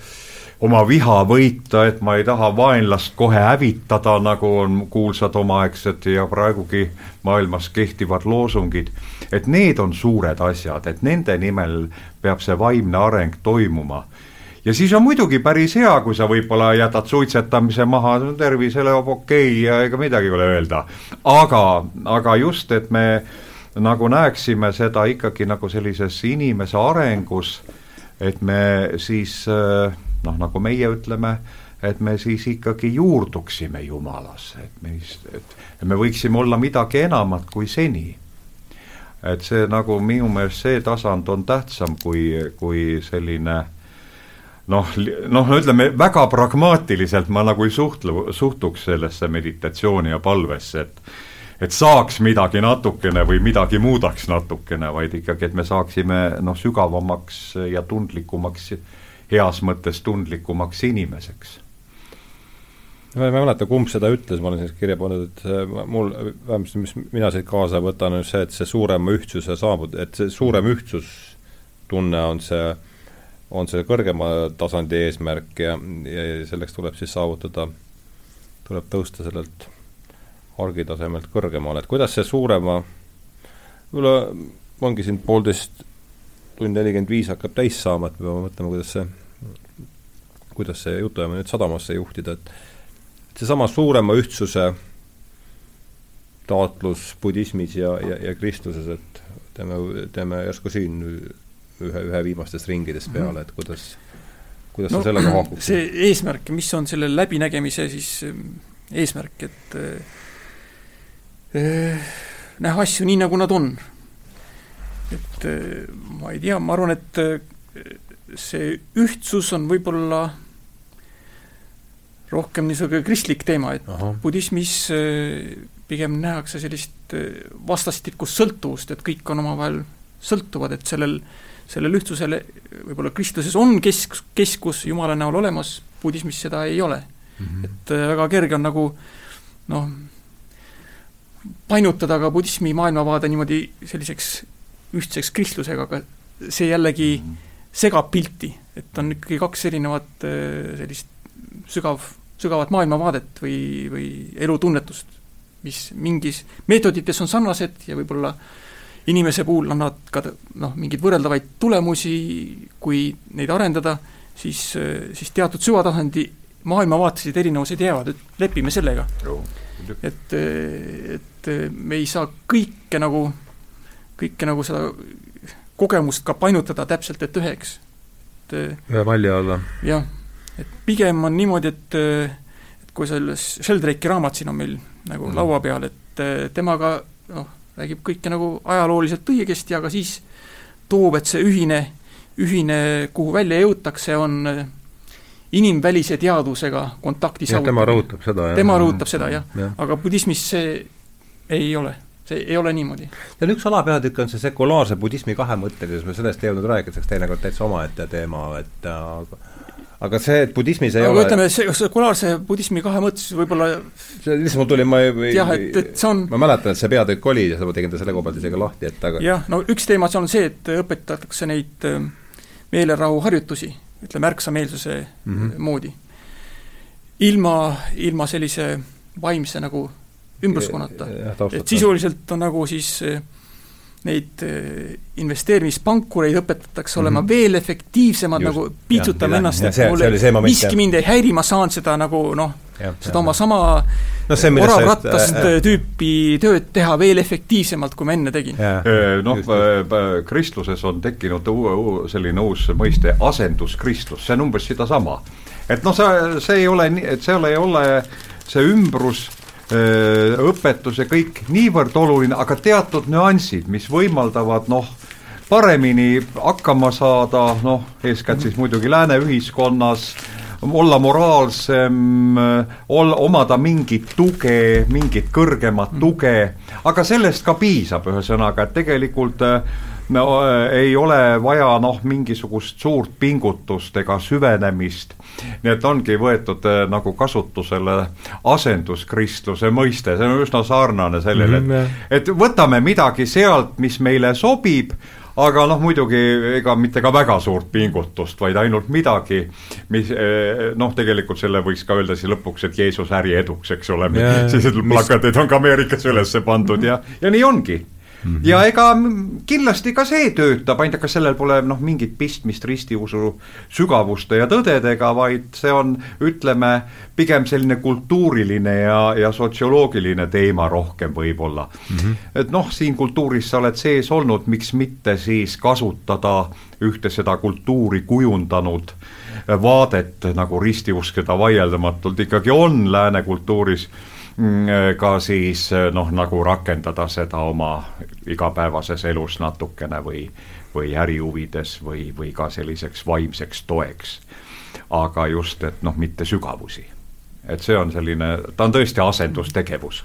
oma viha võita, et ma ei taha vaenlast kohe hävitada, nagu on kuulsad omaaegsed ja praegugi maailmas kehtivad loosungid. et need on suured asjad, et nende nimel peab see vaimne areng toimuma ja siis on muidugi päris hea, kui sa võib-olla jätad suitsetamise maha, tervisele okei okay ja ega midagi ei ole öelda. aga, aga just, et me nagu näeksime seda ikkagi nagu sellises inimese arengus, et me siis äh, noh, nagu meie ütleme, et me siis ikkagi juurduksime Jumalasse, et me, et me võiksime olla midagi enamat kui seni. et see nagu minu meelest see tasand on tähtsam kui, kui selline noh, noh, ütleme väga pragmaatiliselt ma nagu ei suhtle, suhtuks sellesse meditatsiooni ja palvesse, et et saaks midagi natukene või midagi muudaks natukene, vaid ikkagi, et me saaksime noh, sügavamaks ja tundlikumaks heas mõttes tundlikumaks inimeseks. ma ei mäleta, kumb seda ütles, ma olen sellest kirja pannud, et mul, vähemasti mis mina siit kaasa võtan, on see, et see suurema ühtsuse saabud, et see suurem ühtsustunne on see, on see kõrgema tasandi eesmärk ja, ja selleks tuleb siis saavutada, tuleb tõusta sellelt argitasemelt kõrgemale, et kuidas see suurema, võib-olla ongi siin poolteist tund nelikümmend viis hakkab täis saama, et me peame mõtlema, kuidas see, kuidas see jutuajamine nüüd sadamasse juhtida, et seesama suurema ühtsuse taotlus budismis ja, ja, ja kristluses, et teeme, teeme järsku siin ühe, ühe viimastest ringidest mhm. peale, et kuidas, kuidas no, sa sellega haakub? see eesmärk, mis on selle läbinägemise siis eesmärk, et äh, näha asju nii, nagu nad on. Et ma ei tea, ma arvan, et see ühtsus on võib-olla rohkem niisugune kristlik teema, et Aha. budismis pigem nähakse sellist vastastikust sõltuvust, et kõik on omavahel sõltuvad, et sellel, sellel ühtsusel võib-olla kristluses on kesk, keskus Jumala näol olemas, budismis seda ei ole mm. -hmm. et väga kerge on nagu noh, painutada ka budismi maailmavaade niimoodi selliseks ühtseks kristlusega, aga see jällegi -hmm. segab pilti, et on ikkagi kaks erinevat äh, sellist sügav, sügavat maailmavaadet või, või elutunnetust, mis mingis meetodites on sarnased ja võib-olla inimese puhul annavad ka noh, mingeid võrreldavaid tulemusi, kui neid arendada, siis, siis teatud süvatasandi maailmavaatelised erinevused jäävad, et lepime sellega et, et me ei saa kõike nagu, kõike nagu seda kogemust ka painutada täpselt, et üheks. et ühe malli alla. jah, et pigem on niimoodi, et et kui selles Sheldrake'i raamat siin on meil nagu mm. laua peal, et temaga noh, räägib kõike nagu ajalooliselt õigesti, aga siis toob, et see ühine, ühine, kuhu välja jõutakse, on inimvälise teadvusega kontakti saavutamine. tema rõhutab seda, jah. tema rõhutab seda, jah ja.. aga budismis see ei ole, see ei ole niimoodi. ja üks alapeatükk on see sekulaarse budismi kahemõttelisus, me sellest ei jõudnud rääkida, see oleks teinekord täitsa omaette teema, et aga aga see, et budismis ei aga ole ütleme, see sekulaarse budismi kahemõttelisus võib-olla see lihtsalt mul tuli, ma ei jah, et, et see on ma mäletan, et see peatükk oli ja ma tegin ta selle koha pealt isegi lahti, et aga jah, no üks teema seal on see, et õpetatakse neid äh, meelerahuharjutusi ütleme, ärksameelsuse mm -hmm. moodi. ilma, ilma sellise vaimse nagu ümbruskonnata. et sisuliselt on nagu siis eh, neid eh, investeerimispankureid õpetatakse olema mm -hmm. veel efektiivsemad, nagu piitsutama ennast, et mulle miski mind ei häiri, ma saan seda nagu noh, seda oma sama no, oravrattast äh, tüüpi tööd teha veel efektiivsemalt, kui ma enne tegin. Noh, kristluses on tekkinud uu, selline uus mõiste asenduskristlus, see on umbes sedasama. et noh, see, see ei ole nii, et seal ei ole see ümbrus õpetus ja kõik niivõrd oluline, aga teatud nüansid, mis võimaldavad noh, paremini hakkama saada, noh, eeskätt siis muidugi lääne ühiskonnas äh,, olla moraalsem, ol-, omada mingit tuge, mingit kõrgemat tuge, aga sellest ka piisab, ühesõnaga, et tegelikult no ei ole vaja noh, mingisugust suurt pingutust ega süvenemist, nii et ongi võetud nagu kasutusele asenduskristluse mõiste, see on üsna sarnane sellele, et mm, et võtame midagi sealt, mis meile sobib, aga noh, muidugi ega mitte ka väga suurt pingutust, vaid ainult midagi, mis eh, noh, tegelikult selle võiks ka öelda siis lõpuks, et Jeesus äri eduks, eks ole, sellised plakatid on ka Ameerikas üles pandud ja, ja nii ongi Mm -hmm. ja ega kindlasti ka see töötab, ainult ega sellel pole noh, mingit pistmist ristiusu sügavuste ja tõdedega, vaid see on, ütleme, pigem selline kultuuriline ja, ja sotsioloogiline teema rohkem võib-olla mm. -hmm. et noh, siin kultuuris sa oled sees olnud, miks mitte siis kasutada ühte seda kultuuri kujundanud vaadet nagu ristiusk, keda vaieldamatult ikkagi on lääne kultuuris ka siis noh, nagu rakendada seda oma igapäevases elus natukene või, või ärihuvides või, või ka selliseks vaimseks toeks. aga just, et noh, mitte sügavusi. et see on selline, ta on tõesti asendustegevus,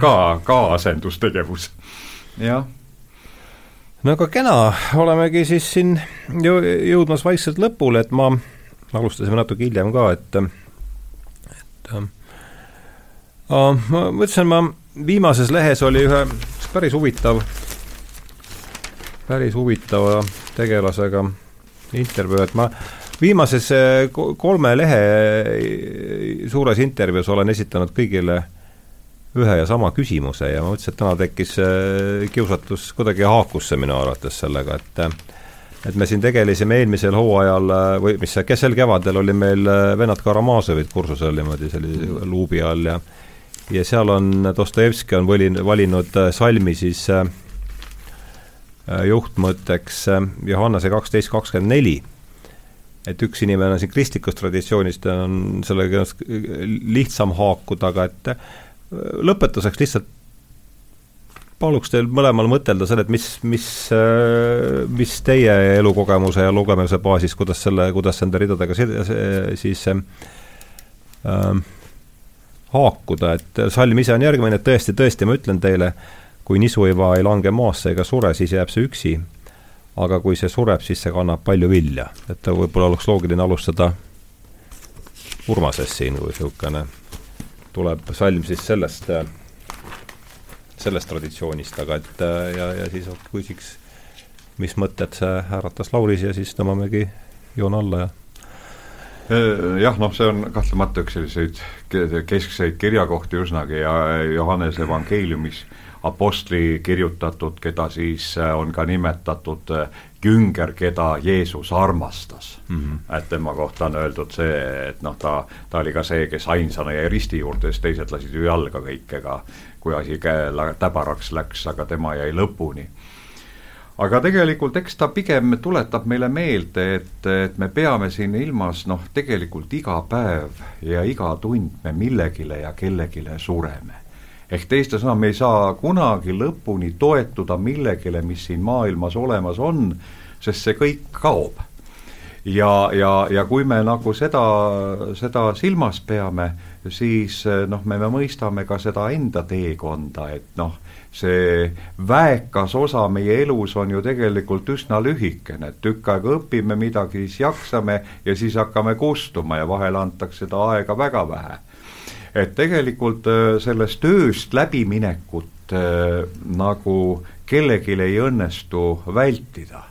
ka, ka asendustegevus, jah no aga kena, olemegi siis siin jõudmas vaikselt lõpule, et ma, alustasime natuke hiljem ka, et et ma mõtlesin, ma viimases lehes oli ühe päris huvitav, päris huvitava tegelasega intervjuu, et ma viimases eh, kolme lehe eh, suures intervjuus olen esitanud kõigile ühe ja sama küsimuse ja ma mõtlesin, et täna tekkis eh, kiusatus, kuidagi haakus see minu arvates sellega, et et me siin tegelesime eelmisel hooajal või mis see, kes sel kevadel oli meil vennad Karamaažovid kursusel niimoodi sellise luubi all ja ja seal on, Dostojevski on valin-, valinud äh, salmi siis äh, äh, juhtmõtteks Johannese kaksteist kakskümmend neli. et üks inimene siin kristlikust traditsioonist on sellega lihtsam haakuda, aga et lõpetuseks lihtsalt paluks teil mõlemal mõtelda selle, et mis, mis, mis teie elukogemuse ja lugemise baasis, kuidas selle, kuidas nende ridadega siis äh, haakuda, et salm ise on järgmine, et tõesti, tõesti, ma ütlen teile, kui nisuiva ei lange maasse ega sure, siis jääb see üksi. aga kui see sureb, siis see kannab palju vilja, et võib-olla oleks loogiline alustada Urmasest siin, kui niisugune tuleb salm siis sellest sellest traditsioonist, aga et ja, ja siis küsiks, mis mõtted see äratas Lauris ja siis tõmbamegi joone alla ja jah, noh, see on kahtlemata üks selliseid keskseid kirjakohti üsnagi ja Johannese evangeeliumis apostli kirjutatud, keda siis äh, on ka nimetatud künger, keda Jeesus armastas mm. -hmm. et tema kohta on öeldud see, et noh, ta, ta oli ka see, kes ainsana jäi risti juurde, sest teised lasid ju jalga kõik, ega kui asi käe täbaraks läks, aga tema jäi lõpuni. Aga tegelikult eks ta pigem tuletab meile meelde, et, et me peame siin ilmas noh, tegelikult iga päev ja iga tund me millegile ja kellegile sureme ehk teiste sõna, me ei saa kunagi lõpuni toetuda millegile, mis siin maailmas olemas on, sest see kõik kaob. ja, ja, ja kui me nagu seda, seda silmas peame, siis noh, me mõistame ka seda enda teekonda, et noh, see väekas osa meie elus on ju tegelikult üsna lühikene, et tükk aega õpime midagi, siis jaksame ja siis hakkame kustuma ja vahel antakse seda aega väga vähe. et tegelikult eh, sellest tööst läbiminekut äh, nagu kellelgi ei õnnestu vältida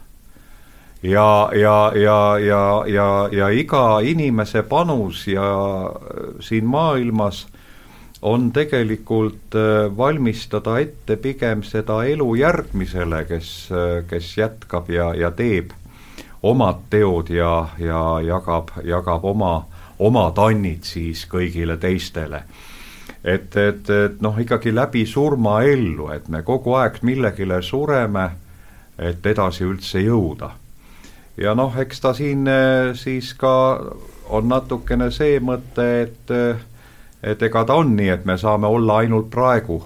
ja, ja, ja, ja, ja, ja iga inimese panus ja äh, siin maailmas on tegelikult äh, valmistada ette pigem seda elu järgmisele, kes, äh, kes jätkab ja, ja teeb omad teod ja, ja jagab, jagab oma, oma tannid siis kõigile teistele. et, et, et noh, ikkagi läbi surma ellu, et me kogu aeg millegile sureme, et edasi üldse jõuda ja noh, eks ta siin eh, siis ka on natukene see mõte, et et ega ta on nii, et me saame olla ainult praegu,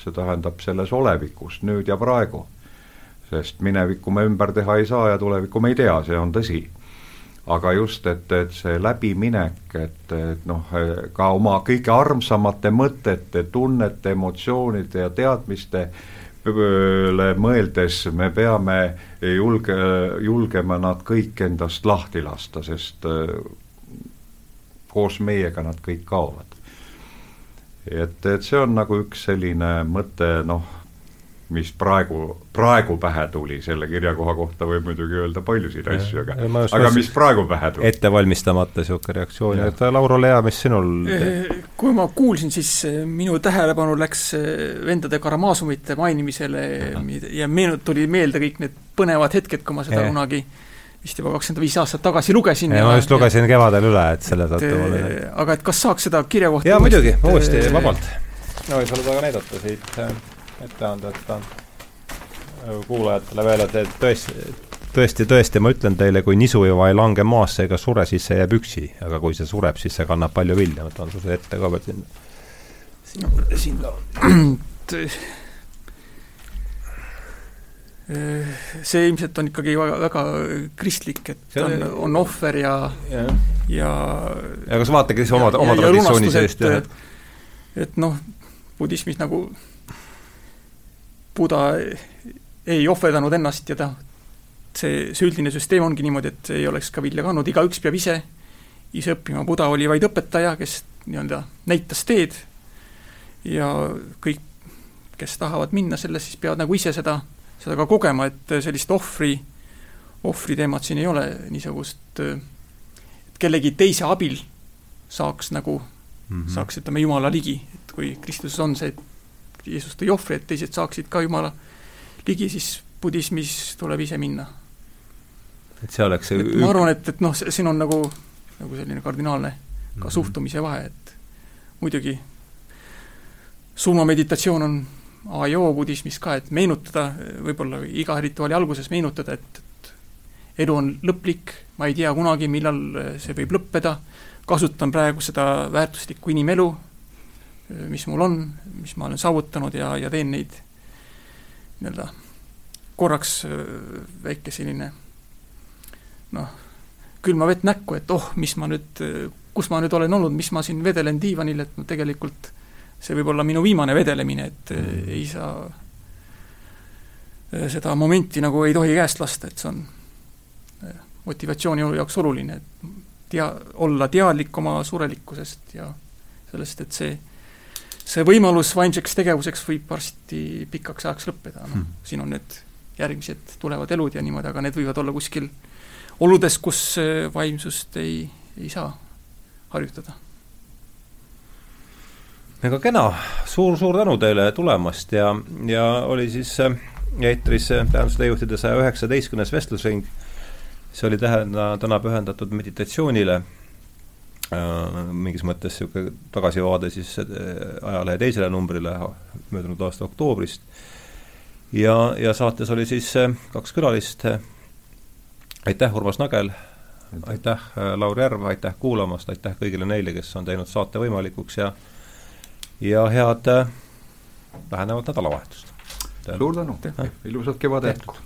see tähendab selles olevikus, nüüd ja praegu. sest minevikku me ümber teha ei saa ja tulevikku me ei tea, see on tõsi. aga just, et, et see läbiminek, et, et noh, ka oma kõige armsamate mõtete, tunnete, emotsioonide ja teadmiste mõeldes me peame julge, julgema nad kõik endast lahti lasta, sest äh, koos meiega nad kõik kaovad. Et, et see on nagu üks selline mõte, noh, mis praegu, praegu pähe tuli, selle kirjakoha kohta võib muidugi öelda paljusid asju, aga aga mis praegu pähe tuli? ettevalmistamata niisugune reaktsioon, et Lauro Lea, mis sinul eh, kui ma kuulsin, siis eh, minu tähelepanu läks eh, vendade Karamaasumite mainimisele ja meenut-, tuli meelde kõik need põnevad hetked, kui ma seda ja. kunagi vist juba kakskümmend viis aastat tagasi lugesin. ma just lugesin kevadel üle, et selle tõttu mul aga et kas saaks seda kirja kohta jaa, muidugi, uuesti, vabalt. no võib sulle ka näidata siit ette anda, et ta kuulajatele veel, et tõesti, tõesti, tõesti, ma ütlen teile, kui nisuiva ei lange maasse ega sure, siis see jääb üksi, aga kui see sureb, siis see kannab palju vilja, ma toon sulle ette ka veel sinna. ta on. [CLEARS THROAT] see ilmselt on ikkagi väga, väga kristlik, et see on, on ohver ja, ja, ja ja kas vaadake siis oma, oma traditsiooni seest, jah? et noh, budismis nagu Buda ei ohverdanud ennast ja ta, see, see üldine süsteem ongi niimoodi, et ei oleks ka vilja kandnud, igaüks peab ise, ise õppima, Buda oli vaid õpetaja, kes nii-öelda näitas teed ja kõik, kes tahavad minna selles, siis peavad nagu ise seda, seda ka kogema, et sellist ohvri, ohvri teemat siin ei ole, niisugust, et kellegi teise abil saaks nagu mm, -hmm. saaks, ütleme, Jumala ligi, et kui Kristuses on see, et Jeesus tõi ohvri, et teised saaksid ka Jumala ligi, siis budismis tuleb ise minna. et see oleks see et ma arvan, et, et noh, siin on nagu, nagu selline kardinaalne ka mm -hmm. suhtumise vahe, et muidugi surmameditatsioon on A ja O budismis ka, et meenutada, võib-olla iga rituaali alguses meenutada, et, et elu on lõplik, ma ei tea kunagi, millal see võib lõppeda, kasutan praegu seda väärtuslikku inimelu, mis mul on, mis ma olen saavutanud ja, ja teen neid, nii-öelda korraks väike selline noh, külma vett näkku, et oh, mis ma nüüd, kus ma nüüd olen olnud, mis ma siin vedelen diivanil, et no tegelikult see võib olla minu viimane vedelemine, et mm. ei saa seda momenti nagu ei tohi käest lasta, et see on motivatsiooni jaoks oluline, et tea-, olla teadlik oma surelikkusest ja sellest, et see, see võimalus vaimseks tegevuseks võib varsti pikaks ajaks lõppeda, noh hmm., siin on need järgmised tulevad elud ja niimoodi, aga need võivad olla kuskil oludes, kus vaimsust ei, ei saa harjutada. Väga kena. Suur,, suur-suur tänu teile tulemast. Ja, ja oli siis äh, eetris tähenduse juhtide saja üheksateistkümnes vestlusring. See oli tähena täna pühendatud meditatsioonile, äh, mingis mõttes niisugune tagasivaade siis äh, ajalehe teisele numbrile möödunud aasta oktoobrist. ja, ja saates oli siis äh, kaks külalist, aitäh, Urmas Nagel, aitäh, Lauri Järv, aitäh kuulamast, aitäh kõigile neile, kes on teinud saate võimalikuks ja ja head lähenevat nädalavahetust! suur tänu, ilusat kevade jätku!